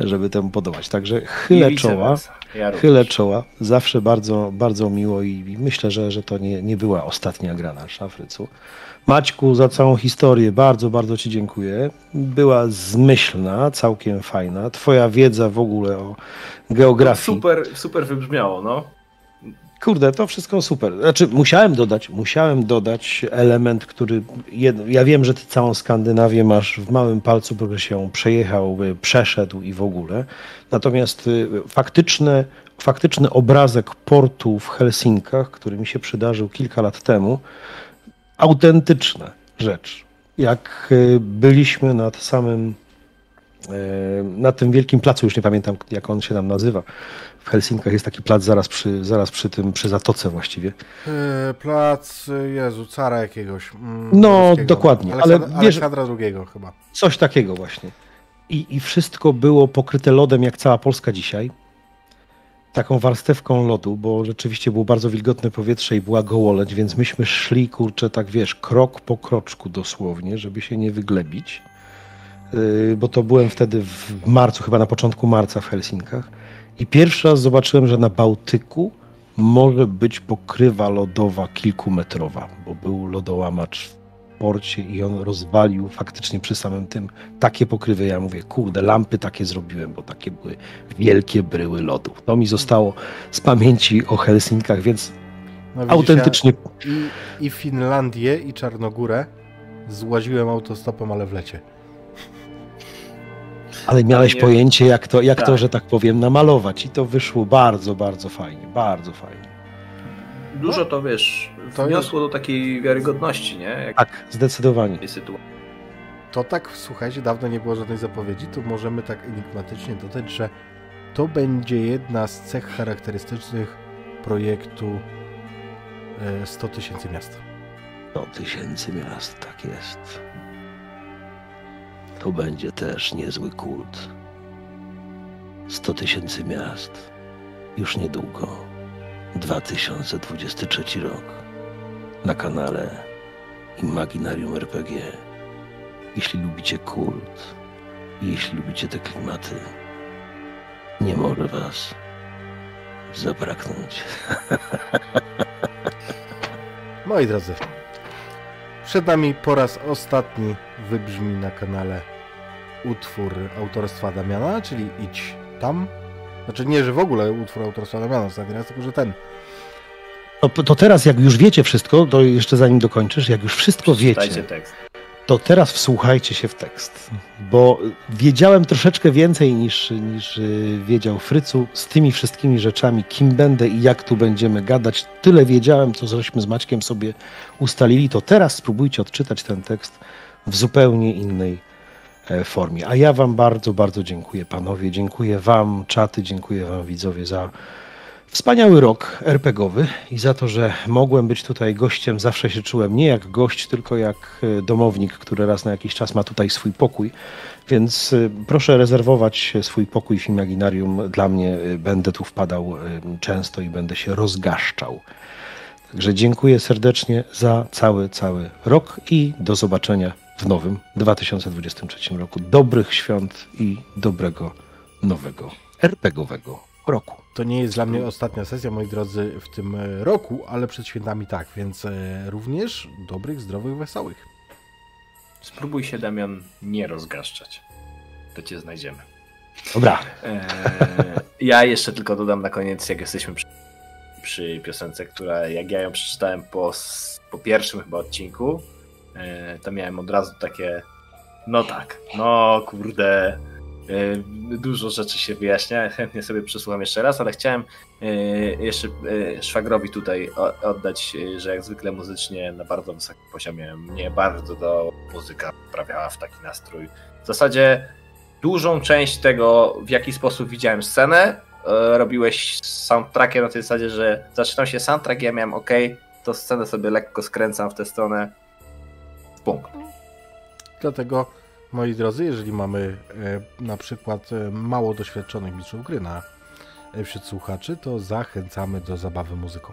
żeby temu podobać. Także chylę czoła. Ja chylę czoła. Zawsze bardzo, bardzo miło i myślę, że, że to nie, nie była ostatnia gra na Szafrycu. Maćku, za całą historię bardzo, bardzo Ci dziękuję. Była zmyślna, całkiem fajna. Twoja wiedza w ogóle o geografii. Super, super wybrzmiało, no. Kurde, to wszystko super. Znaczy, musiałem dodać, musiałem dodać element, który. ja wiem, że ty całą Skandynawię masz w małym palcu, bo się przejechał, przeszedł i w ogóle. Natomiast y, faktyczne, faktyczny obrazek portu w Helsinkach, który mi się przydarzył kilka lat temu, autentyczna rzecz. Jak e, byliśmy nad samym, e, na tym wielkim placu, już nie pamiętam jak on się tam nazywa, w Helsinkach jest taki plac zaraz przy, zaraz przy tym, przy zatoce właściwie. E, plac, Jezu, cara jakiegoś. Mm, no, dokładnie. Aleksandra, ale wiesz, Aleksandra II chyba. Coś takiego właśnie. I, I wszystko było pokryte lodem, jak cała Polska dzisiaj taką warstewką lodu, bo rzeczywiście było bardzo wilgotne powietrze i była gołoleć, więc myśmy szli, kurczę, tak wiesz, krok po kroczku dosłownie, żeby się nie wyglebić. Yy, bo to byłem wtedy w marcu, chyba na początku marca w Helsinkach. I pierwszy raz zobaczyłem, że na Bałtyku może być pokrywa lodowa kilkumetrowa, bo był lodołamacz porcie i on rozwalił faktycznie przy samym tym takie pokrywy. Ja mówię, kurde, lampy takie zrobiłem, bo takie były wielkie bryły lodu. To mi zostało z pamięci o Helsinkach, więc no, autentycznie. I, I Finlandię, i Czarnogórę złaziłem autostopem, ale w lecie. Ale miałeś nie... pojęcie, jak to, jak tak. to, że tak powiem, namalować. I to wyszło bardzo, bardzo fajnie. Bardzo fajnie. Dużo to wiesz, to wniosło jest... do takiej wiarygodności, nie? Jak tak, zdecydowanie. To tak, słuchajcie, dawno nie było żadnej zapowiedzi, to możemy tak enigmatycznie dodać, że to będzie jedna z cech charakterystycznych projektu 100 e, tysięcy miast. 100 tysięcy miast, tak jest. To będzie też niezły kult. 100 tysięcy miast. Już niedługo. 2023 rok na kanale Imaginarium RPG. Jeśli lubicie kult, jeśli lubicie te klimaty, nie może was zabraknąć. Moi drodzy, przed nami po raz ostatni wybrzmi na kanale utwór autorstwa Damiana, czyli Idź tam. Znaczy nie, że w ogóle utwór autorstwa Damiana ostatni raz, tylko że ten to, to teraz, jak już wiecie wszystko, to jeszcze zanim dokończysz, jak już wszystko wiecie, tekst. to teraz wsłuchajcie się w tekst, bo wiedziałem troszeczkę więcej niż, niż y, wiedział Frycu z tymi wszystkimi rzeczami, kim będę i jak tu będziemy gadać. Tyle wiedziałem, co żeśmy z Maćkiem sobie ustalili, to teraz spróbujcie odczytać ten tekst w zupełnie innej e, formie. A ja wam bardzo, bardzo dziękuję panowie, dziękuję wam czaty, dziękuję wam widzowie za Wspaniały rok RPGowy i za to, że mogłem być tutaj gościem, zawsze się czułem nie jak gość, tylko jak e, domownik, który raz na jakiś czas ma tutaj swój pokój. Więc e, proszę rezerwować swój pokój w Imaginarium. Dla mnie e, będę tu wpadał często i będę się rozgaszczał. Także dziękuję serdecznie za cały, cały rok i do zobaczenia w nowym 2023 roku. Dobrych świąt i dobrego nowego RPGowego roku. To nie jest dla mnie ostatnia sesja, moi drodzy, w tym e, roku, ale przed świętami tak, więc e, również dobrych, zdrowych, wesołych. Spróbuj się, Damian, nie rozgaszczać. To cię znajdziemy. Dobra. Eee, ja jeszcze tylko dodam na koniec, jak jesteśmy przy, przy piosence, która jak ja ją przeczytałem po, po pierwszym chyba odcinku, e, to miałem od razu takie, no tak, no kurde, dużo rzeczy się wyjaśnia, chętnie sobie przesłucham jeszcze raz, ale chciałem e, jeszcze e, szwagrowi tutaj oddać, e, że jak zwykle muzycznie na bardzo wysokim poziomie mnie bardzo do muzyka wprawiała w taki nastrój. W zasadzie dużą część tego, w jaki sposób widziałem scenę, e, robiłeś soundtrackiem na tej zasadzie, że zaczynał się soundtrack, ja miałem ok, to scenę sobie lekko skręcam w tę stronę. Punkt. Dlatego, moi drodzy, jeżeli mamy e, na przykład e, mało doświadczonych mistrzów gry na, e, wśród słuchaczy, to zachęcamy do zabawy muzyką.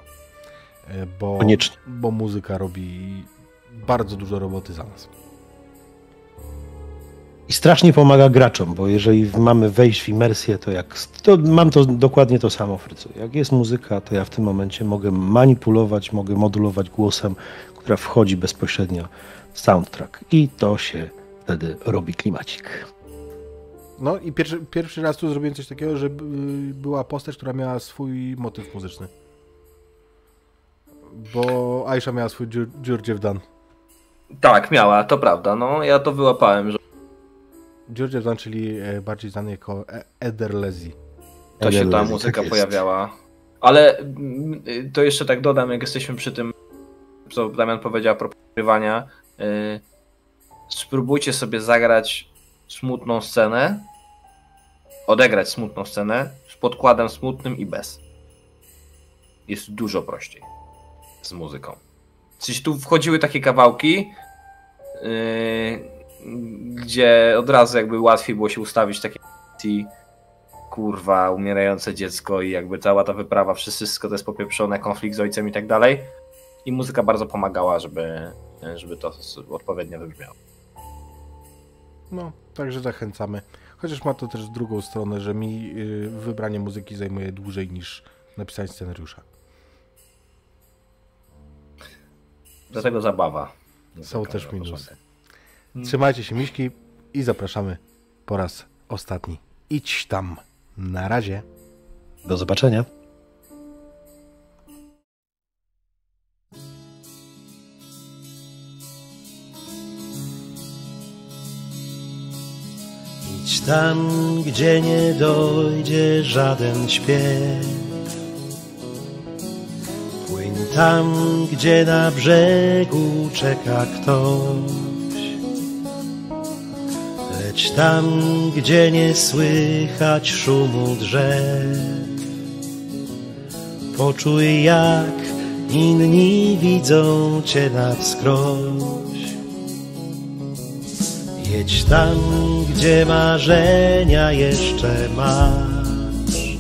Bo, Koniecznie. bo muzyka robi bardzo dużo roboty za nas. I strasznie pomaga graczom, bo jeżeli mamy wejść w imersję, to jak. To mam to dokładnie to samo, Frycu. Jak jest muzyka, to ja w tym momencie mogę manipulować, mogę modulować głosem, która wchodzi bezpośrednio w soundtrack. I to się wtedy robi klimacik. No i pierwszy, pierwszy raz tu zrobiłem coś takiego, że była postać, która miała swój motyw muzyczny. Bo Aisha miała swój Dziur- Dziurdziew Dan. Tak, miała, to prawda. No, ja to wyłapałem, że Dziurdziew Dan, czyli e, bardziej znany jako E- Ederlezi. to się ta Tak muzyka jest. pojawiała. Ale mm, to jeszcze tak dodam, jak jesteśmy przy tym, co Damian powiedział a propos Spróbujcie sobie zagrać smutną scenę, odegrać smutną scenę z podkładem smutnym i bez. Jest dużo prościej z muzyką. Coś tu wchodziły takie kawałki, yy, gdzie od razu jakby łatwiej było się ustawić takie kurwa, umierające dziecko i jakby cała ta wyprawa, wszystko to jest popieprzone, konflikt z ojcem i tak dalej. I muzyka bardzo pomagała, żeby, żeby to odpowiednio wybrzmiało. No, także zachęcamy. Chociaż ma to też drugą stronę, że mi y, wybranie muzyki zajmuje dłużej niż napisanie scenariusza. Dlatego zabawa. Są też minusy. porządek. Trzymajcie się miśki i zapraszamy po raz ostatni. Idź tam. Na razie. Do zobaczenia. Idź tam, gdzie nie dojdzie żaden śpiew. Płyń tam, gdzie na brzegu czeka ktoś. Leć tam, gdzie nie słychać szumu drzew. Poczuj, jak inni widzą cię na wskroś. Jedź tam, gdzie marzenia jeszcze masz.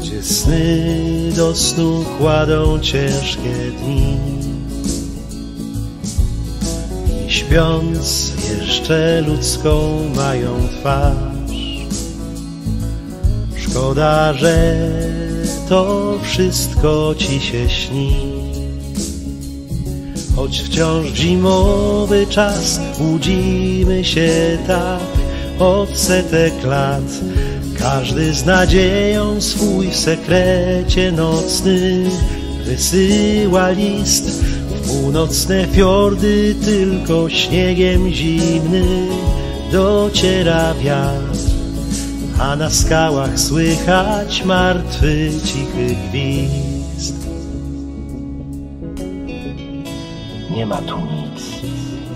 Gdzie sny do snu kładą ciężkie dni. I śpiąc jeszcze ludzką mają twarz. Szkoda, że to wszystko ci się śni. Choć wciąż zimowy czas budzimy się tak od setek lat. Każdy z nadzieją swój w sekrecie nocny wysyła list w północne fiordy tylko śniegiem zimny dociera wiatr a na skałach słychać martwy, cichy gwizd. Nie ma tu nic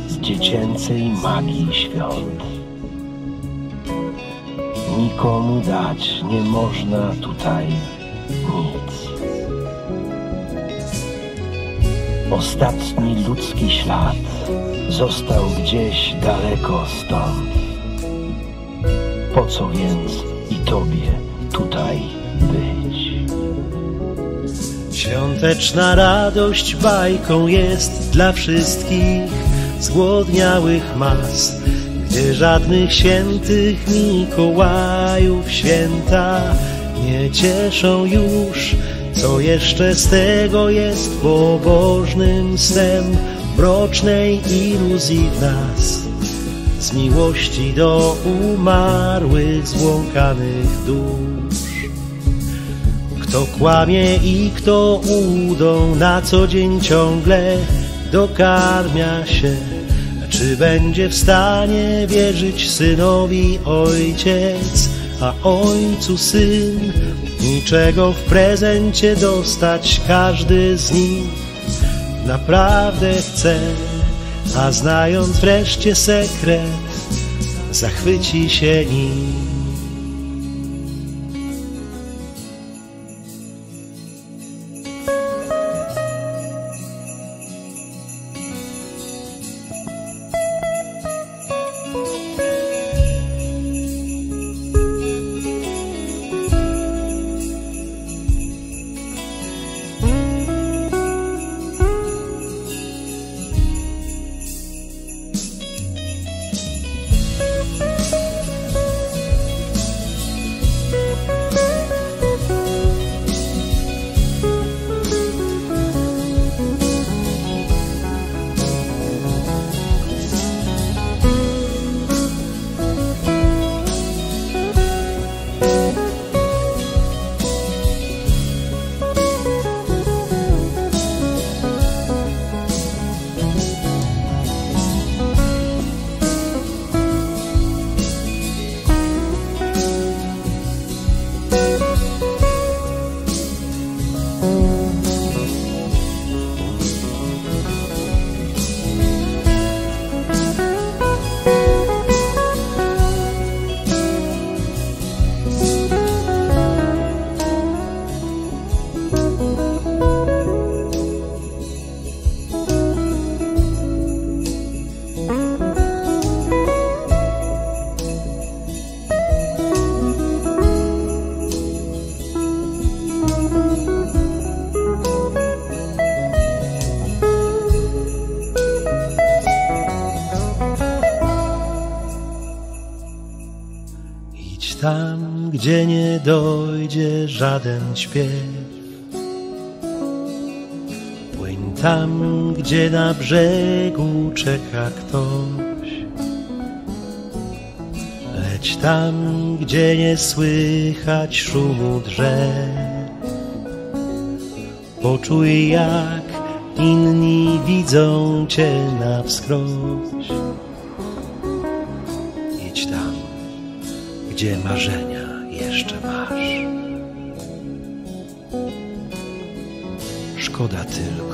z dziecięcej magii świąt. Nikomu dać nie można tutaj nic. Ostatni ludzki ślad został gdzieś daleko stąd. Po co więc i tobie Świąteczna radość bajką jest dla wszystkich zgłodniałych mas, gdzie żadnych świętych Mikołajów święta nie cieszą już. Co jeszcze z tego jest pobożnym snem mrocznej iluzji w nas? Z miłości do umarłych, zbłąkanych dusz. Kto kłamie i kto udą na co dzień ciągle dokarmia się, czy będzie w stanie wierzyć synowi ojciec, a ojcu syn, niczego w prezencie dostać każdy z nich naprawdę chce, a znając wreszcie sekret, zachwyci się nim. Dojdzie żaden śpiew. Płyń tam, gdzie na brzegu czeka ktoś. Leć tam, gdzie nie słychać szumu drzew. Poczuj, jak inni widzą cię na wskroś. Idź tam, gdzie marzenia tylko,